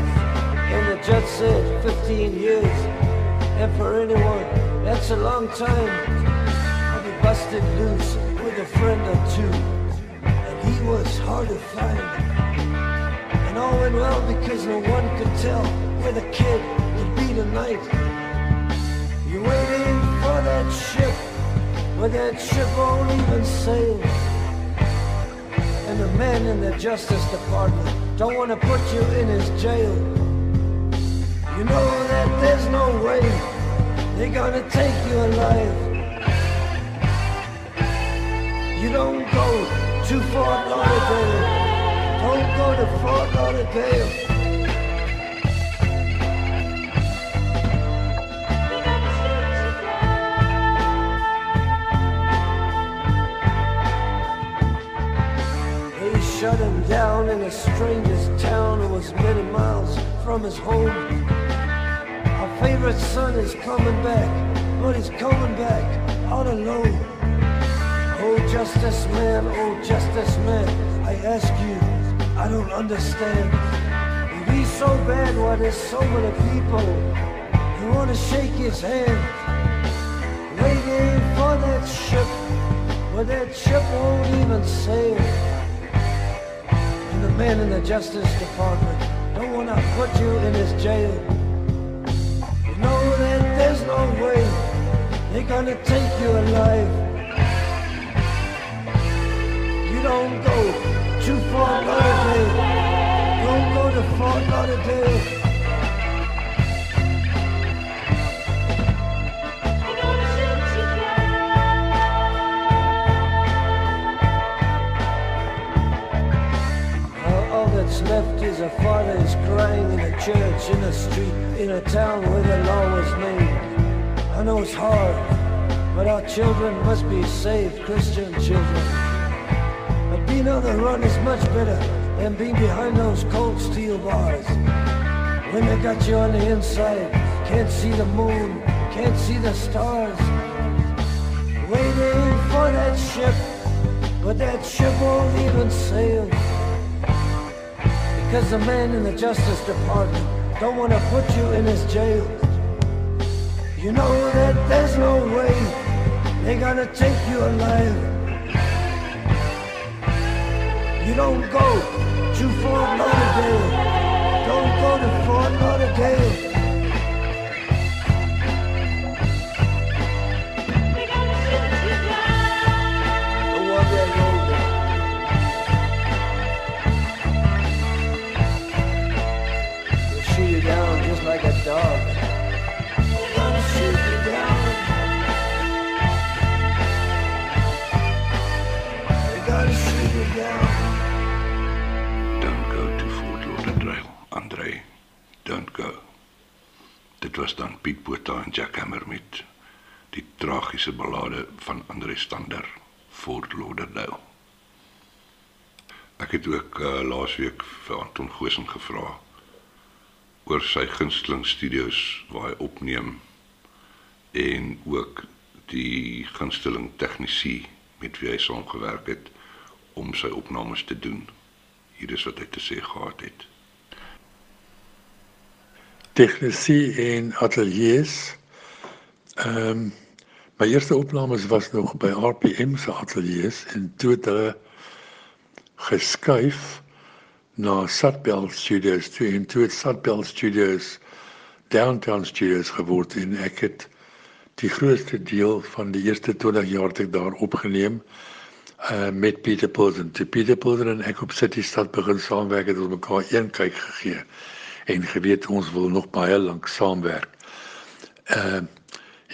And the judge said 15 years. And for anyone, that's a long time. Busted loose with a friend or two. And he was hard to find. And all went well because no one could tell where the kid would be tonight. You're waiting for that ship, but that ship won't even sail. And the men in the Justice Department don't want to put you in his jail. You know that there's no way they're gonna take you alive. You don't go to Fort Lauderdale. Don't go to Fort Lauderdale. They shut him down in the strangest town who was many miles from his home. Our favorite son is coming back, but he's coming back all alone. Oh, justice man, oh, justice man, I ask you, I don't understand. If he's so bad, why there's so many people who want to shake his hand? Waiting for that ship, but that ship won't even sail. And the men in the Justice Department don't want to put you in his jail. You know that there's no way they're gonna take you alive. Don't go to Fort Lauderdale. Don't go to Fort Lauderdale. All- All that's left is a father is crying in a church, in a street, in a town where the law was made. I know it's hard, but our children must be saved, Christian children. Being on the run is much better than being behind those cold steel bars. When they got you on the inside, can't see the moon, can't see the stars. Waiting for that ship, but that ship won't even sail. Because the man in the Justice Department don't want to put you in his jail. You know that there's no way they're gonna take you alive. You don't go to Fort Lauderdale. Don't go to Fort Lauderdale. Don't go. Dit was dan Piet Botha en Jack Hammer met die tragiese ballade van Andre Stander, Fort Lauderdale. Ek het ook uh, laasweek vir Anton Goosen gevra oor sy gunsteling studios waar hy opneem en ook die gunsteling tegnisie met wie hy saamgewerk het om sy opnames te doen. Hier is wat hy te sê gehad het. Tegnisie en ateljee's. Ehm um, my eerste opnames was nog by RPM se ateljee's en toe het hulle geskuif na Satbel Studios toe en toe het Satbel Studios Downtown Studios geword en ek het die grootste deel van die eerste 20 jaar wat ek daar opgeneem uh met Pieter Pilsen. Toe Pieter Pilsen en ek op City Stad begin saamwerk het ons mekaar een kyk gegee en geweet ons wil nog baie lank saamwerk. Uh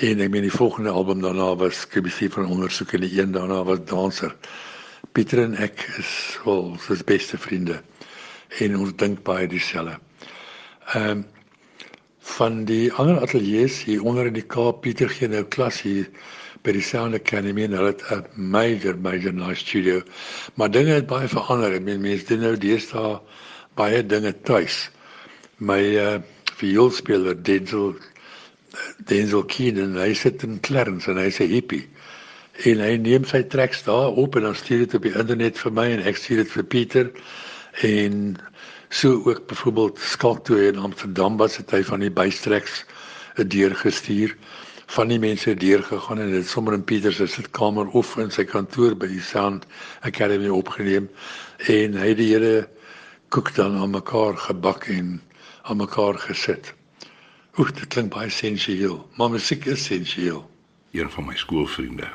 en ek meen die volgende album daarna was KBC van ondersoek en die een daarna was Danser. Pieter en ek is wel soos beste vriende en ons dink baie dieselfde. Ehm van die ander ateljee's hier onder in die Kaap Pieter gee nou klas hier by die Sound Academy en hulle het 'n major major nice studio. Maar dinge het baie verander. Ek meen mense doen nou deesdae baie dinge tuis. My uh vioolspeler Denzel Denzel Keenan, hy sit in Clarence en hy's 'n hippie. En hy neem sy tracks daar op en dan stuur dit op die internet vir my en ek stuur dit vir Pieter. En so ook byvoorbeeld Skalk toe in Amsterdam was dit hy van die bystreks 'n deur gestuur van die mense deur gegaan en dit sommer in Pieter se sitkamer of in sy kantoor by die Sound Academy opgeneem en hy het die hele koek dan aan mekaar gebak en aan mekaar gesit. Oek, dit klink baie sensueel, maar musiek is sensueel. Een van my skoolvriende,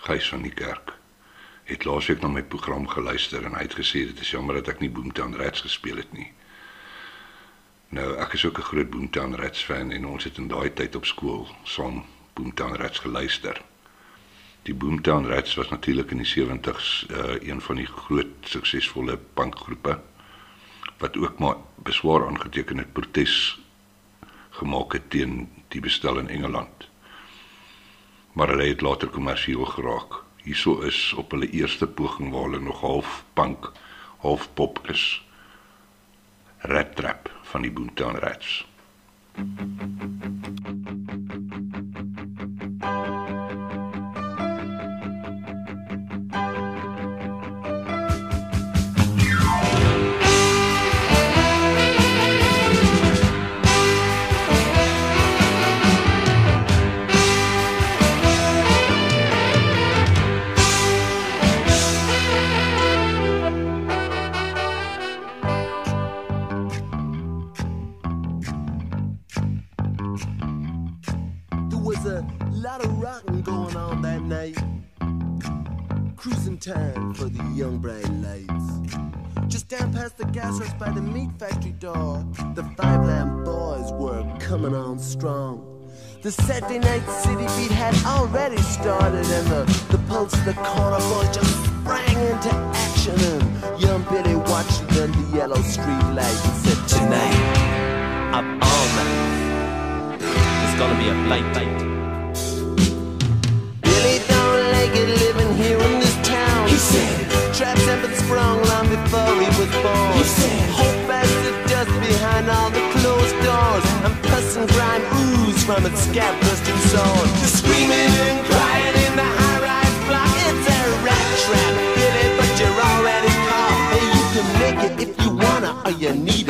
Gys van die kerk, het laasweek na my program geluister en hy het gesê dit is jammer dat ek nie Boomtown Rats gespeel het nie. Nou, ek is ook 'n groot Boomtown Rats fan en ons het in daai tyd op skool saam Boomtown Rats geluister. Die Boomtown Rats was natuurlik in die 70s uh, een van die groot suksesvolle punkgroepe wat ook maar beswaar aangeteken het protes gemaak het teen die bestel in Engeland. Maar hulle het later kommersieel geraak. Hierso is op hulle eerste poging waar hulle nog half punk, half pop is. Rat Trap van die Boomtown Rats. There time for the young bright lights. Just down past the gas house by the meat factory door, the Five Lamb Boys were coming on strong. The Saturday night city beat had already started, and the, the pulse of the corner boys just sprang into action. And young Billy watched it under yellow street lights and said, Tonight, Up all night. It's gonna be a night. Billy don't like it living here in this said, Traps have been sprung long before he was born. He said, Hope as the dust behind all the closed doors. And pus and grime ooze from its scab busted sword. The screaming and crying in the high rise block. It's a rat trap, Billy, but you're already caught. Hey, you can make it if you wanna, or you need it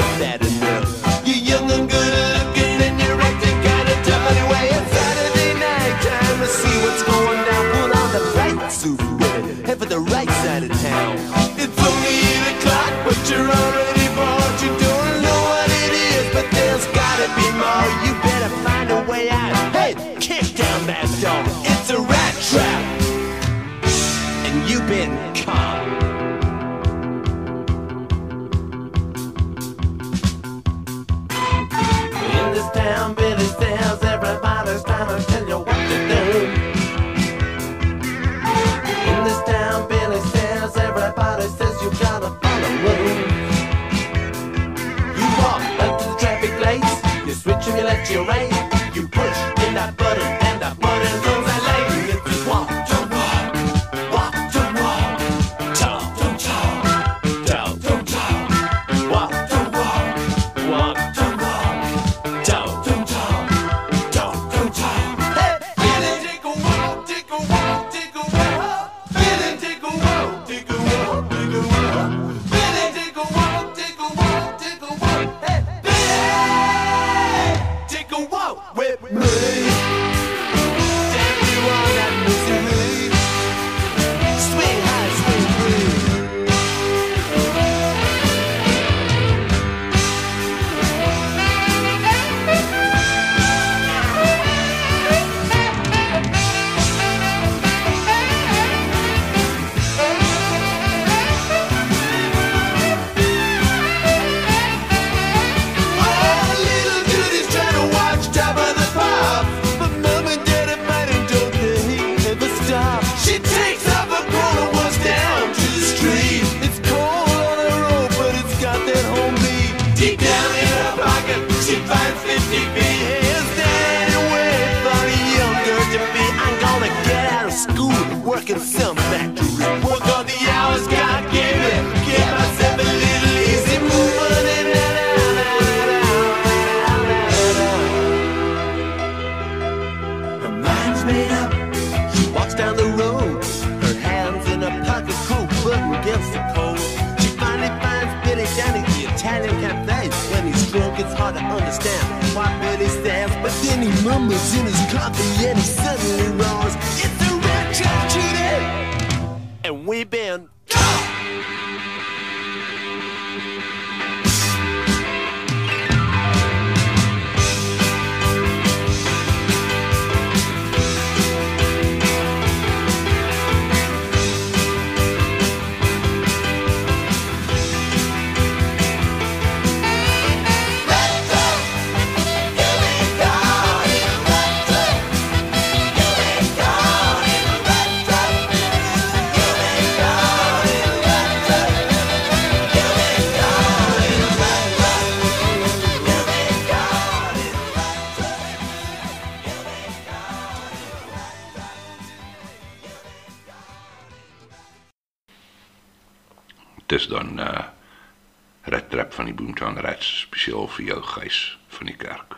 spesiaal vir jou Gys van die kerk.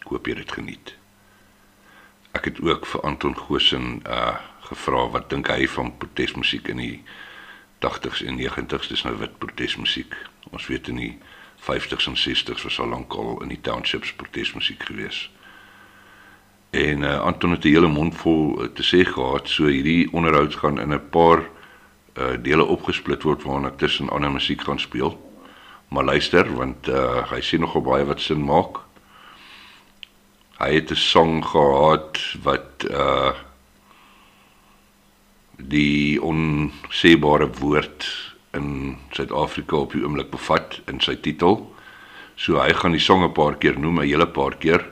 Ek hoop jy dit geniet. Ek het ook vir Anton Goosen uh gevra wat dink hy van protesmusiek in die 80s en 90s, dis nou wit protesmusiek. Ons weet in die 50s en 60s was al lankal in die townships protesmusiek gewees. En uh, Anton het 'n hele mond vol uh, te sê gehad, so hierdie onderhoud gaan in 'n paar uh dele opgesplit word waarna ek tussen ander musiek gaan speel. Maar luister want uh hy sê nogal baie wat sin maak. Hy het 'n song gehad wat uh die onsebare woord in Suid-Afrika op die oomblik bevat in sy titel. So hy gaan die song 'n paar keer noem, 'n hele paar keer.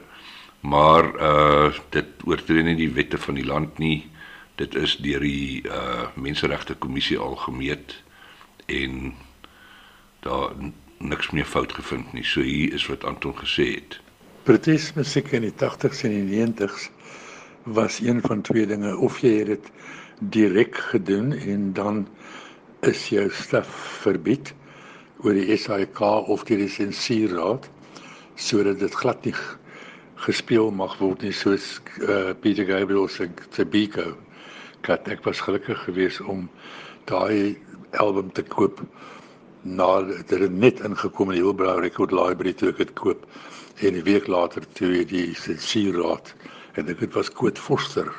Maar uh dit oortree nie die wette van die land nie dit is deur die uh menseregte kommissie al gemeet en daar niks meer fout gevind nie. So hier is wat Anton gesê het. Protesmusiek in die 80s en die 90s was een van twee dinge of jy het dit direk gedoen en dan is jou staf verbied oor die SAIK of deur die sensuurraad sodat dit glad nie gespeel mag word nie soos uh, Peter Gabriel se se Biko kat ek was gelukkig geweest om daai album te koop nadat dit net ingekom in die Hilbrow Record Library toe ek dit koop en 'n week later toe die sensuurraad en dit was Koet Forster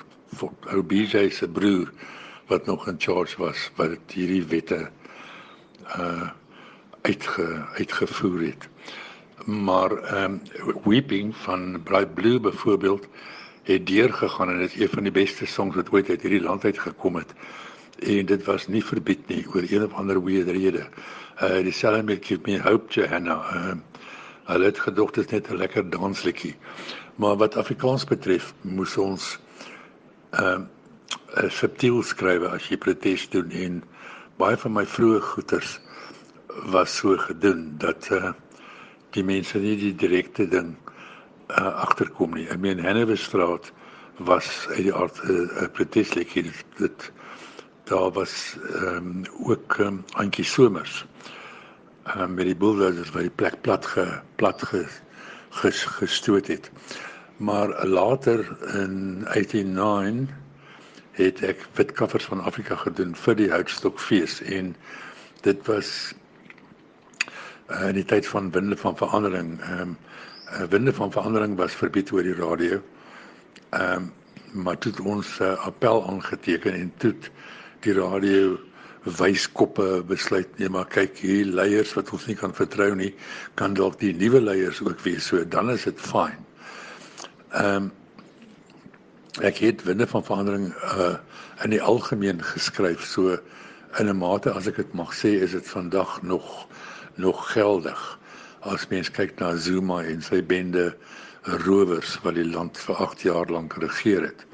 ou BJ se broer wat nog in charge was wat hierdie wette uh uitge uitgevoer het. Maar ehm um, Weeping van Bright Blue byvoorbeeld het deurgegaan en dit is een van die beste songs wat ooit uit hierdie land uit gekom het. En dit was nie verbied nie oor een of ander weird rede. Uh dieselfde met Give Me Hope Johanna. Uh hulle het gedog dit is net 'n lekker dansliedjie. Maar wat Afrikaans betref, moes ons ehm uh, subtiel skryf as jy protes doen en baie van my vroeë goeters was so gedoen dat uh die mense nie die direkte ding uh, agterkom nie. Ek meen Hennewestraat was uit die aard 'n uh, protesliedjie dit, dit daar was ehm um, ook um, Antjie Somers. Um, met die bulldozers wat die plek plat ge plat ge, ges, gestoot het. Maar later in 89 het ek witkaffers van Afrika gedoen vir die Houtstokfees en dit was uh, in die tyd van winde van verandering ehm um, uh, winde van verandering was verbied oor die radio. Ehm um, maar toe ons uh, appel aangeteken en toe die radio wyskoppe besluit nee maar kyk hier leiers wat ons nie kan vertrou nie kan dalk die nuwe leiers ook wees so dan is dit fyn. Ehm um, ek het winde van verandering uh in die algemeen geskryf so in 'n mate as ek dit mag sê is dit vandag nog nog geldig as mens kyk na Zuma en sy bende rowers wat die land vir 8 jaar lank regeer het.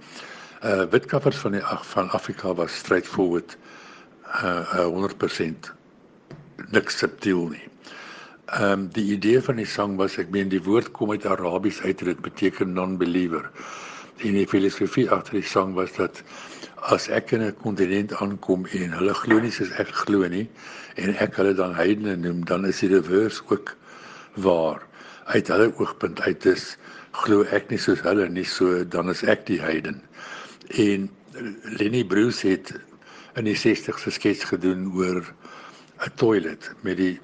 Uh witkaffers van die van Afrika was straightforward uh 100% niks subtiel nie. Ehm um, die idee van die sang was ek meen die woord kom uit Arabies uit en dit beteken non-believer. En die filosofie agter die sang was dat as ek in 'n kontinent aankom en hulle glo nie soos ek glo nie en ek hulle dan heidene noem, dan is die reverse ook waar uit hulle oogpunt uit is glo ek nie soos hulle nie, so dan is ek die heiden. En Lenny Bruce het in die 60s 'n skets gedoen oor 'n toilet met die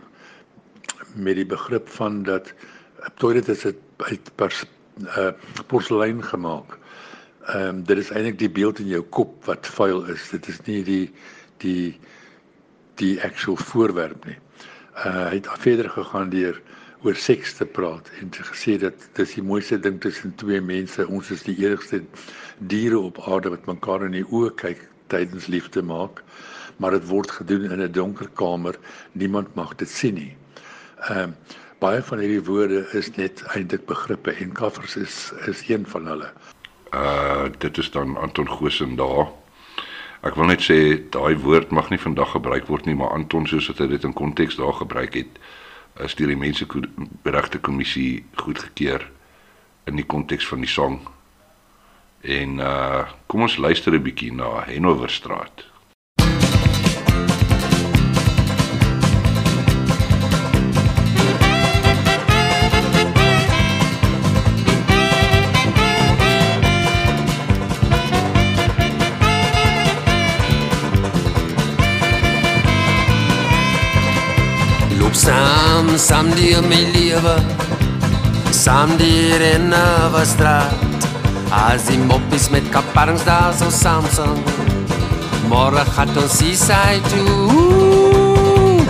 met die begrip van dat 'n toilet is uit pers, uh, porselein gemaak. Ehm um, dit is eintlik die beeld in jou kop wat vuil is. Dit is nie die die die actual voorwerp nie. Uh hy het verder gegaan deur oor seks te praat en te gesê dat dis die mooiste ding tussen twee mense. Ons is die enigste diere op aarde wat mekaar in die oë kyk tydens liefde maak, maar dit word gedoen in 'n donker kamer. Niemand mag dit sien nie. Ehm um, baie van hierdie woorde is net eintlik begrippe en kaffers is is een van hulle. Uh dit is dan Anton Goosen daar. Ek wil net sê daai woord mag nie vandag gebruik word nie, maar Anton soos wat hy dit in konteks daar gebruik het, is deur die menseregte kommissie goedgekeur in die konteks van die song. En uh kom ons luister 'n bietjie na Henoverstraat. Loop saam, saam deur my lewe Saam deur in 'n straat As die moppies met kaparings daar so Samsung Môre gaan ons see side toe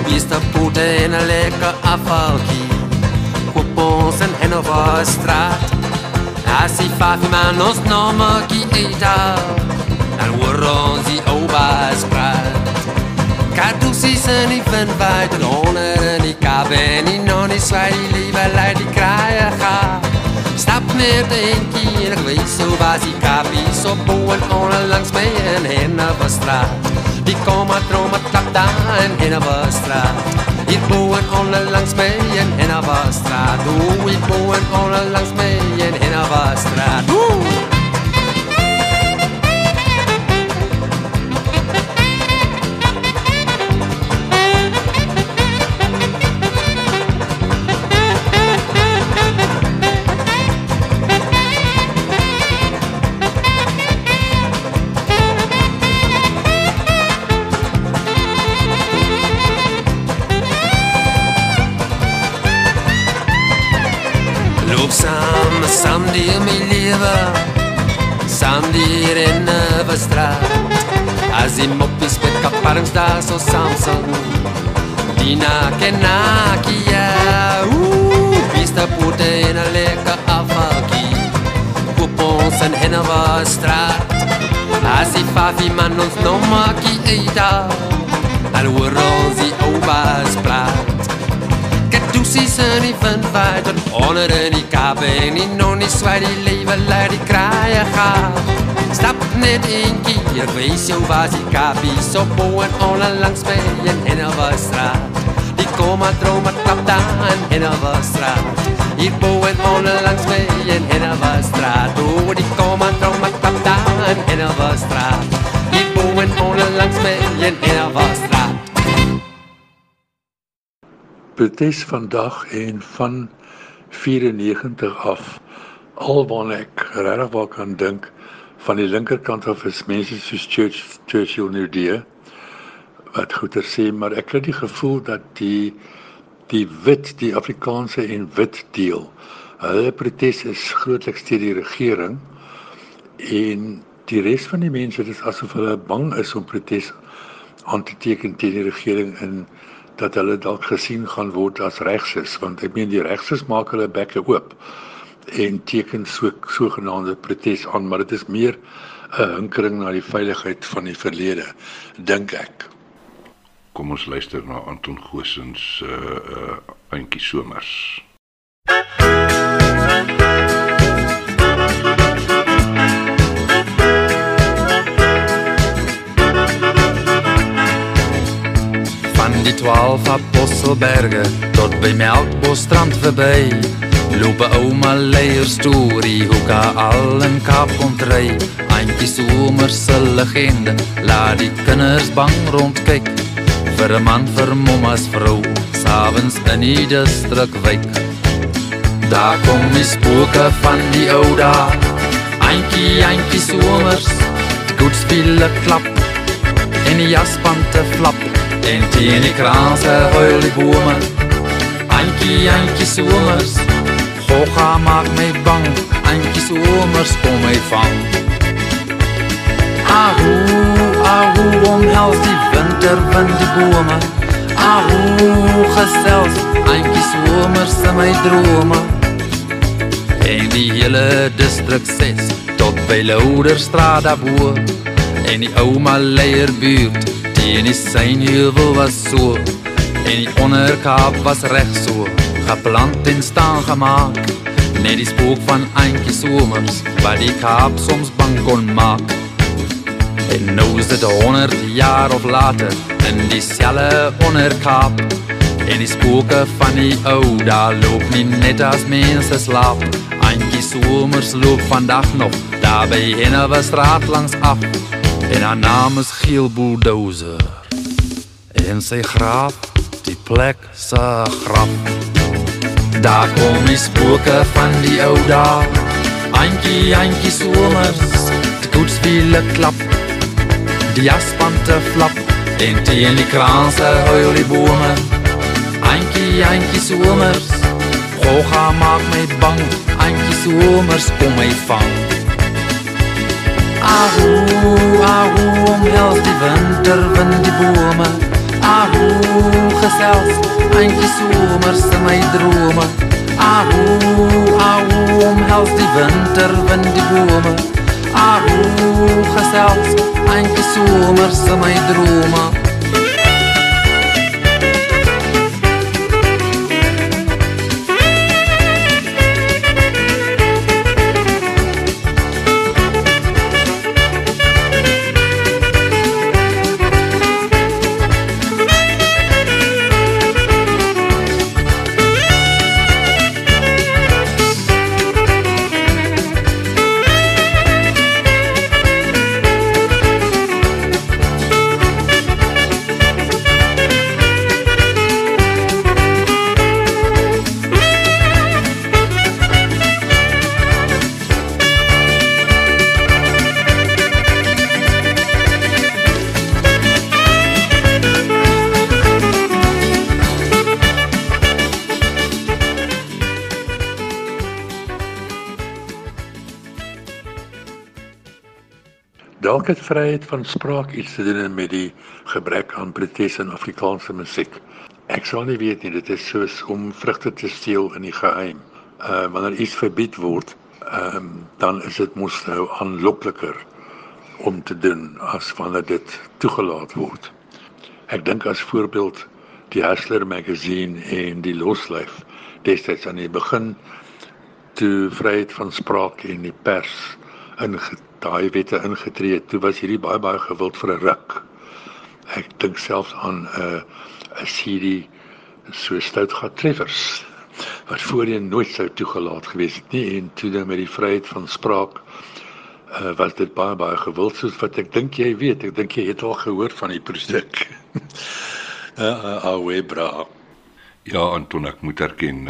Bista pote in 'n lekker afvalkie. Koop ons in Hanover straat. As die vijf man ons nommer eet Dan hoor ons die oba's praat. Kadusies in die wind waait en honder in die kab en die nonnie swaai die liewe lui die kraaie ga. Stap met een keer, ek weet so was die kapie so boen onder langs my in Henneve straat. Die kom maar droom het klap daar in Henneve straat. Hier boen onder langs my in Henneve straat. Oeh, hier boen onder langs my in Henneve straat. Oeh! Saam deur in 'n straat As die moppies met kaparings daar so Samsung Dina kenakia Ooh, pista pote in 'n lekker afvalkie Koop ons in Hanover straat As die fafi man ons nog maakie eet Al hoor ons die oba's praat Kadusies in die wind waait en onder in die kap en die nonnie swaai die lewe laat die kraaie gaan. Stap net een keer, wees jou was die kapie so bo en onder langs my in Hanover straat. Die kom maar droom maar klap daar in Hanover straat. Hier bo en onder langs my in Hanover straat. Oh, die kom maar droom maar klap daar in Hanover straat. Hier bo en onder langs my in Hanover straat. protes vandag en van 94 af alwaar ek regtig wel kan dink van die linkerkant af is mense soos Church Churchill Nudee wat goeie sê maar ek het die gevoel dat die die wit die Afrikaanse en wit deel hulle protes is grootliks teen die regering en die res van die mense dis asof hulle bang is om protes aan te teken teen die regering in dat hulle dalk gesien gaan word as regses want ek meen die regses maak hulle bekke oop en teken so sogenaamde protes aan maar dit is meer 'n hinkering na die veiligheid van die verlede dink ek Kom ons luister na Anton Goosen se uh, uh eintjie somers. Van die twaalf apostelberge tot by Melkbosstrand verby Loop ouma leier storie hoe ka al in Kaap kom ry Eintjie somer se legende laat die kinders bang rondkyk. Vir 'n man vir mommas vrou s'avonds in die distrik wyk Daar kom die spooke van die ou dae. Eintjie, eintjie somers, die goedspiele klap. En die jaspante flap. En teen die kraanse huil die bome. Eintjie, eintjie somers, Gogga maak my bang, eintjie somers kom my vang. Ahu, ahu, omhels die winter van die bome. Ahu, gesels, eintjie somers in my drome. En die hele distrik 6 tot by Louderstraat daarbo. En die ouma leierbuurt teen die synheuwel was so. En die onderkaap was reg so, geplant en staan gemaak. Net die spook van eintjie somers wat die kaap soms bang kon maak. En nou is dit 100 jaar of later in dieselfde onderkaap. En die spooke van die ou daar loop nie net as mense slaap. Eintjie somers loop vandag nog daar by Hennewe straat langs af. En haar naam is Giel Bulldozer. En sy graaf, die plek se graf. Daar kom die spooke van die ou dae. Eintjie, eintjie somers, die goedspiele klap. Die jaspante flap en teen die kraanse huil die bome. Eintjie, eintjie somers, Gogga maak my bang. Eintjie somers kom my vang. Ahu, ahu, omhels die winter van die bome. Ahu, gesels, eintjie somers in my drome. Ahu, ahu, omhels die winter van die bome. Ahu, gesels, eintjie somers in my drome. Dalk het vryheid van spraak iets te doen met die gebrek aan protes in Afrikaanse musiek. Ek sal nie weet nie, dit is soos om vrugte te steel in die geheim. Uh wanneer iets verbied word, ehm um, dan is dit mos nou aanlokliker om te doen as wanneer dit toegelaat word. Ek dink as voorbeeld die Hustler magazine en die Loslyf destyds aan die begin toe vryheid van spraak en die pers in daai wette ingetree het, toe was hierdie baie baie gewild vir 'n ruk. Ek dink selfs aan 'n uh, 'n CD so stout gat treffers wat voorheen nooit sou toegelaat gewees het nie en toe dan met die vryheid van spraak uh, was dit baie baie gewild soos wat ek dink jy weet ek dink jy het al gehoor van die produk uh, uh, bra Ja, Anton, ek moet erken.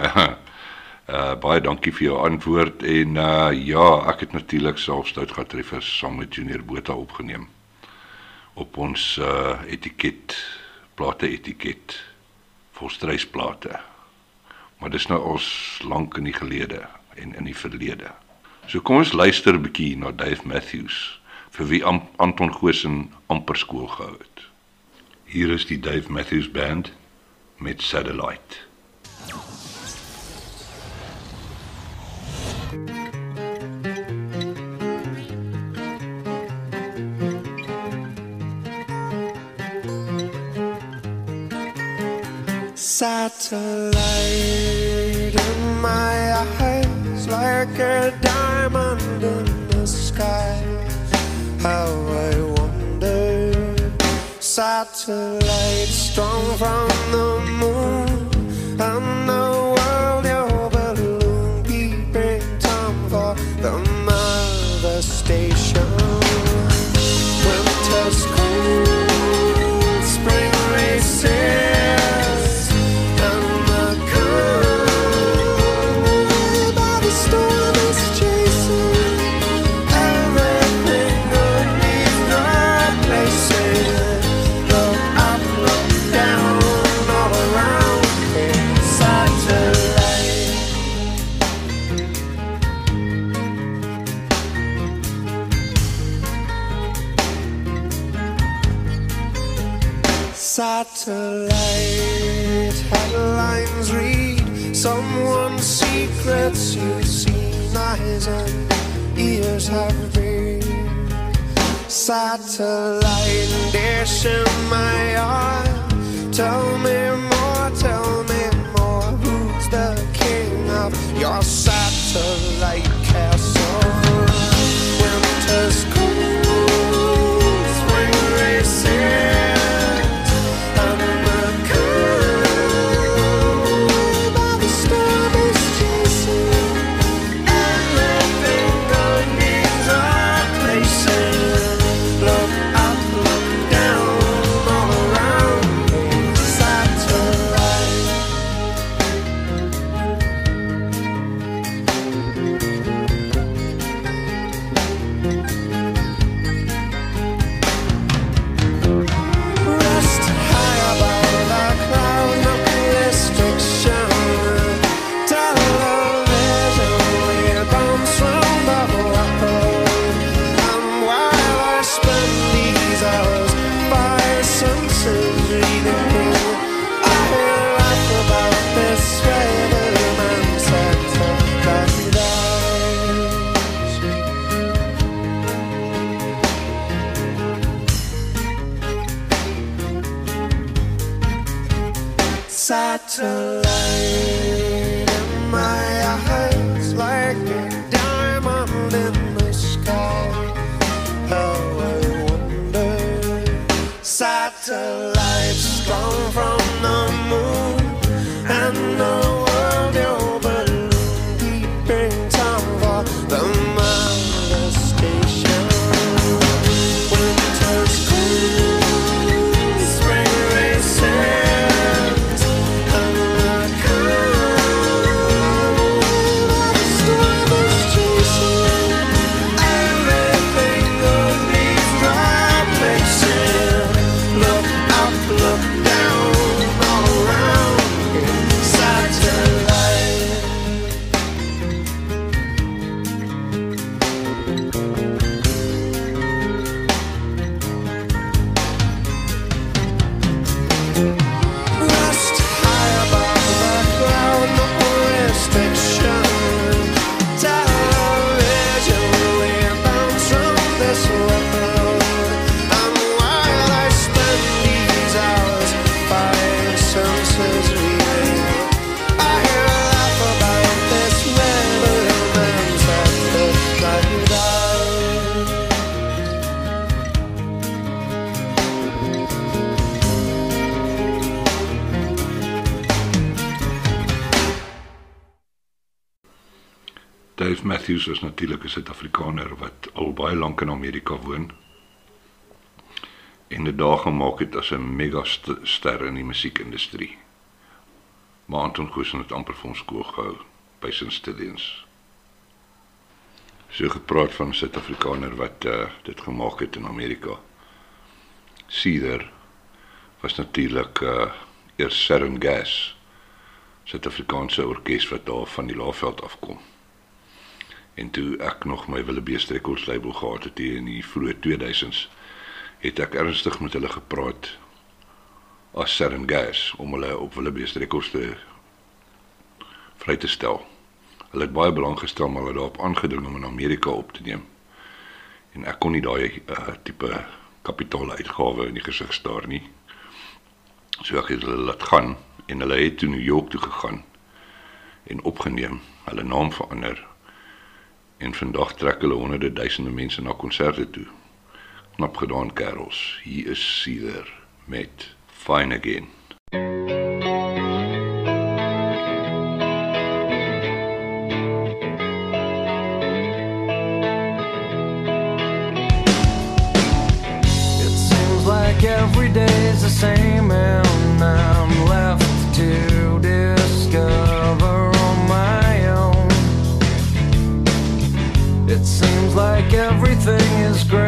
Uh baie dankie vir jou antwoord en uh ja, ek het natuurlik self stout getreffers saam met Junior Botha opgeneem op ons uh etiket, plate etiket, volstrysplate. Maar dis nou ons lank in die gelede en in die verlede. So kom ons luister 'n bietjie na Dave Matthews vir wie Am Anton Goosen amper skool gehou het. Hier is die Dave Matthews Band met Satellite. Satellite in my eyes, like a diamond in the sky. How I wonder, satellite strong from the moon, secrets you've seen, eyes and ears have been Satellite dish in my eye. Tell me more, tell me more. Who's the king of your satellite castle? Winter's Matthews is natuurlik 'n Suid-Afrikaner wat al baie lank in Amerika woon. En dit daar gemaak het as 'n megaster in die musiekindustrie. Maar Anton Goosen het amper vir ons skool gehou by St. Stedians. So gepraat van 'n Suid-Afrikaner wat uh, dit gemaak het in Amerika. Cedar was natuurlik uh eers Saturn Gas, Suid-Afrikaanse orkes wat daar van die Laagveld afkom. En toe ek nog my Willebeest Records label gehad het in die vroeë 2000s, het ek ernstig met hulle gepraat as Saturn Gas om hulle op Willebeest Records te vry te stel. Hulle het baie belang gestel maar hulle daarop aangedring om in Amerika op te neem. En ek kon nie daai uh, tipe kapitaaluitgawe in die gesig staar nie. So ek het hulle laat gaan en hulle het toe New York toe gegaan en opgeneem, hulle naam verander. En vandag trek hulle honderde duisende mense na konserte toe. Knap gedaan kerels. Hier is Cedar met Fine Again. It seems like every day's the same, and I'm like everything is gray,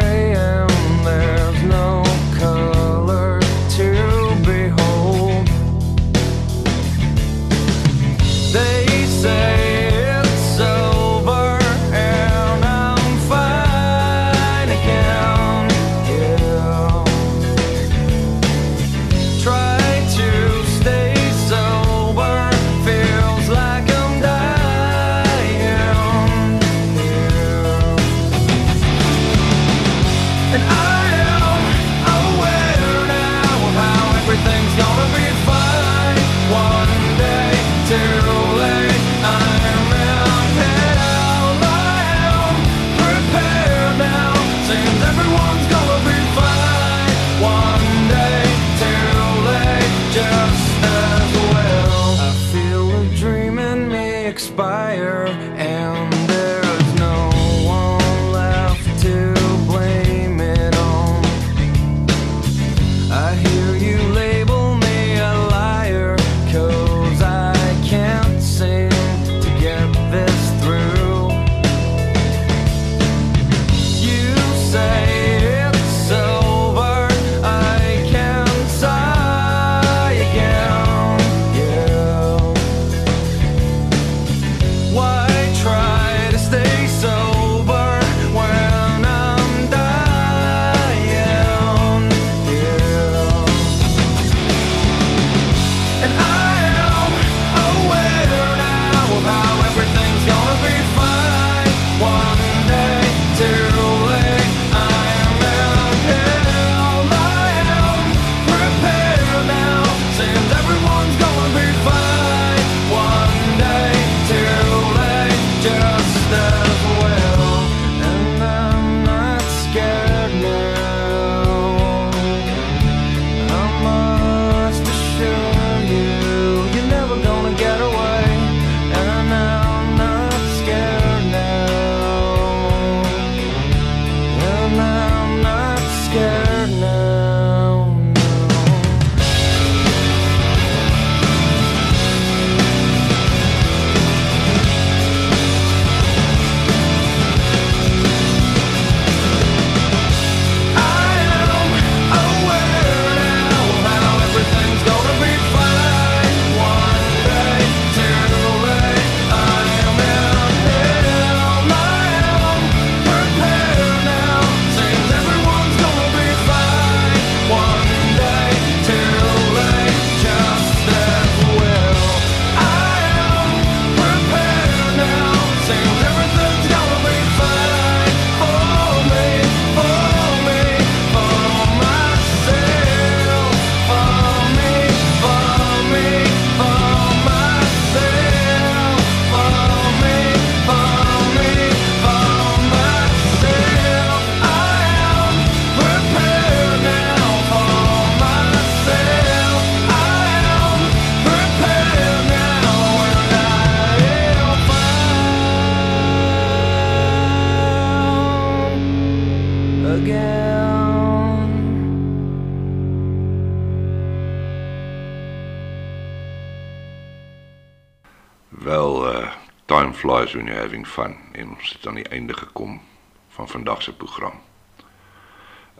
vandag se program.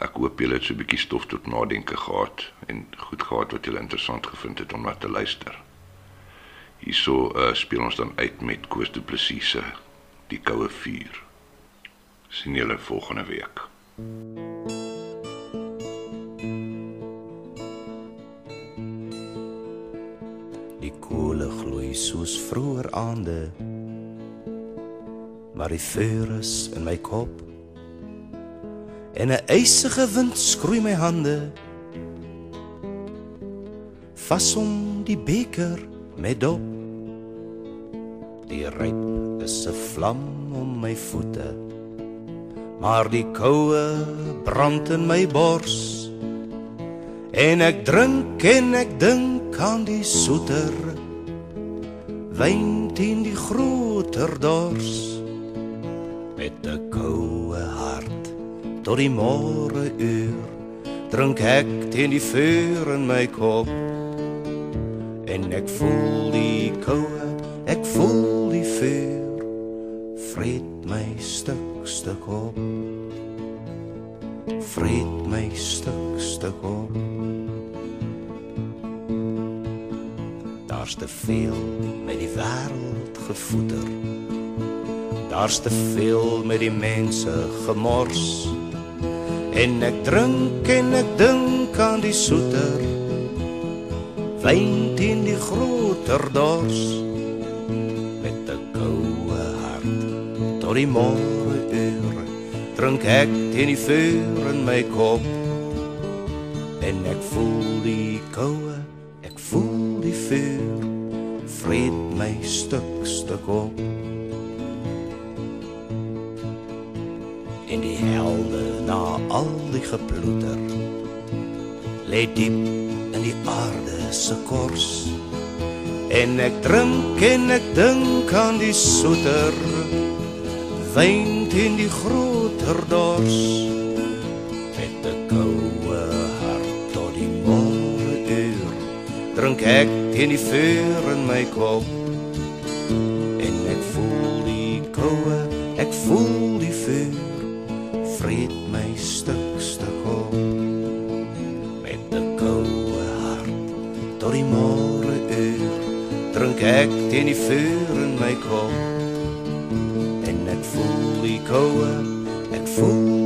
Ek hoop julle het so 'n bietjie stof tot nadenke gehad en goed gehad wat julle interessant gevind het om na te luister. Hierso uh, speel ons dan uit met Koos Du Plessis se Die koue vuur. Sien julle volgende week. Die koele gloei soos vroeër aande. Maar die vuur is in my kop. En 'n ysige wind skroei my hande. Vas om die beker met dop. Die ryp is 'n vlam om my voete. Maar die koue brand in my bors. En ek drink en ek dink aan die soeter wyn teen die groter dors met 'n tot die môre uur drink ek teen die vuur in my kop en ek voel die koue ek voel die vuur vreet my stuk stuk op vreet my stuk stuk op Daar's te veel met die wêreld gevoeder. Daar's te veel met die mense gemors. En ek drink en ek dink aan die soeter. Wyn teen die groter dors. Met 'n koue hart tot die môre uur drink ek teen die vuur in my kop. En ek voel die koue, ek voel die vuur vreet my stuk stuk op. helde na al die geploeter. Lê diep in die aarde se kors. En ek drink en ek dink aan die soeter. Wyn teen die groter dors met 'n koue hart tot die môre uur drink ek teen die vuur in my kop drink ek teen die vuur in my kop. En ek voel die koue ek voel